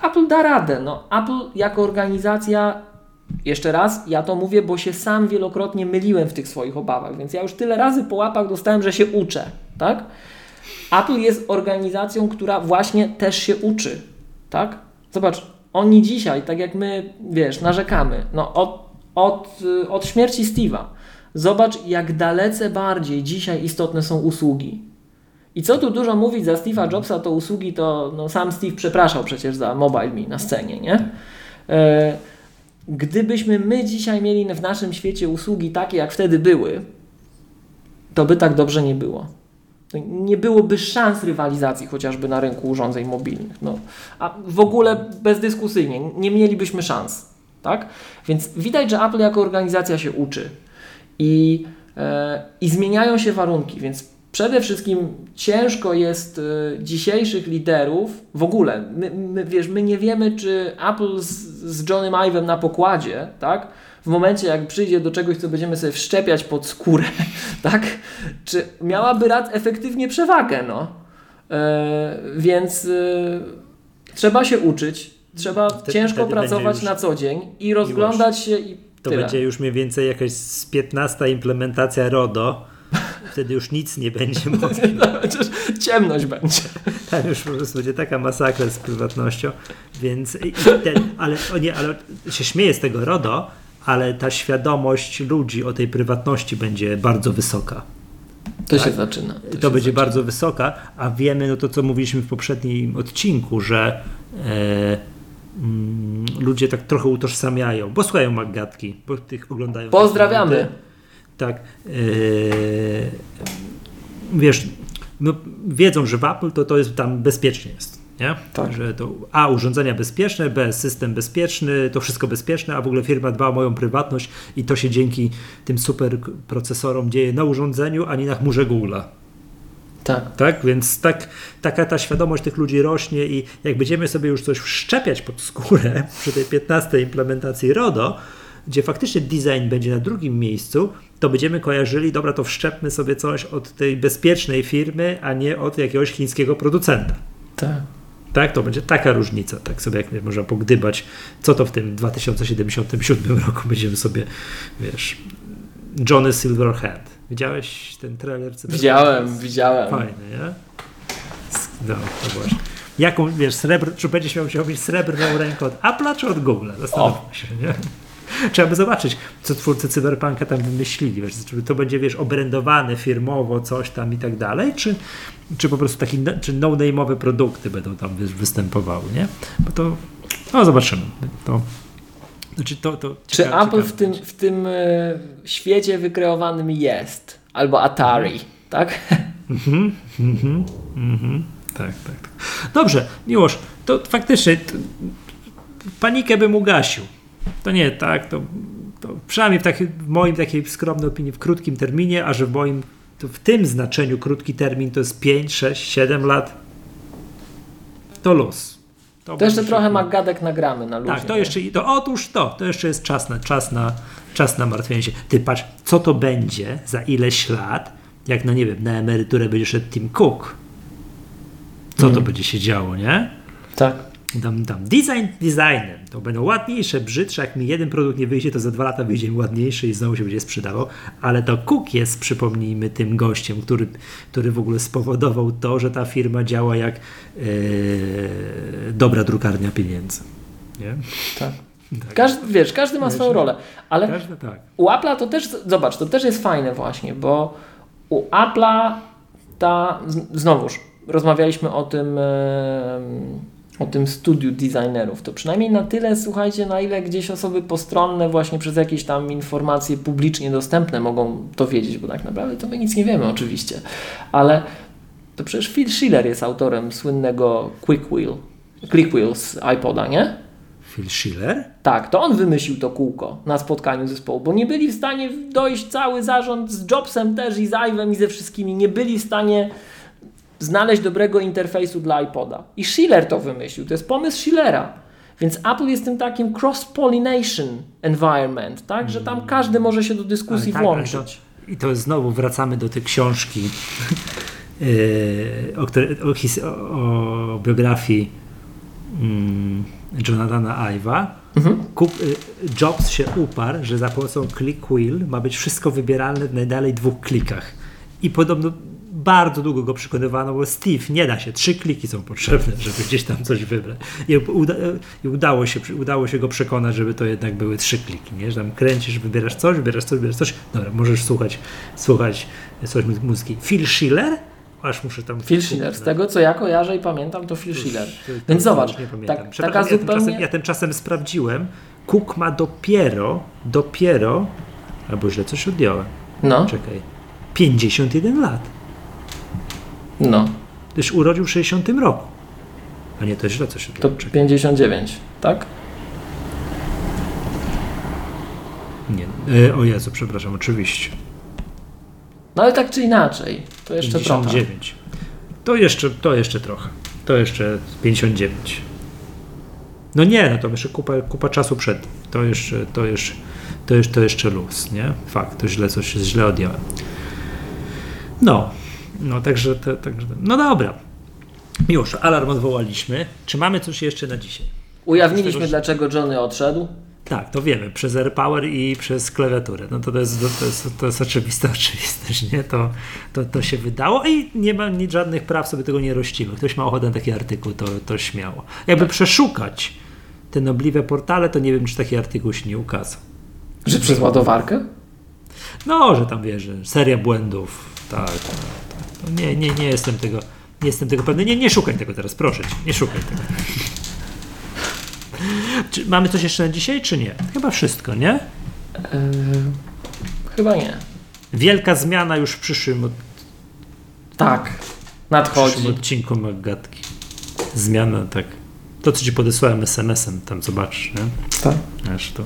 Speaker 2: Apple da radę. No, Apple jako organizacja, jeszcze raz, ja to mówię, bo się sam wielokrotnie myliłem w tych swoich obawach, więc ja już tyle razy po łapach dostałem, że się uczę, tak? Apple jest organizacją, która właśnie też się uczy, tak? Zobacz, oni dzisiaj, tak jak my, wiesz, narzekamy, no od, od, od śmierci Steve'a, zobacz jak dalece bardziej dzisiaj istotne są usługi. I co tu dużo mówić, za Steve'a Jobsa to usługi to no, sam Steve przepraszał przecież za MobileMe na scenie, nie? E, gdybyśmy my dzisiaj mieli w naszym świecie usługi takie, jak wtedy były, to by tak dobrze nie było. To Nie byłoby szans rywalizacji chociażby na rynku urządzeń mobilnych. No, a w ogóle bezdyskusyjnie nie mielibyśmy szans. Tak? Więc widać, że Apple jako organizacja się uczy i, e, i zmieniają się warunki, więc przede wszystkim ciężko jest e, dzisiejszych liderów w ogóle. My, my, wiesz, my nie wiemy, czy Apple z, z Johnnym Ive'em na pokładzie, tak? W momencie, jak przyjdzie do czegoś, co będziemy sobie wszczepiać pod skórę, tak? Czy miałaby rad efektywnie przewagę, no? E, więc e, trzeba się uczyć, trzeba
Speaker 1: Wtedy-
Speaker 2: ciężko
Speaker 1: wtedy
Speaker 2: pracować na co dzień i rozglądać się i
Speaker 1: To
Speaker 2: tyle.
Speaker 1: będzie już mniej więcej jakaś z 15 implementacja RODO. Wtedy już nic nie będzie mogli.
Speaker 2: Chociaż ciemność będzie.
Speaker 1: Tam już po prostu będzie taka masakra z prywatnością. Więc ten, ale o nie, ale się śmieję z tego RODO, ale ta świadomość ludzi o tej prywatności będzie bardzo wysoka.
Speaker 2: To
Speaker 1: Tak.
Speaker 2: się zaczyna.
Speaker 1: To,
Speaker 2: się
Speaker 1: będzie
Speaker 2: zaczyna.
Speaker 1: bardzo wysoka, a wiemy, no to co mówiliśmy w poprzednim odcinku, że e, mm, ludzie tak trochę utożsamiają, bo słuchają Maggatki, bo tych oglądają.
Speaker 2: Pozdrawiamy.
Speaker 1: Tak. e, wiesz, no, wiedzą, że w Apple to, to jest tam bezpiecznie jest. Nie?
Speaker 2: Tak.
Speaker 1: Że to A urządzenia bezpieczne, B system bezpieczny, to wszystko bezpieczne, a w ogóle firma dba o moją prywatność i to się dzięki tym super procesorom dzieje na urządzeniu, a nie na chmurze Google'a.
Speaker 2: Tak.
Speaker 1: Tak, więc tak, taka ta świadomość tych ludzi rośnie i jak będziemy sobie już coś wszczepiać pod skórę przy tej 15 implementacji RODO, gdzie faktycznie design będzie na drugim miejscu, to będziemy kojarzyli, dobra, to wszczepmy sobie coś od tej bezpiecznej firmy, a nie od jakiegoś chińskiego producenta.
Speaker 2: Tak.
Speaker 1: Tak, to będzie taka różnica, tak sobie jak można pogdybać, co to w tym 2077 roku będziemy sobie, wiesz, Johnny Silverhand. Widziałeś ten trailer?
Speaker 2: Widziałem, widziałem.
Speaker 1: Fajny, nie? No, to właśnie. Jaką, wiesz, srebr, czy będziesz miał, chciał mieć srebrną rękę od Apple'a czy od Google'a? Zastanówmy się, nie? Trzeba by zobaczyć, co twórcy Cyberpunka tam wymyślili. Wiesz, czy to będzie, wiesz, obrędowane firmowo, coś tam i tak dalej, czy, czy po prostu taki, no- czy no-name'owe produkty będą tam wiesz, występowały, nie? Bo to, no zobaczymy. To, znaczy to, to
Speaker 2: Czy
Speaker 1: ciekawe-
Speaker 2: Apple w tym,
Speaker 1: będzie.
Speaker 2: w tym e, świecie wykreowanym jest? Albo Atari, tak?
Speaker 1: Mhm, mhm, mhm. Tak, tak, tak. Dobrze, Miłosz, to faktycznie to, panikę bym ugasił. To nie tak, to, to przynajmniej w, takiej, w moim takiej skromnej opinii w krótkim terminie, a że w moim to w tym znaczeniu krótki termin to jest 5, 6, 7 lat, to luz.
Speaker 2: To jeszcze
Speaker 1: będzie
Speaker 2: trochę magadek nagramy na ludzi.
Speaker 1: tak, to jeszcze, to otóż to, to jeszcze jest czas na, czas na, czas na martwienie się. Ty patrz, co to będzie za ileś lat, jak no nie wiem, na emeryturę będzie szedł Tim Cook. Co to będzie się działo, nie?
Speaker 2: Tak.
Speaker 1: Tam, tam design designem. To będą ładniejsze, brzydsze. Jak mi jeden produkt nie wyjdzie, to za dwa lata wyjdzie mi ładniejszy i znowu się będzie sprzedawał. Ale to Cook jest, przypomnijmy, tym gościem, który, który w ogóle spowodował to, że ta firma działa jak e, dobra drukarnia pieniędzy. Nie?
Speaker 2: tak.
Speaker 1: Tak.
Speaker 2: Każdy, wiesz, każdy ma swoją rolę, ale
Speaker 1: Każdy tak.
Speaker 2: u Apple'a to też, zobacz, to też jest fajne właśnie, bo u Apple'a ta, znowuż, rozmawialiśmy o tym, o tym studiu designerów, to przynajmniej na tyle, słuchajcie, na ile gdzieś osoby postronne właśnie przez jakieś tam informacje publicznie dostępne mogą to wiedzieć, bo tak naprawdę to my nic nie wiemy oczywiście, ale to przecież Phil Schiller jest autorem słynnego Quick Wheel, Click Wheel z iPoda, nie?
Speaker 1: Phil Schiller?
Speaker 2: Tak, to on wymyślił to kółko na spotkaniu zespołu, bo nie byli w stanie dojść cały zarząd z Jobsem też i z Ive'em i ze wszystkimi, nie byli w stanie znaleźć dobrego interfejsu dla iPoda. I Schiller to wymyślił, to jest pomysł Schillera. Więc Apple jest tym takim cross-pollination environment, tak, że tam każdy może się do dyskusji
Speaker 1: tak,
Speaker 2: włączyć.
Speaker 1: to- I to znowu wracamy do tej książki yy, o, o, o, biografii mm, Jonathana Ive'a.
Speaker 2: Mhm.
Speaker 1: Kup, y, Jobs się uparł, że za pomocą click wheel ma być wszystko wybieralne w najdalej dwóch klikach. I podobno bardzo długo go przekonywano, bo Steve, nie da się, trzy kliki są potrzebne, żeby gdzieś tam coś wybrać. I, uda, i udało, się, udało się go przekonać, żeby to jednak były trzy kliki, nie? że tam kręcisz, wybierasz coś, wybierasz coś, wybierasz coś. Dobra, możesz słuchać, słuchać, słuchać mu- muzyki. Phil Schiller? Aż muszę tam...
Speaker 2: Phil Schiller, z tego co ja kojarzę i pamiętam, to Phil Schiller. Więc zobacz,
Speaker 1: nie pamiętam.
Speaker 2: tak, taka
Speaker 1: ja tymczasem,
Speaker 2: zupełnie...
Speaker 1: ja tymczasem sprawdziłem. Cook ma dopiero, dopiero, albo źle coś odjąłem.
Speaker 2: No,
Speaker 1: Czekaj. 51 lat.
Speaker 2: No,
Speaker 1: Też urodził w 60 roku. A nie, to źle coś
Speaker 2: to
Speaker 1: odjąłem. Czekaj.
Speaker 2: 59, tak?
Speaker 1: Nie. E, o Jezu, przepraszam, oczywiście.
Speaker 2: No ale tak czy inaczej, to jeszcze trochę.
Speaker 1: 59. To jeszcze, to jeszcze trochę. To jeszcze 59. No nie, no to jeszcze kupa, kupa czasu przed. To jeszcze, to jeszcze, to jeszcze, to jeszcze luz, nie? Fakt, to źle coś źle odjąłem. No, no także, to, także, no dobra. Miłosz, alarm odwołaliśmy. Czy mamy coś jeszcze na dzisiaj?
Speaker 2: Ujawniliśmy,
Speaker 1: tego,
Speaker 2: dlaczego Johnny odszedł.
Speaker 1: Tak, to wiemy, przez AirPower i przez klawiaturę. No to, to, jest, to, jest, to jest oczywista oczywistość, nie? To, to, to się wydało i nie ma nic, żadnych praw sobie tego nie rościmy. Ktoś ma ochotę na taki artykuł, to, to śmiało. Jakby przeszukać te nobliwe portale, to nie wiem, czy taki artykuł się nie ukazał.
Speaker 2: Że przez ładowarkę?
Speaker 1: No, że tam wiesz, seria błędów, tak. No nie, nie, nie jestem tego, nie jestem tego pewny. Nie, nie szukaj tego teraz, proszę cię, nie szukaj tego. Czy mamy coś jeszcze na dzisiaj, czy nie? Chyba wszystko, nie?
Speaker 2: Yy, chyba nie.
Speaker 1: Wielka zmiana już w przyszłym, od,
Speaker 2: Tak,
Speaker 1: w przyszłym
Speaker 2: nadchodzi.
Speaker 1: odcinku Maggatki. Zmiana, tak. To, co ci podesłałem SMS-em, tam zobaczysz, nie?
Speaker 2: Tak.
Speaker 1: Aż to.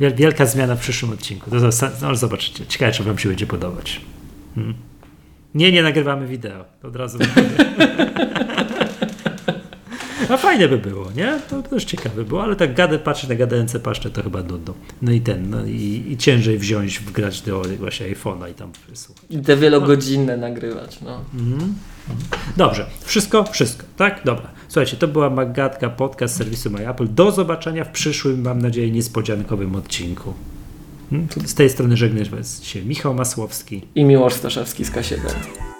Speaker 1: wiel- Wielka zmiana w przyszłym odcinku. To zas- no, zobaczycie. Ciekawe, czy wam się będzie podobać. Hmm. Nie, nie nagrywamy wideo. To od razu. A fajne by było, nie? To też ciekawe było, ale tak gadę, patrzeć na gadające paszcze to chyba nudno. No i ten, no i, i ciężej wziąć, wgrać do właśnie iPhone'a i tam słuchać.
Speaker 2: I te wielogodzinne nagrywać, no.
Speaker 1: Dobrze, wszystko, wszystko, tak? Dobra. Słuchajcie, to była Magatka, podcast serwisu MyApple. Do zobaczenia w przyszłym, mam nadzieję, niespodziankowym odcinku. Hmm? Z tej strony żegnam się Michał Masłowski.
Speaker 2: I Miłosz Staszewski z K7.